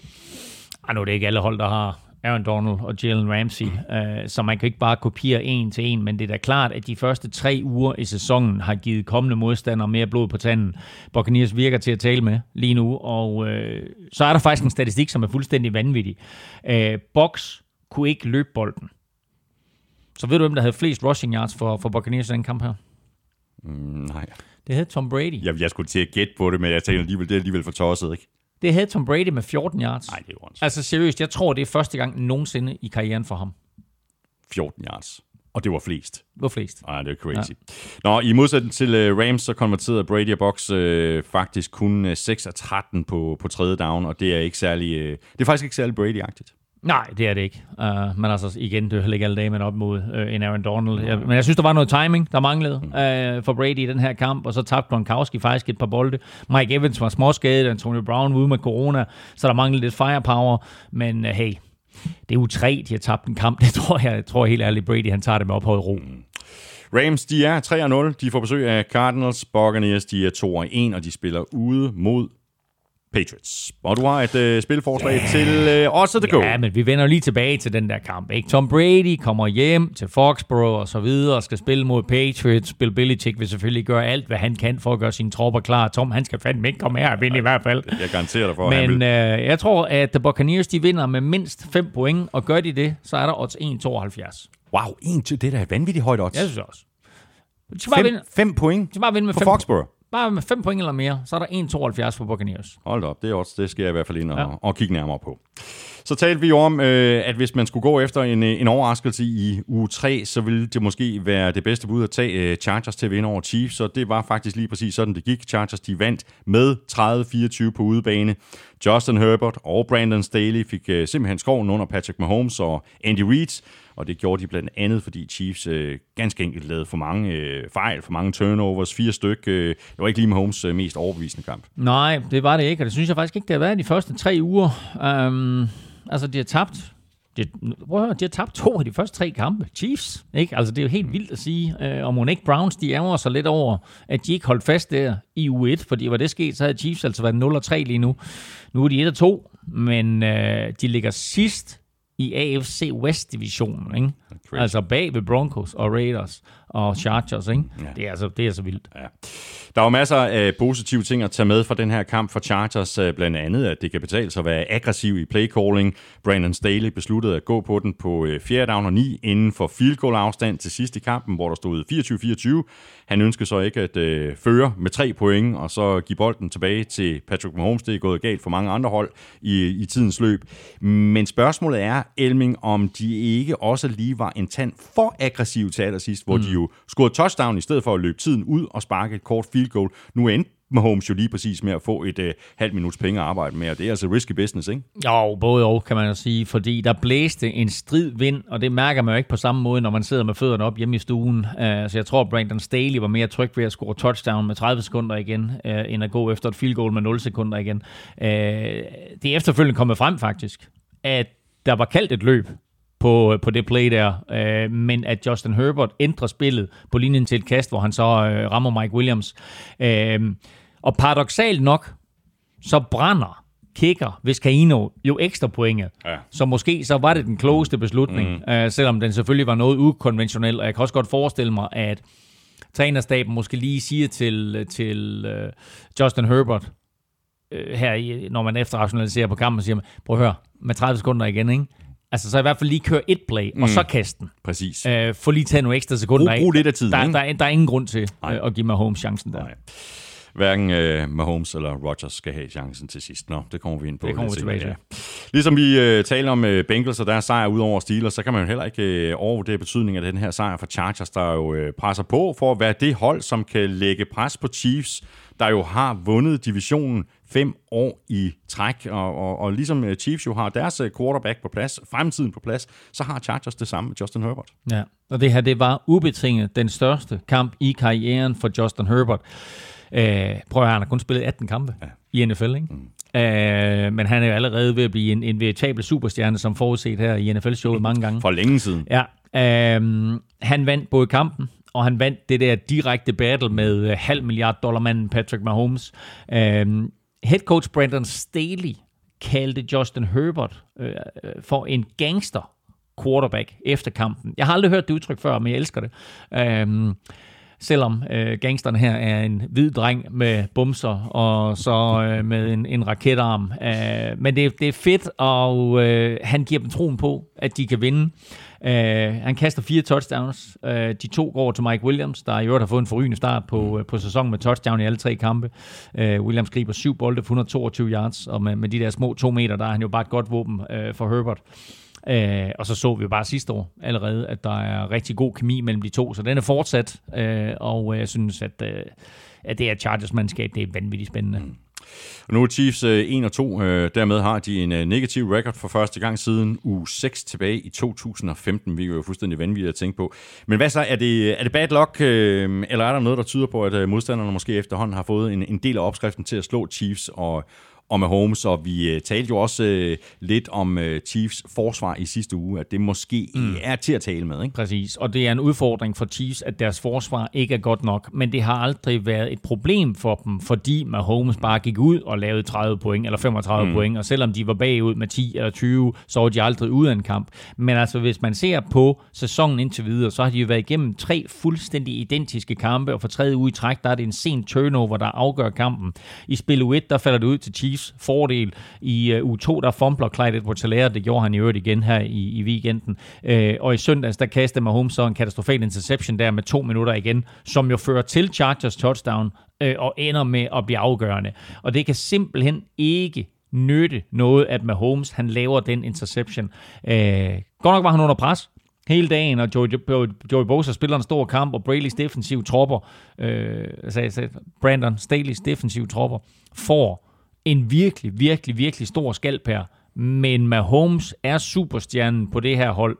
Ej, nu er det ikke alle hold, der har Aaron Donald og Jalen Ramsey, øh, så man kan ikke bare kopiere en til en, men det er da klart, at de første tre uger i sæsonen har givet kommende modstandere mere blod på tanden. Buccaneers virker til at tale med lige nu, og øh, så er der faktisk en statistik, som er fuldstændig vanvittig. Øh, Box kunne ikke løbe bolden. Så ved du, hvem der havde flest rushing yards for, for Buccaneers i den kamp her? Mm, nej. Det hed Tom Brady. Jeg, jeg skulle til at gætte på det, men jeg tænkte alligevel, det er alligevel for tosset, ikke? Det havde Tom Brady med 14 yards. Nej, det er jo Altså seriøst, jeg tror, det er første gang nogensinde i karrieren for ham. 14 yards. Og det var flest. Det var flest. Nej, det er crazy. Ja. Nå, i modsætning til uh, Rams, så konverterede Brady og Box uh, faktisk kun uh, 6 af 13 på, på tredje down, og det er ikke særlig, uh, det er faktisk ikke særlig Brady-agtigt. Nej, det er det ikke. Uh, men altså, igen, det er heller ikke alle dage, man op mod uh, en Aaron Donald. Jeg, men jeg synes, der var noget timing, der manglede uh, for Brady i den her kamp, og så tabte Gronkowski faktisk et par bolde. Mike Evans var småskadet, Antonio Brown ude med corona, så der manglede lidt firepower. Men uh, hey, det er jo tre, de har tabt en kamp. [laughs] Det tror jeg, jeg tror helt ærligt, Brady han tager det med ophøjet ro. Mm. Rams, de er 3-0. De får besøg af Cardinals. Buccaneers, de er 2-1, og de spiller ude mod Patriots. Og du har et øh, spilforslag yeah. til øh, også The Go. Ja, men vi vender lige tilbage til den der kamp. Ikke? Tom Brady kommer hjem til Foxborough og så videre og skal spille mod Patriots. Bill Belichick vil selvfølgelig gøre alt, hvad han kan for at gøre sine tropper klar. Tom, han skal fandme ikke komme her og vinde i hvert fald. Jeg garanterer dig for, Men øh, jeg tror, at The Buccaneers de vinder med mindst 5 point, og gør de det, så er der odds 1,72. Wow, 1, det er da vanvittigt højt odds. Jeg synes også. 5 point de skal bare vinde med for Foxborough? Bare med 5 point eller mere, så er der 1,72 for Buccaneers. Hold op, det er også, det skal jeg i hvert fald ind og, ja. og kigge nærmere på. Så talte vi jo om, øh, at hvis man skulle gå efter en, øh, en overraskelse i uge 3, så ville det måske være det bedste bud at tage øh, Chargers til at vinde over Chiefs, så det var faktisk lige præcis sådan, det gik. Chargers de vandt med 30-24 på udebane. Justin Herbert og Brandon Staley fik øh, simpelthen skoven under Patrick Mahomes og Andy Reid, og det gjorde de blandt andet, fordi Chiefs øh, ganske enkelt lavede for mange øh, fejl, for mange turnovers, fire styk. Øh, det var ikke lige Mahomes øh, mest overbevisende kamp. Nej, det var det ikke, og det synes jeg faktisk ikke, det har været de første tre uger. Um, altså, de har tabt de, prøv at høre, de har tabt to af de første tre kampe. Chiefs, ikke? Altså, det er jo helt vildt at sige. Øh, og Monique Browns, de ærger sig lidt over, at de ikke holdt fast der i U1, fordi var det sket, så havde Chiefs altså været 0-3 lige nu. Nu er de 1-2, men øh, de ligger sidst i AFC West-divisionen, ikke? Altså bag ved Broncos og Raiders og Chargers, ikke? Ja. Det, er altså, det er så vildt. Ja. Der var masser af positive ting at tage med fra den her kamp for Chargers, øh, blandt andet, at det kan betale sig at være aggressiv i playcalling. Brandon Staley besluttede at gå på den på 4. Øh, down og 9 inden for field goal afstand til sidst i kampen, hvor der stod 24-24. Han ønskede så ikke at øh, føre med tre point, og så give bolden tilbage til Patrick Mahomes. Det er gået galt for mange andre hold i, i tidens løb. Men spørgsmålet er, Elming, om de ikke også lige var en tand for aggressiv til allersidst, hvor mm. de jo scorede touchdown i stedet for at løbe tiden ud og sparke et kort field goal. Nu endte Mahomes jo lige præcis med at få et øh, halvt minuts penge at arbejde med, og det er altså risky business, ikke? Jo, både og, kan man jo sige, fordi der blæste en strid vind, og det mærker man jo ikke på samme måde, når man sidder med fødderne op hjemme i stuen. Uh, så jeg tror, Brandon Staley var mere tryg ved at score touchdown med 30 sekunder igen, uh, end at gå efter et field goal med 0 sekunder igen. Uh, det er efterfølgende kommet frem faktisk, at der var kaldt et løb på, på det play der, øh, men at Justin Herbert ændrer spillet på linjen til et kast, hvor han så øh, rammer Mike Williams. Øh, Og paradoxalt nok, så brænder kicker Vizcaino jo ekstra pointet. Ja. Så måske så var det den klogeste beslutning, mm. uh, selvom den selvfølgelig var noget ukonventionel. Og jeg kan også godt forestille mig, at trænerstaben måske lige siger til, til uh, Justin Herbert, uh, her, når man efterrationaliserer på kampen, siger man, prøv at høre, med 30 sekunder igen, ikke? Altså, så i hvert fald lige køre et play, mm. og så kaste den. Præcis. Uh, få lige tage nogle ekstra sekunder brug, brug lidt af tiden, der, der, der, der er ingen grund til uh, at give mig home chancen der. Nej. Hverken uh, Mahomes eller Rodgers skal have chancen til sidst. Nå, det kommer vi ind på. Det kommer vi tilbage til. ja. Ligesom vi uh, taler om uh, Bengals og deres sejr ud over Steelers, så kan man jo heller ikke uh, overvurdere betydningen af den her sejr for Chargers, der jo uh, presser på for at være det hold, som kan lægge pres på Chiefs, der jo har vundet divisionen fem år i træk, og, og, og ligesom Chiefs jo har deres quarterback på plads, fremtiden på plads, så har Chargers det samme med Justin Herbert. Ja, og det her, det var ubetinget den største kamp i karrieren for Justin Herbert. Øh, prøv at høre, han har kun spillet 18 kampe ja. i NFL, ikke? Mm. Øh, men han er jo allerede ved at blive en, en veritabel superstjerne, som forudset her i NFL-showet mange gange. For længe siden. Ja, øh, han vandt både kampen, og han vandt det der direkte battle med uh, halv milliard dollar manden Patrick Mahomes. Uh, head coach Brandon Staley kaldte Justin Herbert uh, for en gangster quarterback efter kampen. Jeg har aldrig hørt det udtryk før, men jeg elsker det. Uh, selvom uh, gangsteren her er en hvid dreng med bumser og så uh, med en, en raketarm. Uh, men det, det er fedt, og uh, han giver dem troen på, at de kan vinde. Uh, han kaster fire touchdowns. Uh, de to går til Mike Williams, der i øvrigt har fået en forrygende start på, uh, på sæsonen med touchdown i alle tre kampe. Uh, Williams griber syv bolde for 122 yards, og med, med de der små to meter, der er han jo bare et godt våben uh, for Herbert. Øh, og så så vi jo bare sidste år allerede, at der er rigtig god kemi mellem de to, så den er fortsat, øh, og øh, jeg synes, at, øh, at det er Chargers-mandskab, det er vanvittigt spændende. Mm. Og nu er Chiefs øh, 1 og 2. Øh, dermed har de en øh, negativ record for første gang siden uge 6 tilbage i 2015. Vi er jo fuldstændig vanvittigt at tænke på. Men hvad så? Er det, er det bad luck, øh, eller er der noget, der tyder på, at øh, modstanderne måske efterhånden har fået en, en del af opskriften til at slå Chiefs og, og med Holmes, og vi uh, talte jo også uh, lidt om uh, Chiefs forsvar i sidste uge, at det måske mm. er til at tale med. Ikke? Præcis, og det er en udfordring for Chiefs, at deres forsvar ikke er godt nok, men det har aldrig været et problem for dem, fordi Mahomes bare gik ud og lavede 30 point, eller 35 mm. point, og selvom de var bagud med 10 eller 20, så var de aldrig ude af en kamp. Men altså, hvis man ser på sæsonen indtil videre, så har de jo været igennem tre fuldstændig identiske kampe, og for tredje uge i træk, der er det en sen turnover, der afgør kampen. I spil u 1, der falder det ud til Chiefs Chiefs fordel. I øh, u 2, der fumbler Clyde edwards det gjorde han i øvrigt igen her i, i weekenden. Øh, og i søndags, der kastede Mahomes så en katastrofal interception der med to minutter igen, som jo fører til Chargers touchdown øh, og ender med at blive afgørende. Og det kan simpelthen ikke nytte noget, at Mahomes han laver den interception. Øh, godt nok var han under pres, hele dagen, og Joey, Joey Bosa spiller en stor kamp, og Brady's defensive tropper, øh, sagde, sagde, Brandon Staley's defensive tropper, får en virkelig, virkelig, virkelig stor skalp her. Men Mahomes er superstjernen på det her hold,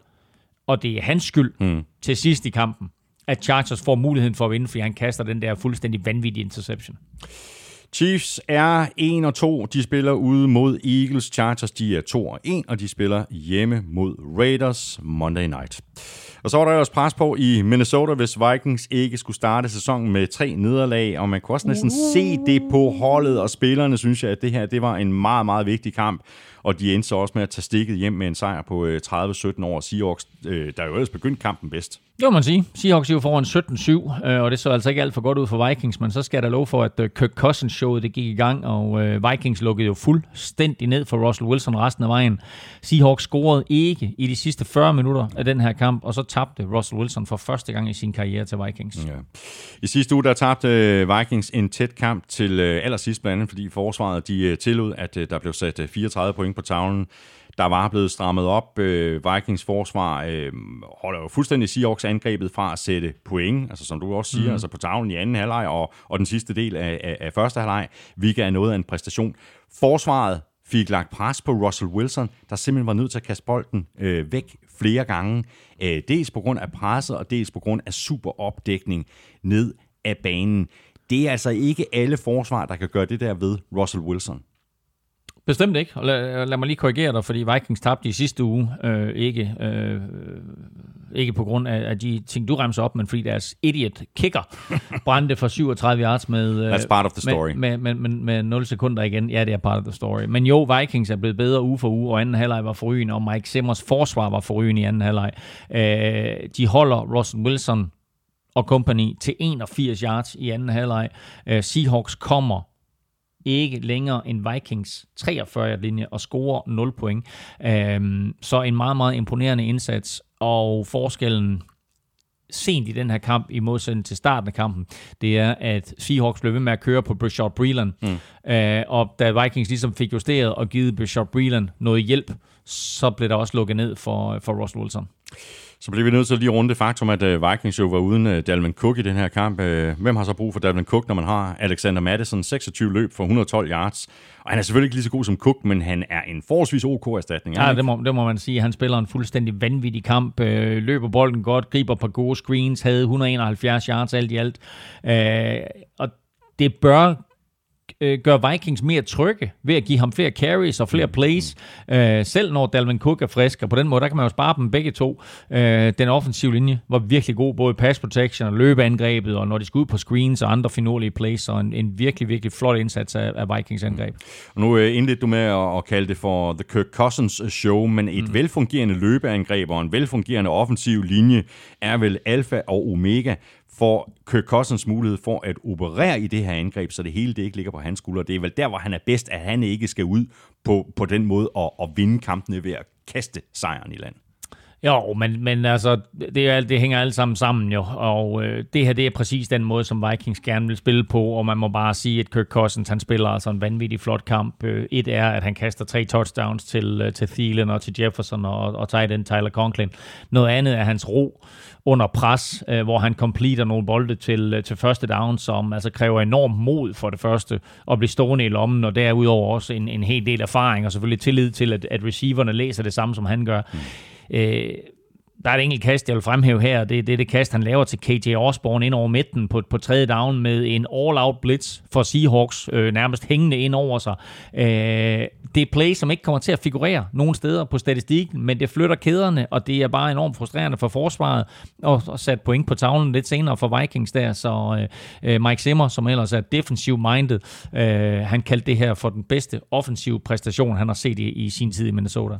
og det er hans skyld mm. til sidst i kampen, at Chargers får muligheden for at vinde, fordi han kaster den der fuldstændig vanvittige interception. Chiefs er 1 og 2. De spiller ude mod Eagles. Chargers de er 2 og 1, og de spiller hjemme mod Raiders Monday Night. Og så var der også pres på i Minnesota, hvis Vikings ikke skulle starte sæsonen med tre nederlag, og man kunne også næsten se det på holdet og spillerne, synes jeg, at det her det var en meget, meget vigtig kamp og de endte så også med at tage stikket hjem med en sejr på 30-17 over Seahawks, øh, der jo ellers begyndte kampen bedst. Det må man sige. Seahawks er jo foran 17-7, øh, og det så altså ikke alt for godt ud for Vikings, men så skal der lov for, at øh, Kirk Cousins showet det gik i gang, og øh, Vikings lukkede jo fuldstændig ned for Russell Wilson resten af vejen. Seahawks scorede ikke i de sidste 40 minutter af den her kamp, og så tabte Russell Wilson for første gang i sin karriere til Vikings. Ja. I sidste uge der tabte øh, Vikings en tæt kamp til øh, allersidst, blandt andet fordi forsvaret de tillod, at der blev sat 34 point på tavlen. Der var blevet strammet op. Øh, Vikings forsvar øh, holder jo fuldstændig Seahawks angrebet fra at sætte point, altså som du også siger, mm. altså på tavlen i anden halvleg og, og den sidste del af, af, af første halvleg, hvilket er noget af en præstation. Forsvaret fik lagt pres på Russell Wilson, der simpelthen var nødt til at kaste bolden øh, væk flere gange. Øh, dels på grund af presset, og dels på grund af super opdækning ned af banen. Det er altså ikke alle forsvar, der kan gøre det der ved Russell Wilson. Bestemt ikke. Og lad, lad mig lige korrigere dig, fordi Vikings tabte i sidste uge. Øh, ikke, øh, ikke på grund af, af de ting, du remser op, men fordi deres idiot kicker [laughs] brændte for 37 yards med, That's part of the story. med, med, med, med 0 sekunder igen. Ja, det er part of the story. Men jo, Vikings er blevet bedre uge for uge, og anden halvleg var forrygende, og Mike Simmers forsvar var forrygende i anden halvleg. Øh, de holder Russell Wilson og company til 81 yards i anden halvleg. Øh, Seahawks kommer ikke længere end Vikings 43-linje og scorer 0 point. Øhm, så en meget, meget imponerende indsats, og forskellen sent i den her kamp, i modsætning til starten af kampen, det er, at Seahawks blev ved med at køre på Brashard Breeland, mm. øh, og da Vikings ligesom fik justeret og givet Brashard Breeland noget hjælp, så blev der også lukket ned for, for Ross Wilson. Så bliver vi nødt til at lige runde det faktum, at uh, Vikings jo var uden uh, Dalvin Cook i den her kamp. Uh, hvem har så brug for Dalvin Cook, når man har Alexander Madison, 26 løb for 112 yards? Og han er selvfølgelig ikke lige så god som Cook, men han er en forholdsvis OK-erstatning. Ja, det må, det må man sige. Han spiller en fuldstændig vanvittig kamp, øh, løber bolden godt, griber på gode screens, havde 171 yards alt i alt. Øh, og det bør øh, gør Vikings mere trygge ved at give ham flere carries og flere plays, øh, selv når Dalvin Cook er frisk, og på den måde, der kan man jo spare dem begge to. Øh, den offensive linje var virkelig god, både pass protection og løbeangrebet, og når de skulle ud på screens og andre finurlige plays, så en, en virkelig, virkelig flot indsats af, af Vikings angreb. Og nu øh, indledte du med at, at kalde det for The Kirk Cousins Show, men et mm. velfungerende løbeangreb og en velfungerende offensiv linje er vel alfa og omega for Kirk Cousins mulighed for at operere i det her angreb, så det hele det ikke ligger på hans skuldre. Det er vel der, hvor han er bedst, at han ikke skal ud på, på den måde og, og vinde kampene ved at kaste sejren i land. Jo, men, men altså, det, er, det hænger alt sammen sammen jo, og øh, det her det er præcis den måde, som Vikings gerne vil spille på, og man må bare sige, at Kirk Cousins, han spiller altså en vanvittig flot kamp. Øh, et er, at han kaster tre touchdowns til, øh, til Thielen og til Jefferson og, og tight end Tyler Conklin. Noget andet er hans ro under pres, øh, hvor han completer nogle bolde til, øh, til første down, som altså kræver enormt mod for det første at blive stående i lommen, og derudover også en, en hel del erfaring, og selvfølgelig tillid til, at, at receiverne læser det samme, som han gør. Mm. Øh, der er et enkelt kast, jeg vil fremhæve her. Det, det er det kast, han laver til KJ Osborne ind over midten på, på tredje down med en all-out blitz for Seahawks, øh, nærmest hængende ind over sig. Øh, det er play, som ikke kommer til at figurere nogen steder på statistikken, men det flytter kæderne, og det er bare enormt frustrerende for forsvaret, og, og sat point på tavlen lidt senere for Vikings der. Så øh, øh Mike Zimmer, som ellers er defensive minded, øh, han kaldte det her for den bedste offensive præstation, han har set i, i sin tid i Minnesota.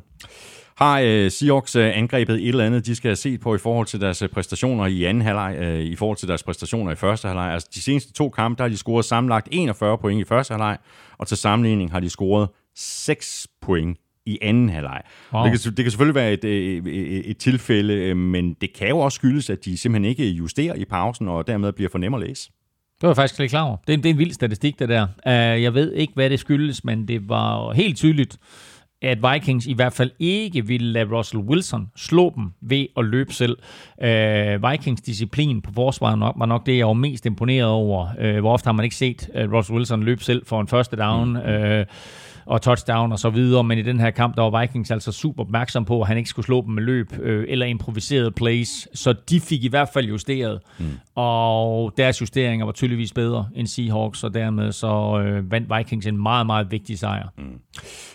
Har øh, Seahawks øh, angrebet et eller andet, de skal se på i forhold til deres øh, præstationer i anden halvleg, øh, i forhold til deres præstationer i første halvleg? Altså de seneste to kampe, der har de scoret sammenlagt 41 point i første halvleg, og til sammenligning har de scoret 6 point i anden halvleg. Wow. Det, kan, det kan selvfølgelig være et, et, et, et tilfælde, men det kan jo også skyldes, at de simpelthen ikke justerer i pausen, og dermed bliver for nem at læse. Det var jeg faktisk lidt klar over. Det er, det er en vild statistik, det der. Jeg ved ikke, hvad det skyldes, men det var helt tydeligt, at Vikings i hvert fald ikke ville lade Russell Wilson slå dem ved at løbe selv. Uh, Vikings disciplin på forsvaret nok, var nok det, jeg var mest imponeret over. Uh, hvor ofte har man ikke set uh, Russell Wilson løbe selv for en første down. Mm. Uh, og touchdown og så videre, men i den her kamp, der var Vikings altså super opmærksom på, at han ikke skulle slå dem med løb øh, eller improviserede plays, så de fik i hvert fald justeret, mm. og deres justeringer var tydeligvis bedre end Seahawks, og dermed så øh, vandt Vikings en meget, meget vigtig sejr. Mm.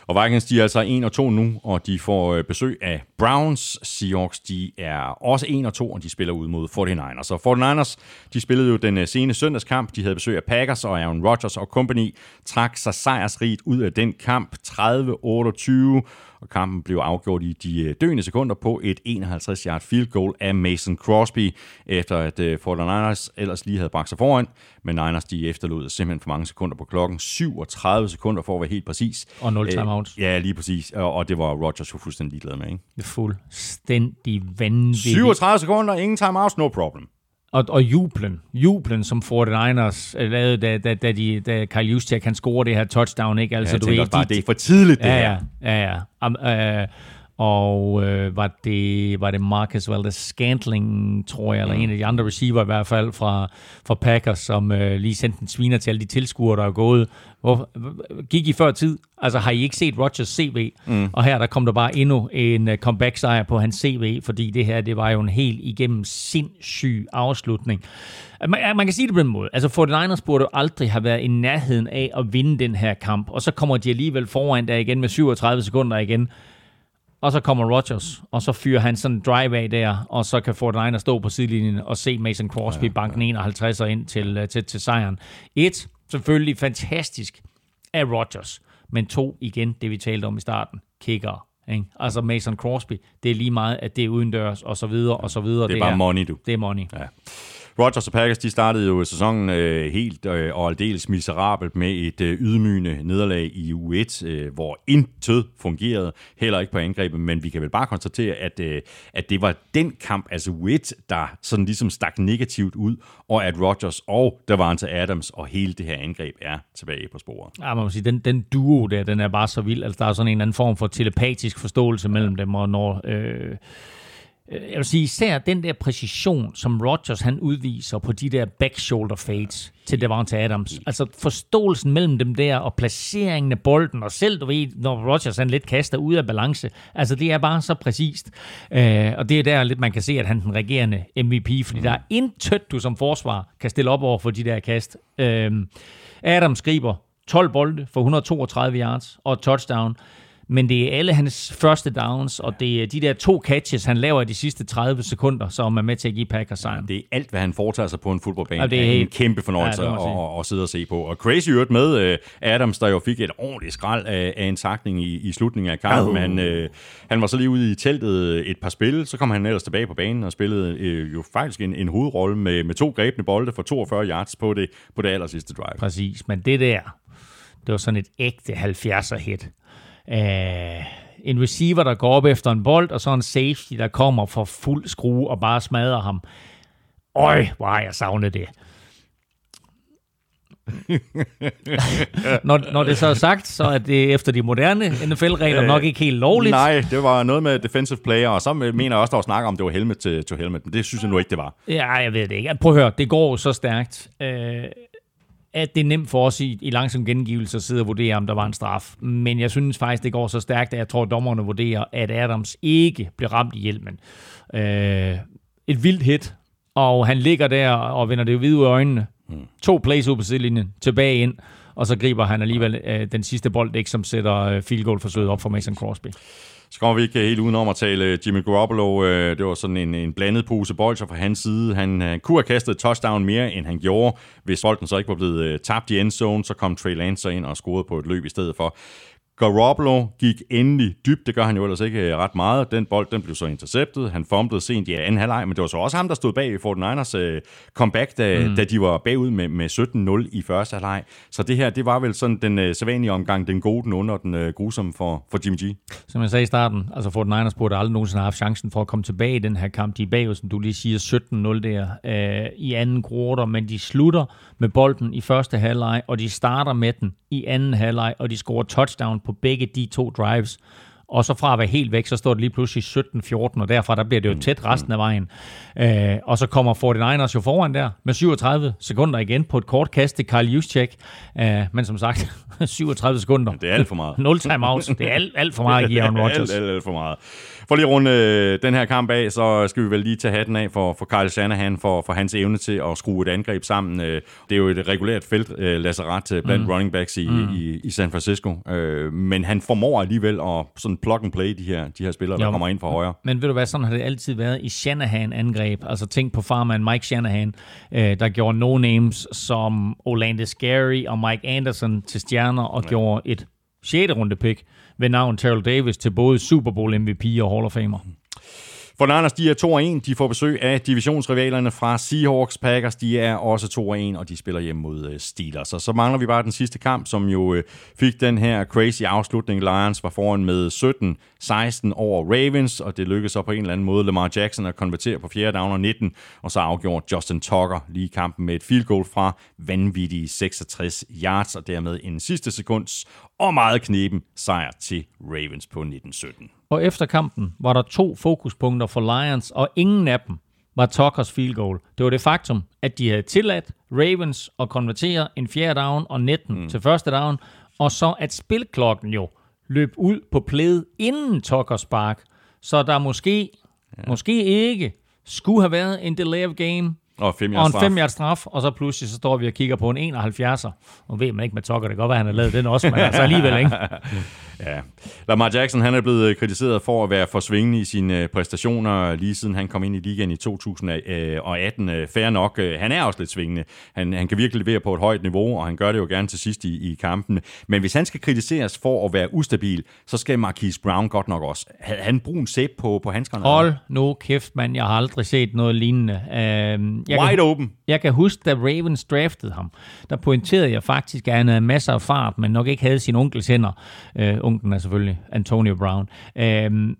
Og Vikings, de er altså 1 og 2 nu, og de får øh, besøg af Browns. Seahawks, de er også 1 og 2, og de spiller ud mod 49ers. Så 49ers, de spillede jo den øh, sene søndagskamp. De havde besøg af Packers, og Aaron Rodgers og company trak sig sejrsrigt ud af den kamp 30-28 og kampen blev afgjort i de øh, døende sekunder på et 51-yard field goal af Mason Crosby, efter at 49ers ellers lige havde bragt sig foran, men Niners de efterlod simpelthen for mange sekunder på klokken, 37 sekunder for at være helt præcis. Og 0 timeouts. Ja, lige præcis, og det var Rodgers jo fuldstændig glad med, ikke? Fuldstændig vanvittigt. 37 sekunder, ingen timeouts, no problem. Og, og jublen, jublen som 49ers øh, lavede, da, da, da, de, da Kyle Juszczyk han scorer det her touchdown, ikke? Altså, ja, du ved, bare, de, det er for tidligt, det ja, her. Ja, ja, ja. Um, uh, og øh, var, det, var det Marcus Valdez Scantling, tror jeg, eller mm. en af de andre receiver i hvert fald fra, fra Packers, som øh, lige sendte en sviner til alle de tilskuere, der er gået. Hvor, gik I før tid? Altså har I ikke set Rodgers CV? Mm. Og her der kom der bare endnu en uh, comeback-sejr på hans CV, fordi det her, det var jo en helt igennem sindssyg afslutning. Man, man kan sige det på den måde. Altså 49ers burde jo aldrig have været i nærheden af at vinde den her kamp, og så kommer de alligevel foran der igen med 37 sekunder igen. Og så kommer Rodgers, og så fyrer han sådan en drive af der, og så kan 49ers stå på sidelinjen og se Mason Crosby ja, banken ja. 51 ind til, øh, til, til sejren. Et, selvfølgelig fantastisk af Rodgers, men to, igen, det vi talte om i starten, kicker. Ikke? Altså Mason Crosby, det er lige meget, at det er udendørs, og så videre, og så videre. Det er det bare er, money, du. Det er money. Ja. Rodgers og Packers de startede jo sæsonen øh, helt øh, og aldeles miserabelt med et øh, ydmygende nederlag i U1, øh, hvor intet fungerede, heller ikke på angrebet, men vi kan vel bare konstatere, at, øh, at det var den kamp, altså U1, der sådan ligesom stak negativt ud, og at Rodgers og til Adams og hele det her angreb er tilbage på sporet. Ja, man må sige, den, den duo der, den er bare så vild. Altså, der er sådan en anden form for telepatisk forståelse mellem dem, og når... Øh, jeg vil sige især den der præcision, som Rodgers han udviser på de der back shoulder fades til Devonta Adams. Altså forståelsen mellem dem der, og placeringen af bolden, og selv du ved, når Rodgers han lidt kaster ud af balance, altså det er bare så præcist. Øh, og det er der lidt, man kan se, at han er den regerende MVP, fordi der er intet, du som forsvar kan stille op over for de der kast. Øh, Adams griber 12 bolde for 132 yards og touchdown men det er alle hans første downs, og det er de der to catches, han laver i de sidste 30 sekunder, som er med til at give Packers sejren. Det er alt, hvad han foretager sig på en fodboldbane. Ja, det er, er en kæmpe fornøjelse ja, at, at sidde og se på. Og crazy øvrigt med uh, Adams, der jo fik et ordentligt skrald af, af en takning i, i slutningen af kampen. Oh. Han, uh, han var så lige ude i teltet et par spil, så kom han ellers tilbage på banen og spillede uh, jo faktisk en, en hovedrolle med, med to grebne bolde for 42 yards på det, på det aller sidste drive. Præcis, men det der, det var sådan et ægte 70'er hit øh, en receiver, der går op efter en bold, og så en safety, der kommer for fuld skrue og bare smadrer ham. Øj, hvor har jeg savnet det. [laughs] når, når det så er sagt, så er det efter de moderne NFL-regler øh, nok ikke helt lovligt. Nej, det var noget med defensive player, og så mener jeg også, der var snak om, det var helmet til, til helmet, men det synes jeg nu ikke, det var. Ja, jeg ved det ikke. Prøv at høre, det går så stærkt. Øh, at det er nemt for os i, i langsom gengivelse at sidde og vurdere, om der var en straf. Men jeg synes faktisk, det går så stærkt, at jeg tror, at dommerne vurderer, at Adams ikke blev ramt i hjelmen. Øh, et vildt hit, og han ligger der og vender det hvide ud af øjnene. Mm. To plays ud på sidelinjen, tilbage ind, og så griber han alligevel øh, den sidste bold, ikke, som sætter øh, field goal forsøget op for Mason Crosby. Så kommer vi ikke øh, helt udenom at tale øh, Jimmy Garoppolo. Øh, det var sådan en, en blandet pose bolcher fra hans side. Han uh, kunne have kastet touchdown mere, end han gjorde. Hvis bolden så ikke var blevet øh, tabt i endzone, så kom Trey Lance ind og scorede på et løb i stedet for. Garoppolo gik endelig dybt, det gør han jo ellers ikke øh, ret meget. Den bold den blev så interceptet, han fumblede sent i anden halvleg, men det var så også ham, der stod bag i 49ers uh, comeback, da, mm. da de var bagud med, med 17-0 i første halvleg. Så det her, det var vel sådan den uh, sædvanlige omgang, den gode, den under, den uh, grusomme for, for Jimmy G. Som jeg sagde i starten, altså 49ers burde aldrig nogensinde have haft chancen for at komme tilbage i den her kamp. De er bagud, som du lige siger, 17-0 der uh, i anden quarter, men de slutter med bolden i første halvleg, og de starter med den i anden halvleg, og de scorer touchdown på begge de to drives. Og så fra at være helt væk, så står det lige pludselig 17-14, og derfra der bliver det jo tæt resten af vejen. Øh, og så kommer 49ers jo foran der med 37 sekunder igen på et kort kast til Karl Juszczyk. Øh, men som sagt, [laughs] 37 sekunder. Det er alt for meget. [laughs] 0 timeouts. Det er alt, alt for meget [laughs] give Aaron Rodgers. alt, alt, alt for meget. For lige at runde øh, den her kamp af, så skal vi vel lige tage hatten af for, for Kyle Shanahan for, for hans evne til at skrue et angreb sammen. Øh, det er jo et regulært felt, øh, lasserat øh, blandt mm. running backs i, mm. i, i San Francisco. Øh, men han formår alligevel at sådan plug and play de her, de her spillere, jo, der kommer ind fra højre. Men ved du hvad, sådan har det altid været i Shanahan-angreb. Altså tænk på farmand Mike Shanahan, øh, der gjorde no-names som Orlando Scary og Mike Anderson til stjerner og ja. gjorde et 6. runde pick ved navn Terrell Davis til både Super Bowl MVP og Hall of Famer. For Niners, de er 2-1. De får besøg af divisionsrivalerne fra Seahawks. Packers, de er også 2-1, og de spiller hjemme mod øh, Steelers. Og så mangler vi bare den sidste kamp, som jo øh, fik den her crazy afslutning. Lions var foran med 17-16 over Ravens, og det lykkedes så på en eller anden måde Lamar Jackson at konvertere på 4. down og 19, og så afgjorde Justin Tucker lige kampen med et field goal fra vanvittige 66 yards, og dermed en sidste sekunds og meget knepen sejr til Ravens på 1917. Og efter kampen var der to fokuspunkter for Lions, og ingen af dem var Tuckers field goal. Det var det faktum, at de havde tilladt Ravens at konvertere en fjerde down og 19 mm. til første down, og så at spilklokken jo løb ud på plæde inden Tuckers spark, så der måske, ja. måske ikke skulle have været en delay of game, og, fem og en straf. 5 yards straf, og så pludselig så står vi og kigger på en 71'er. Og ved man ikke med Tucker, det kan godt være, han har lavet den også, men altså alligevel ikke. [laughs] Ja. Lamar Jackson han er blevet øh, kritiseret for at være for svingende i sine øh, præstationer, lige siden han kom ind i ligaen i 2018. Færre nok. Øh, Han er også lidt svingende. Han, han kan virkelig levere på et højt niveau, og han gør det jo gerne til sidst i, i kampen. Men hvis han skal kritiseres for at være ustabil, så skal Marquise Brown godt nok også. Havde han brun sæb på, på handskerne? Hold nu kæft, mand. Jeg har aldrig set noget lignende. Uh, jeg Wide kan, open. Jeg kan huske, da Ravens draftede ham, der pointerede jeg faktisk, at han havde masser af fart, men nok ikke havde sin onkels hænder. Uh, onklen er selvfølgelig Antonio Brown. Øhm,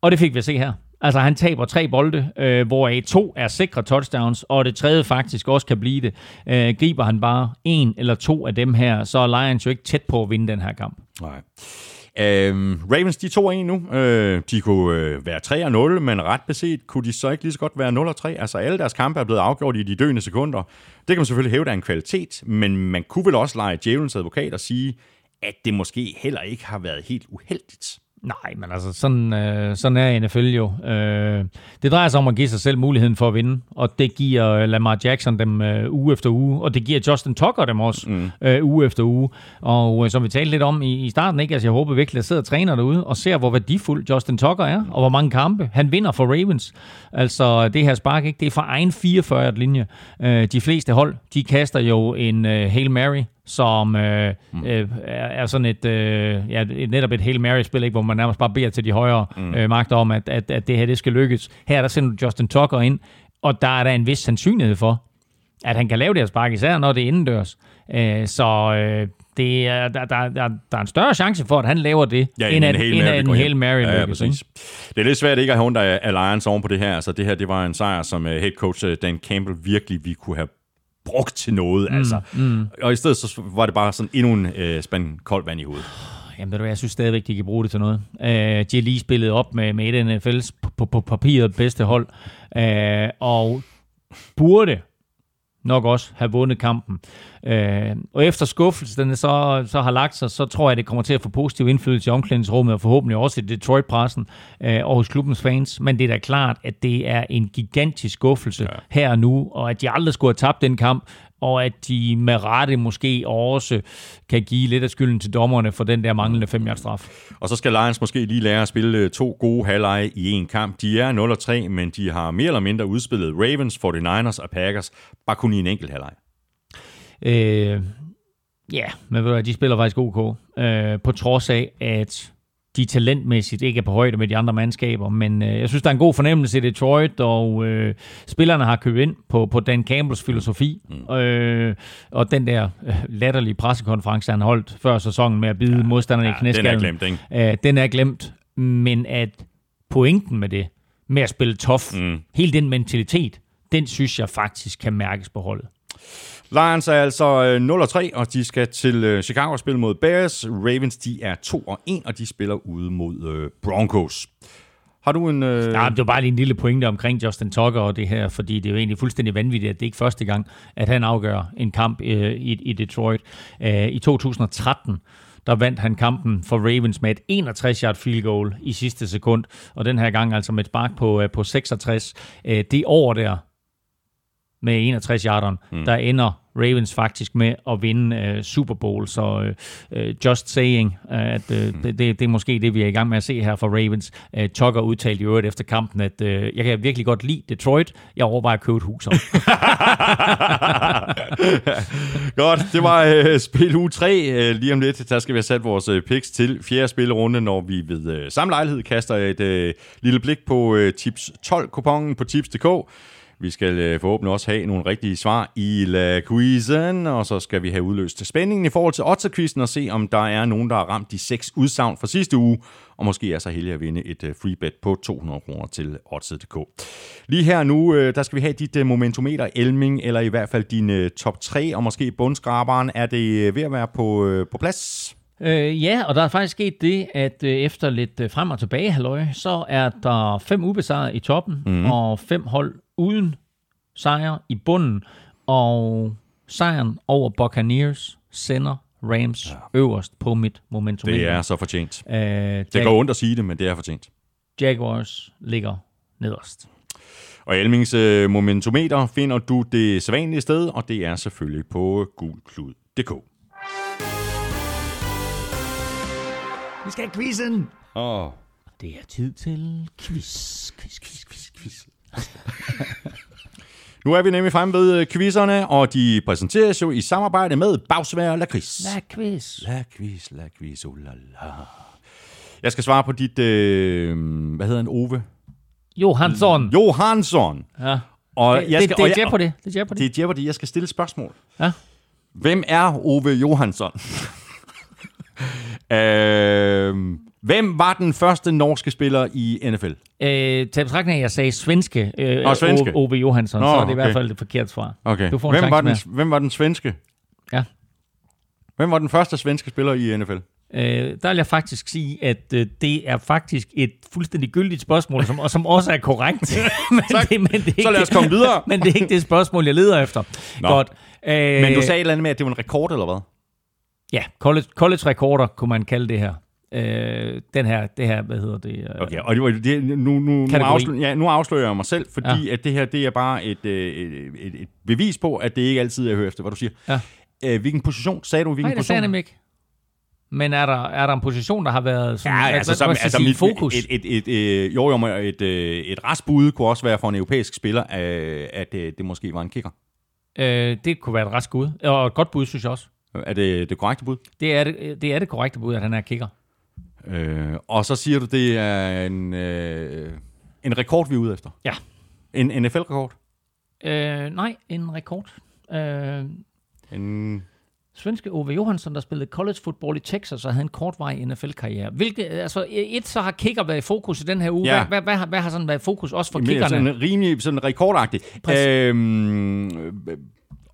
og det fik vi at se her. Altså, han taber tre bolde, øh, hvoraf to er sikre touchdowns, og det tredje faktisk også kan blive det. Øh, griber han bare en eller to af dem her, så er Lions jo ikke tæt på at vinde den her kamp. Nej. Øhm, Ravens, de to er en nu. Øh, de kunne øh, være 3-0, men ret beset kunne de så ikke lige så godt være 0-3. Altså alle deres kampe er blevet afgjort i de døende sekunder. Det kan man selvfølgelig hæve, der en kvalitet, men man kunne vel også lege djævelens advokat og sige, at det måske heller ikke har været helt uheldigt. Nej, men altså, sådan, øh, sådan er NFL jo. Øh, det drejer sig om at give sig selv muligheden for at vinde, og det giver øh, Lamar Jackson dem øh, uge efter uge, og det giver Justin Tucker dem også mm. øh, uge efter uge. Og øh, som vi talte lidt om i, i starten, ikke? Altså, jeg håber virkelig, at jeg sidder og træner derude og ser, hvor værdifuld Justin Tucker er, og hvor mange kampe han vinder for Ravens. Altså, det her spark, ikke? det er fra egen 44 linje. Øh, de fleste hold, de kaster jo en øh, Hail Mary, som øh, mm. øh, er sådan et, øh, ja, et, netop et Hail Mary-spil, ikke, hvor man nærmest bare beder til de højere mm. øh, magter om, at, at, at det her det skal lykkes. Her der sender du Justin Tucker ind, og der er der en vis sandsynlighed for, at han kan lave det her spark, især når det er indendørs. Øh, så øh, det er, der, der, der, der er en større chance for, at han laver det, Ja, end en at, end en går Hail. Mary Ja, ja, præcis. Det er lidt svært ikke at have af Alliance oven på det her. Altså, det her det var en sejr, som uh, head coach uh, Dan Campbell virkelig vi kunne have brugt til noget. Mm, altså. Mm. Og i stedet så var det bare sådan endnu en uh, spand koldt vand i hovedet. Jamen, ved du jeg synes stadigvæk, de kan bruge det til noget. Uh, de har lige spillet op med, med et NFL's på, på, på papiret bedste hold, uh, og burde nok også have vundet kampen. Øh, og efter skuffelsen så, så har lagt sig, så tror jeg, det kommer til at få positiv indflydelse i omklædningsrummet, og forhåbentlig også i Detroit-pressen øh, og hos klubbens fans. Men det er da klart, at det er en gigantisk skuffelse ja. her og nu, og at de aldrig skulle have tabt den kamp, og at de med rette måske også kan give lidt af skylden til dommerne for den der manglende 5 straf. Og så skal Lions måske lige lære at spille øh, to gode halvleje i en kamp. De er 0-3, men de har mere eller mindre udspillet Ravens, 49ers og Packers, bare kun i en enkelt halvleg. Øh, ja, men ved du de spiller faktisk OK. Øh, på trods af, at de talentmæssigt ikke er på højde med de andre mandskaber, men øh, jeg synes, der er en god fornemmelse i Detroit, og øh, spillerne har købt ind på, på Dan Campbells filosofi, mm. øh, og den der øh, latterlige pressekonference, han holdt før sæsonen med at bide ja, modstanderne ja, i knæskallen. den er glemt, ikke? Øh, den er glemt, men at pointen med det, med at spille tough, mm. hele den mentalitet, den synes jeg faktisk kan mærkes på holdet. Lions er altså øh, 0-3, og de skal til øh, Chicago og spille mod Bears. Ravens, de er 2-1, og de spiller ude mod øh, Broncos. Har du en... Øh... Nej, det var bare lige en lille pointe omkring Justin Tucker og det her, fordi det er jo egentlig fuldstændig vanvittigt, at det ikke er første gang, at han afgør en kamp øh, i, i Detroit. Æh, I 2013 der vandt han kampen for Ravens med et 61-yard field goal i sidste sekund, og den her gang altså med et spark på, øh, på 66. Det år der, med 61 yarderen, mm. der ender Ravens faktisk med at vinde uh, Super Bowl. Så uh, just saying, uh, at uh, mm. det, det, er måske det, vi er i gang med at se her for Ravens. Uh, Tucker udtalte i øvrigt efter kampen, at uh, jeg kan virkelig godt lide Detroit. Jeg overvejer at købe et hus om. [laughs] godt, det var uh, spil u 3. Uh, lige om lidt, der skal vi have sat vores uh, picks til fjerde spillerunde, når vi ved uh, samme lejlighed kaster et uh, lille blik på uh, Tips 12-kupongen på tips.dk. Vi skal øh, forhåbentlig også have nogle rigtige svar i la quizzen, og så skal vi have udløst spændingen i forhold til Otterquizzen og se, om der er nogen, der har ramt de seks udsagn fra sidste uge, og måske er så heldig at vinde et øh, free bet på 200 kroner til Odds.dk. Lige her nu, øh, der skal vi have dit momentometer, Elming, eller i hvert fald din top 3, og måske bundskraberen. Er det ved at være på, på plads? Øh, ja, og der er faktisk sket det, at øh, efter lidt øh, frem og tilbage, halløj, så er der fem ubesejrede i toppen, mm. og fem hold uden sejr i bunden, og sejren over Buccaneers sender Rams ja. øverst på mit momentum. Det er så fortjent. Øh, Det Jag- går ondt at sige det, men det er fortjent. Jaguars ligger nederst. Og i Elmings øh, momentometer finder du det sædvanlige sted, og det er selvfølgelig på gulklud.dk. Vi skal have quizzen! Oh. Det er tid til quiz, quiz, quiz, quiz, quiz. [laughs] Nu er vi nemlig fremme ved øh, quizzerne, og de præsenteres jo i samarbejde med Bagsvær Lakrids. La quiz. La quiz, la quiz, oh la la. Jeg skal svare på dit, øh, hvad hedder han, Ove? Johansson. Johansson. Ja. Og Det, jeg det, skal, det og er jeg- Jeopardy. Det er Jeopardy. Det er Jeopardy, jeg skal stille spørgsmål. Ja. Hvem er Ove Johansson? [laughs] øh, hvem var den første norske spiller i NFL? Øh, til betragtning af, at jeg sagde svenske, øh, Nå, svenske. O- Ove Johansson, Nå, så er det i okay. hvert fald det forkerte svar. Okay. Du får hvem, var den, hvem var den svenske? Ja. Hvem var den første svenske spiller i NFL? Øh, der vil jeg faktisk sige, at øh, det er faktisk et fuldstændig gyldigt spørgsmål, som, og som også er korrekt. [laughs] men, Tak. det, men det er ikke Så lad os det- komme videre. [laughs] men det er ikke det spørgsmål, jeg leder efter. Nå. Godt. Øh, Men du sagde et eller andet med, at det var en rekord, eller hvad? Ja, college, college-rekorder kunne man kalde det her. Øh, den her, det her, hvad hedder det? Øh, Okay, og det, var- det, nu, nu, nu, afslører, ja, nu afslører jeg mig selv, fordi ja. at det her det er bare et, øh, et, et, et bevis på, at det ikke altid er hørt efter, hvad du siger. Ja. Øh, hvilken position? Sagde du, hvilken Nej, det position? sagde jeg ikke. Men er der, er der en position, der har været sådan, Ja, altså, hvad- som, hvad skal altså mit, fokus? Et, et, et, et, jo, jo, men et, øh, et restbud kunne også være for en europæisk spiller, øh, at øh, det måske var en kicker. Øh, det kunne være et bud. Og et godt bud, synes jeg også. Er det det korrekte bud? Det er det, det, er det korrekte bud, at han er kicker. Øh, og så siger du, det er en, øh, en rekord, vi er ude efter. Ja. En NFL-rekord. Øh, nej, en rekord. Øh, En, svenske Ove Johansson, der spillede college football i Texas og havde en kortvarig NFL-karriere. Hvilke, altså, et, så har kicker været i fokus i den her uge. Ja. Hvad, hvad, hvad, har, hvad har sådan været i fokus også for mere kickerne? sådan rimelig sådan rekordagtig. Præcis. Øhm, øh,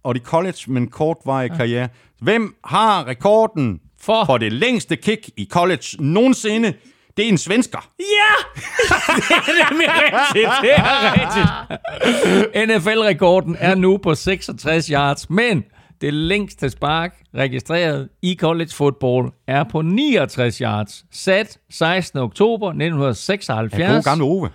og det college, men kortvarig ja. karriere. Hvem har rekorden For- for det længste kick i college nogensinde? Det er en svensker. Ja! [laughs] det er nemlig rigtigt. Det er rigtigt. NFL-rekorden er nu på 66 yards, men det længste spark registreret i college football er på 69 yards. Sat 16. oktober 1976 Ja, god gamle Ove.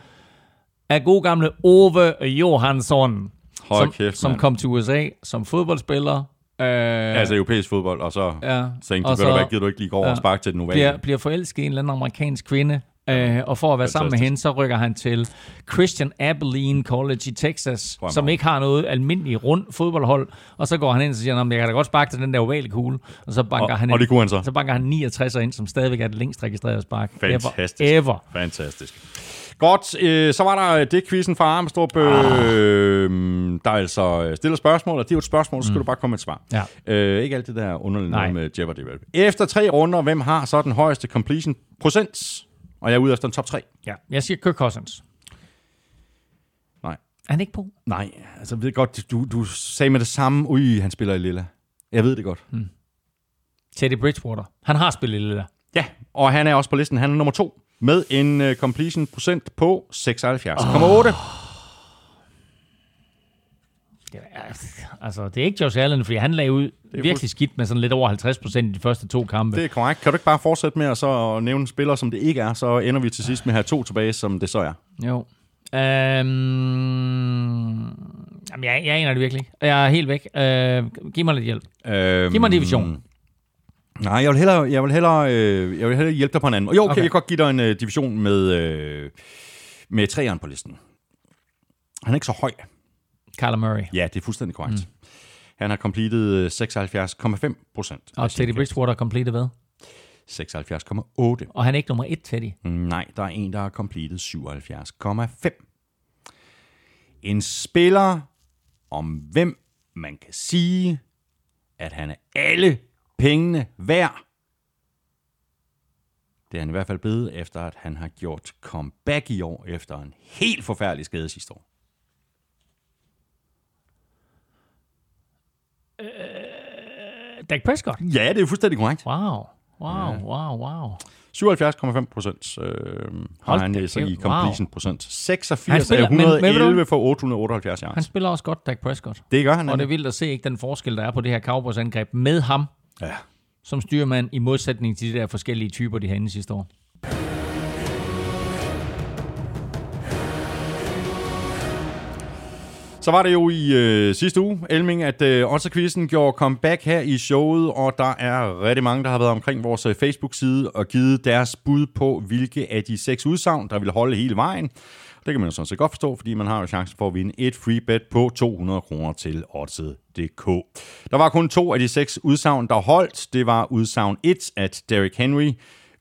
af god gamle Ove Johansson, Hold som, kæft, som kom til USA som fodboldspiller. Øh, Altså europæisk fodbold, og så ja, tænkte og du, du hvad, gider du ikke lige gå over ja. og sparke til den ovale? bliver, bliver forelsket i en eller anden amerikansk kvinde, øh, og for at være sammen med Fantastisk. hende, så rykker han til Christian Abilene College i Texas, Drømmer. som ikke har noget almindeligt rundt fodboldhold, og så går han ind og siger, jeg kan da godt sparke til den der ovale kugle, og så banker, Og- han, og det kunne han så. så banker han 69 ind, som stadigvæk er det længst registrerede spark. Fantastisk. Ever. ever. Fantastisk. Godt, øh, så var der det quizzen fra Armstrong, Ah. øh, der altså øh, stiller spørgsmål, og det er jo et spørgsmål, så skal du bare komme med et svar. Ja. Øh, ikke alt det der underlige noget med Jeopardy. vel? Efter tre runder, hvem har så den højeste completion procent? Og jeg er ude efter en top 3. Ja. Jeg siger Kirk Cousins. Nej. Er han ikke på? Nej, altså jeg ved godt, du, du sagde med det samme, ui, han spiller i lilla. Jeg ved det godt. Teddy Bridgewater. Han har spillet lidt der. Ja, og han er også på listen. Han er nummer to med en uh, completion procent på 76,8. Oh. Det er, altså, det er ikke Josh Allen, fordi han lagde ud virkelig skidt med sådan lidt over 50 procent i de første to kampe. Det er korrekt. Kan du ikke bare fortsætte med at så nævne spillere, som det ikke er, så ender vi til sidst med at have to tilbage, som det så er. Jo. Øhm, jamen, jeg, jeg aner det virkelig. Jeg er helt væk. Øh, giv mig lidt hjælp. Øhm, Giv mig en division. Nej, jeg vil hellere, jeg vil hellere, øh, jeg vil hellere hjælpe dig på en anden. Jo, okay, Okay. jeg kan godt give dig en øh, division med, øh, med træeren på listen. Han er ikke så høj. Kyler Murray. Ja, det er fuldstændig korrekt. Mm. Han har completed øh, 76,5 procent. Og Teddy Bridgewater completed hvad? 76,8. Og han er ikke nummer et, Teddy. Nej, der er en, der har completed 77,5. En spiller, om hvem man kan sige, at han er alle pengene værd. Det er han i hvert fald blevet, efter at han har gjort comeback i år, efter en helt forfærdelig skade sidste år. Dak Prescott. Ja, det er fuldstændig korrekt. Wow. Wow, wow, wow. 77,5 procent øh, har han altså i completion wow. procent. Han 86 spiller- af men- men ved du 111 hvad? for 878 yards. Han spiller også godt, Dak Prescott. det gør han. Og det er nemlig. vildt at se ikke den forskel, der er på det her Cowboys-angreb med ham Ja. som styrmand i modsætning til de der forskellige typer, de havde sidste år. Så var det jo i øh, sidste uge, Elming, at øh, Otterquizzen gjorde comeback her i showet, og der er rigtig mange, der har været omkring vores øh, Facebook-side og givet deres bud på, hvilke af de seks udsagn, der vil holde hele vejen. Det kan man jo sådan set godt forstå, fordi man har jo chancen for at vinde et free bet på 200 kroner til Odds.dk. Der var kun to af de seks udsagn, der holdt. Det var udsagn 1, at Derrick Henry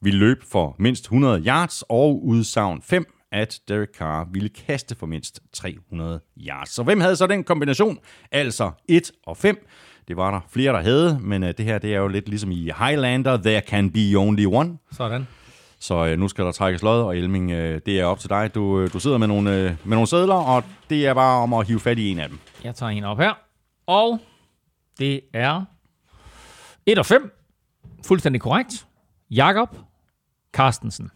ville løbe for mindst 100 yards, og udsagn 5, at Derek Carr ville kaste for mindst 300 yards. Så hvem havde så den kombination? Altså 1 og 5. Det var der flere, der havde, men øh, det her det er jo lidt ligesom i Highlander, there can be only one. Sådan. Så øh, nu skal der trækkes lod, og Elming, øh, det er op til dig. Du, øh, du sidder med nogle, øh, med nogle sædler, og det er bare om at hive fat i en af dem. Jeg tager en op her. Og det er 1 og 5. Fuldstændig korrekt. Jakob Carstensen.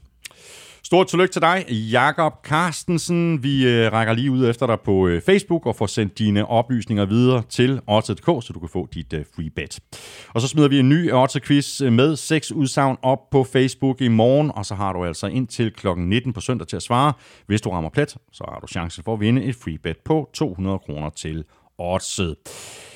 Stort tillykke til dig, Jakob Carstensen. Vi øh, rækker lige ud efter dig på øh, Facebook og får sendt dine oplysninger videre til Odds.dk, så du kan få dit øh, free bet. Og så smider vi en ny Odds-quiz øh, med seks udsagn op på Facebook i morgen, og så har du altså indtil kl. 19 på søndag til at svare. Hvis du rammer plet, så har du chancen for at vinde et free bet på 200 kroner til Oddset.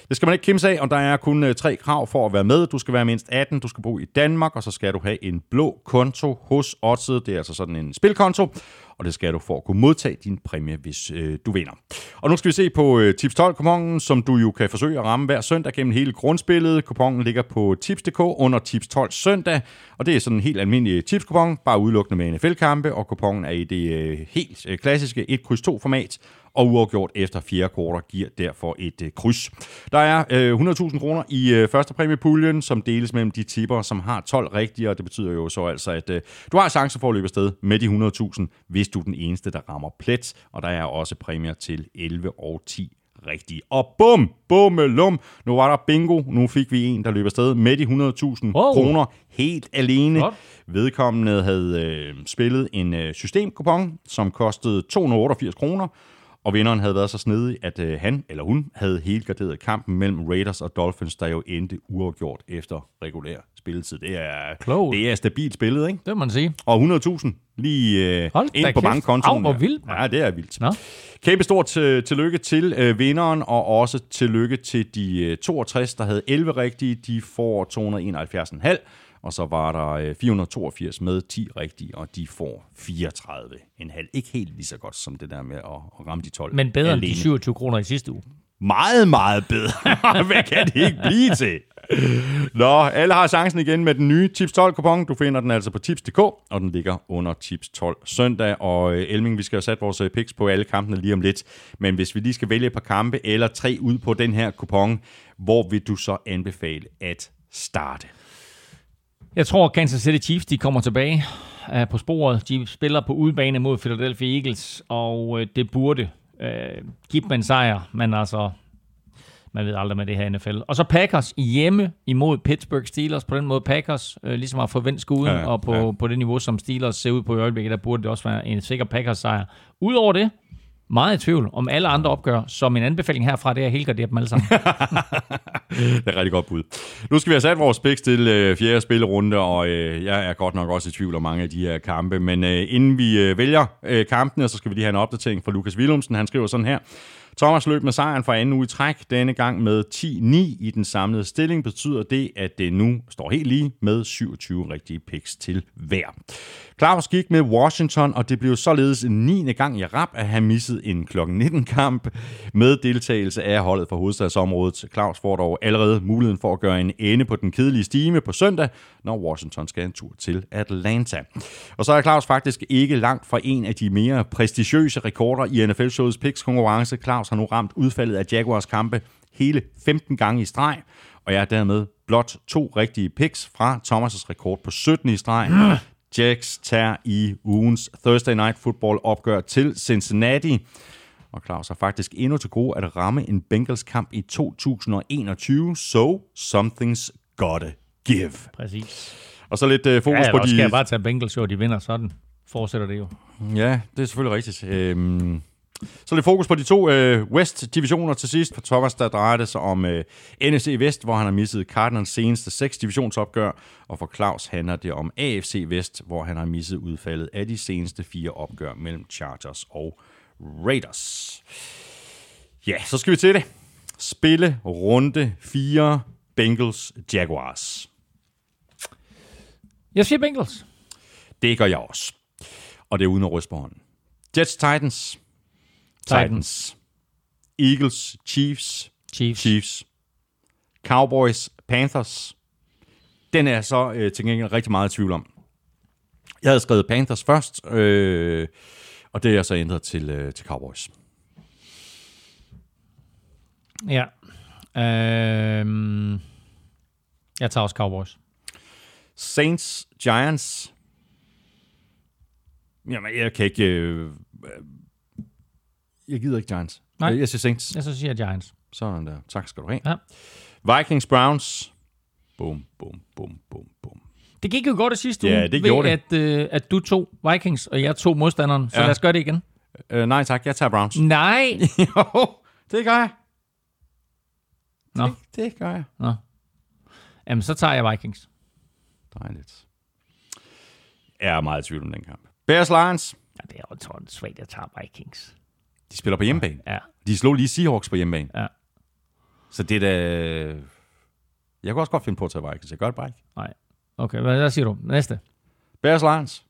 Det skal man ikke kimse af, og der er kun øh, tre krav for at være med. Du skal være mindst 18, du skal bo i Danmark, og så skal du have en blå konto hos Odset. Det er altså sådan en spilkonto, og det skal du for at kunne modtage din præmie, hvis øh, du vinder. Og nu skal vi se på øh, Tips 12-kupongen, som du jo kan forsøge at ramme hver søndag gennem hele grundspillet. Kupongen ligger på Tips.dk under Tips 12 søndag, og det er sådan en helt almindelig tipskupon, bare udelukkende med NFL-kampe, og kupongen er i det øh, helt øh, klassiske 1-2 format, og uafgjort efter fjerde kvarter giver derfor et øh, kryds. Der er øh, 100.000 kroner i øh, første præmiepuljen, som deles mellem de tipper, som har 12 rigtige, og det betyder jo så altså, at øh, du har chancen for at løbe afsted med de 100.000, hvis du er den eneste, der rammer plet, og der er også præmier til 11 og 10 rigtige. Og bum, bummelum, nu var der bingo, nu fik vi en, der løb afsted med de 100.000 Wow. kroner helt alene. Godt. Vedkommende havde øh, spillet en øh, systemkupon, som kostede 288 kroner, og vinderen havde været så snedig, at øh, han eller hun havde helgarderet kampen mellem Raiders og Dolphins, der jo endte uafgjort efter regulær spilletid. Det er, Klogt. det er stabilt spillet, ikke? Det må man sige. Og 100.000 lige øh, Hold ind på bankkontoen. Au, hvor vildt. Ja, det er vildt. Nå. Kæmpe stort til, tillykke til øh, vinderen, og også tillykke til de øh, 62, der havde 11 rigtige. De får 271,5. Og så var der øh, 482 med 10 rigtige, og de får 34,5. Ikke helt lige så godt som det der med at, at ramme de 12 Men bedre end alene. de 27 kroner i sidste uge. Meget, meget bedre. [laughs] Hvad kan det ikke blive til? Nå, alle har chancen igen med den nye Tips 12-kupon. Du finder den altså på tips.dk, og den ligger under Tips 12 søndag. Og øh, Elming, vi skal jo sætte vores øh, picks på alle kampene lige om lidt. Men hvis vi lige skal vælge et par kampe eller tre ud på den her kupon, hvor vil du så anbefale at starte? Jeg tror, Kansas City Chiefs de kommer tilbage uh, på sporet. De spiller på udebane mod Philadelphia Eagles, og uh, det burde uh, give dem en sejr, men altså, man ved aldrig med det her NFL. Og så Packers hjemme imod Pittsburgh Steelers. På den måde Packers uh, ligesom har forventet skuden, Ja, og på, ja. på det niveau, som Steelers ser ud på i øjeblikket, der burde det også være en sikker Packers sejr. Udover det, meget i tvivl om alle andre opgør, så min anbefaling herfra, det er at helgardere dem alle sammen. [laughs] Det er et rigtig godt bud. Nu skal vi have sat vores picks til øh, fjerde spillerunde, og øh, jeg er godt nok også i tvivl om mange af de her kampe. Men øh, inden vi øh, vælger øh, kampene, så skal vi lige have en opdatering fra Lukas Willumsen. Han skriver sådan her. Thomas løb med sejren for anden uge i træk, denne gang med 10-9 i den samlede stilling. Betyder det, at det nu står helt lige med 27 rigtige picks til hver. Claus gik med Washington, og det blev således en 9. gang i rap, at han missede en kl. 19-kamp med deltagelse af holdet fra hovedstadsområdet. Claus får dog allerede muligheden for at gøre en ende på den kedelige stime på søndag, når Washington skal en tur til Atlanta. Og så er Claus faktisk ikke langt fra en af de mere prestigiøse rekorder i NFL-showets picks-konkurrence. Claus har nu ramt udfaldet af Jaguars kampe hele 15 gange i streg, og jeg er dermed blot to rigtige picks fra Thomas' rekord på 17 i streg. Jacks tager i ugens Thursday Night Football opgør til Cincinnati. Og Claus har faktisk endnu til gode at ramme en Bengals kamp i 2021, so something's gotta give. Præcis. Og så lidt øh, fokus Ja, på de... skal jeg bare tage Bengals, og de vinder, sådan fortsætter det jo. Ja, det er selvfølgelig rigtigt. Øhm, så lidt fokus på de to øh, West-divisioner til sidst. For Thomas, der drejer det sig om øh, NFC Vest, hvor han har misset Cardinals seneste seks divisionsopgør. Og for Claus handler det om AFC Vest, hvor han har misset udfaldet af de seneste fire opgør mellem Chargers og Raiders. Ja, så skal vi til det. Spille runde 4 Bengals Jaguars. Jeg siger Bengals. Det gør jeg også. Og det er uden at ryste på hånden. Jets, Titans. Titans. Eagles, Chiefs. Chiefs. Chiefs. Cowboys, Panthers. Den er så øh, til gengæld rigtig meget i tvivl om. Jeg havde skrevet Panthers først, øh, og det er jeg så ændret til, øh, til Cowboys. Ja. Øhm, jeg tager også Cowboys. Saints, Giants. Jamen, jeg kan ikke... Øh, jeg gider ikke Giants. Nej. Jeg siger Saints. Jeg så siger Giants. Sådan der. Tak skal du have. Ja. Vikings, Browns. Bum, bum, bum, bum, bum. Det gik jo godt det sidste Ja, uge, det ved gjorde at, øh, at du tog Vikings, og jeg tog modstanderen. Så Ja. lad os gøre det igen. Øh, nej tak, jeg tager Browns. Nej. [laughs] jo, det gør jeg. Nå. Det, det gør jeg. Nå. Jamen, så tager jeg Vikings. Dejligt. Jeg er meget i tvivl om den kamp. Bears Lions. Ja, det er jo tror jeg, svagt, jeg tager Vikings. De spiller på hjemmebane. Ja. De slog lige Seahawks på hjemmebane. Ja. Så det er da... Jeg kunne også godt finde på at tage Vikings. Jeg gør det bare ikke. Nej. Okay, hvad, hvad siger du? Næste. Bears Lions.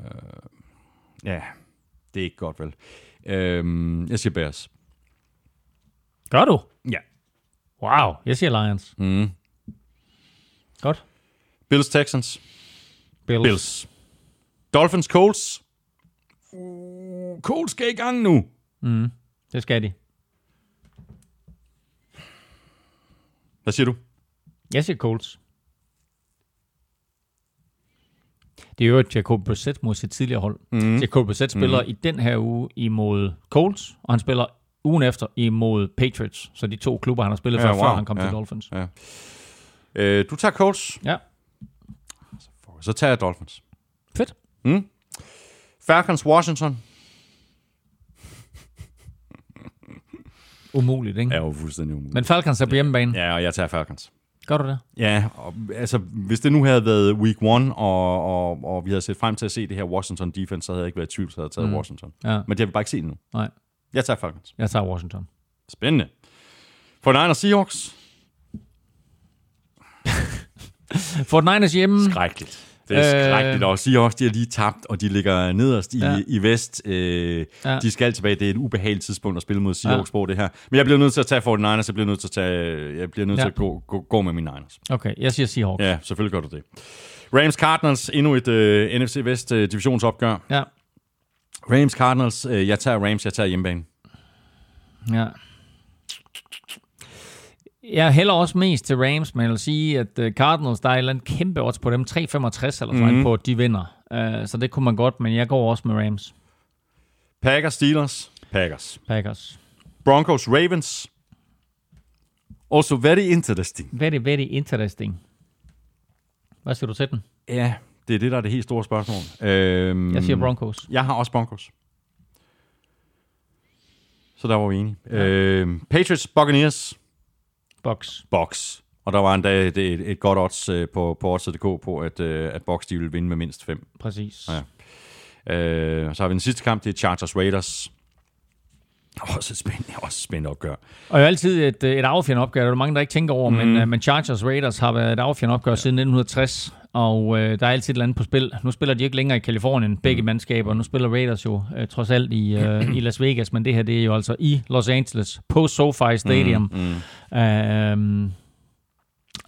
Øh, ja, det er ikke godt, vel? Øhm, jeg siger Bears. Gør du? Ja. Wow, jeg siger Lions. Mm. Godt. Bills Texans. Bills. Bills. Dolphins Colts. Uh, Colts skal i gang nu. Mm, det skal de. Hvad siger du? Jeg siger Colts. Det er jo Jacob Brissett mod sit tidligere hold. Mm. Jacob Brissett spiller mm. i den her uge imod Colts, og han spiller ugen efter imod Patriots. Så de to klubber, han har spillet Ja, for, før wow. han kom Ja. til Dolphins. Ja. Øh, du tager Colts. Ja, Så tager jeg Dolphins. fedt. Falcons Washington. Umuligt, ikke? Er jo fuldstændig umuligt. Men Falcons er på hjemmebane. Ja, og jeg tager Falcons. Gør du det? Ja, og, altså hvis det nu havde været week one, og, og, og vi havde set frem til at se det her Washington defense, så havde jeg ikke været i tvivl, så havde jeg taget mm. Washington. Ja. Men det har vi bare ikke set endnu. Nej, Jeg tager Falcons. jeg tager Washington. Spændende. For Niners Seahawks. [laughs] Fort Niners hjemme. Skrækkeligt. Det er Øh. skrækkeligt, og Seahawks, de har lige tabt, og de ligger nederst i, Ja. i vest. Øh, Ja. De skal tilbage. Det er et ubehageligt tidspunkt at spille mod Seahawks ja. på det her. Men jeg bliver nødt til at tage 49ers, jeg bliver nødt til at, tage, jeg bliver nødt Ja. til at gå, gå, gå med mine Niners. Okay, jeg siger Seahawks. Ja, selvfølgelig gør du det. Rams Cardinals, endnu et uh, NFC Vest uh, divisionsopgør. Ja. Rams Cardinals, uh, jeg tager Rams, jeg tager hjemmebane. Ja. Jeg hælder også mest til Rams, men jeg vil sige, at øh, Cardinals, der er andet kæmpe odds på dem. 3,65 eller sådan Mhm. mm. på, at de vinder. Uh, så det kunne man godt, men jeg går også med Rams. Packers Steelers, Packers. Packers. Broncos Ravens. Also very interesting. Very, very interesting. Hvad siger du til den? Ja, det er det, der er det helt store spørgsmål. Øhm, Jeg siger Broncos. Jeg har også Broncos. Så der var vi enige. Ja. Øhm, Patriots, Buccaneers, Box. Box. Og der var endda et, et, et godt odds øh, på, på odds.dk på, at, øh, at Box de ville vinde med mindst 5. Præcis. Ja. Øh, så har vi den sidste kamp, det er Chargers Raiders. Også spændende, også spændende opgør. Og jo altid et, øh, et affjende opgør. Der er mange, der ikke tænker over, mm. Men, uh, men Chargers Raiders har været et affjende opgør ja. siden 1960, og uh, der er altid et eller andet på spil. Nu spiller de ikke længere i Kalifornien, begge mm. mandskaber. Nu spiller Raiders jo uh, trods alt i, uh, i Las Vegas, men det her det er jo altså i Los Angeles, på SoFi Stadium. Mm. Mm. Uh,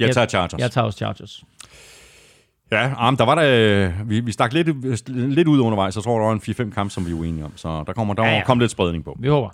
Jeg Jeg- tager Chargers. jeg tager også Chargers. Ja, der var der, vi, vi stak lidt, lidt ud undervejs. Jeg tror, der var en 4-5 kamp, som vi er uenige om. Så der kommer der ja. ja. kom lidt spredning på. Vi håber.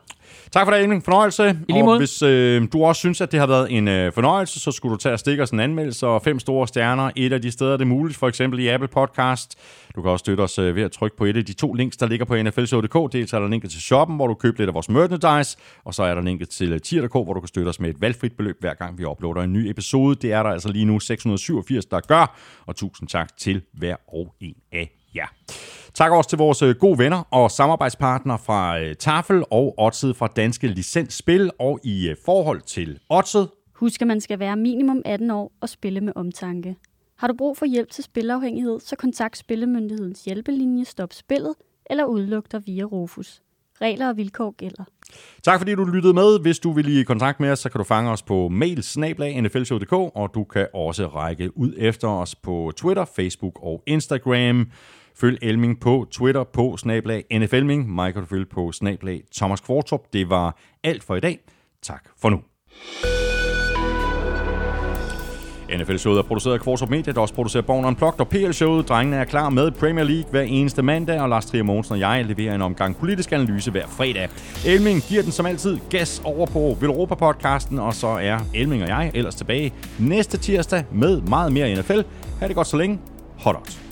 Tak for det, Elming. Fornøjelse. I lige og måde. hvis øh, du også synes, at det har været en øh, fornøjelse, så skulle du tage og stikke os en anmeldelse og fem store stjerner et af de steder, det er muligt, for eksempel i Apple Podcast. Du kan også støtte os øh, ved at trykke på et af de to links, der ligger på nflshow.dk. Dels er der linket til shoppen, hvor du køber lidt af vores merchandise, og så er der linket til øh, tier.dk, hvor du kan støtte os med et valgfrit beløb, hver gang vi uploader en ny episode. Det er der altså lige nu 687, der gør, og tusind tak til hver og en af jer. Tak også til vores øh, gode venner og samarbejdspartnere fra øh, Tafel og Odset fra Danske Licensspil. Og i øh, forhold til Odset, Husk, at man skal være minimum 18 år og spille med omtanke. Har du brug for hjælp til spilafhængighed, så kontakt Spillemyndighedens hjælpelinje Stop Spillet eller udluk dig via Rufus. Regler og vilkår gælder. tak fordi du lyttede med. Hvis du vil i kontakt med os, så kan du fange os på mail nflshow.dk, og du kan også række ud efter os på Twitter, Facebook og Instagram. Følg Elming på Twitter på snablag NFLming. Mig kan du følge på snablag Thomas Kvartrup. Det var alt for i dag. Tak for nu. NFL-showet er produceret af Kvartrup Media, der også producerer Born Unplugged og PL-showet. Drengene er klar med Premier League hver eneste mandag, og Lars Trier Mogensen og jeg leverer en omgang politisk analyse hver fredag. Elming giver den som altid gas over på Villeuropa-podcasten, og så er Elming og jeg ellers tilbage næste tirsdag med meget mere NFL. Ha' det godt så længe. Hot out.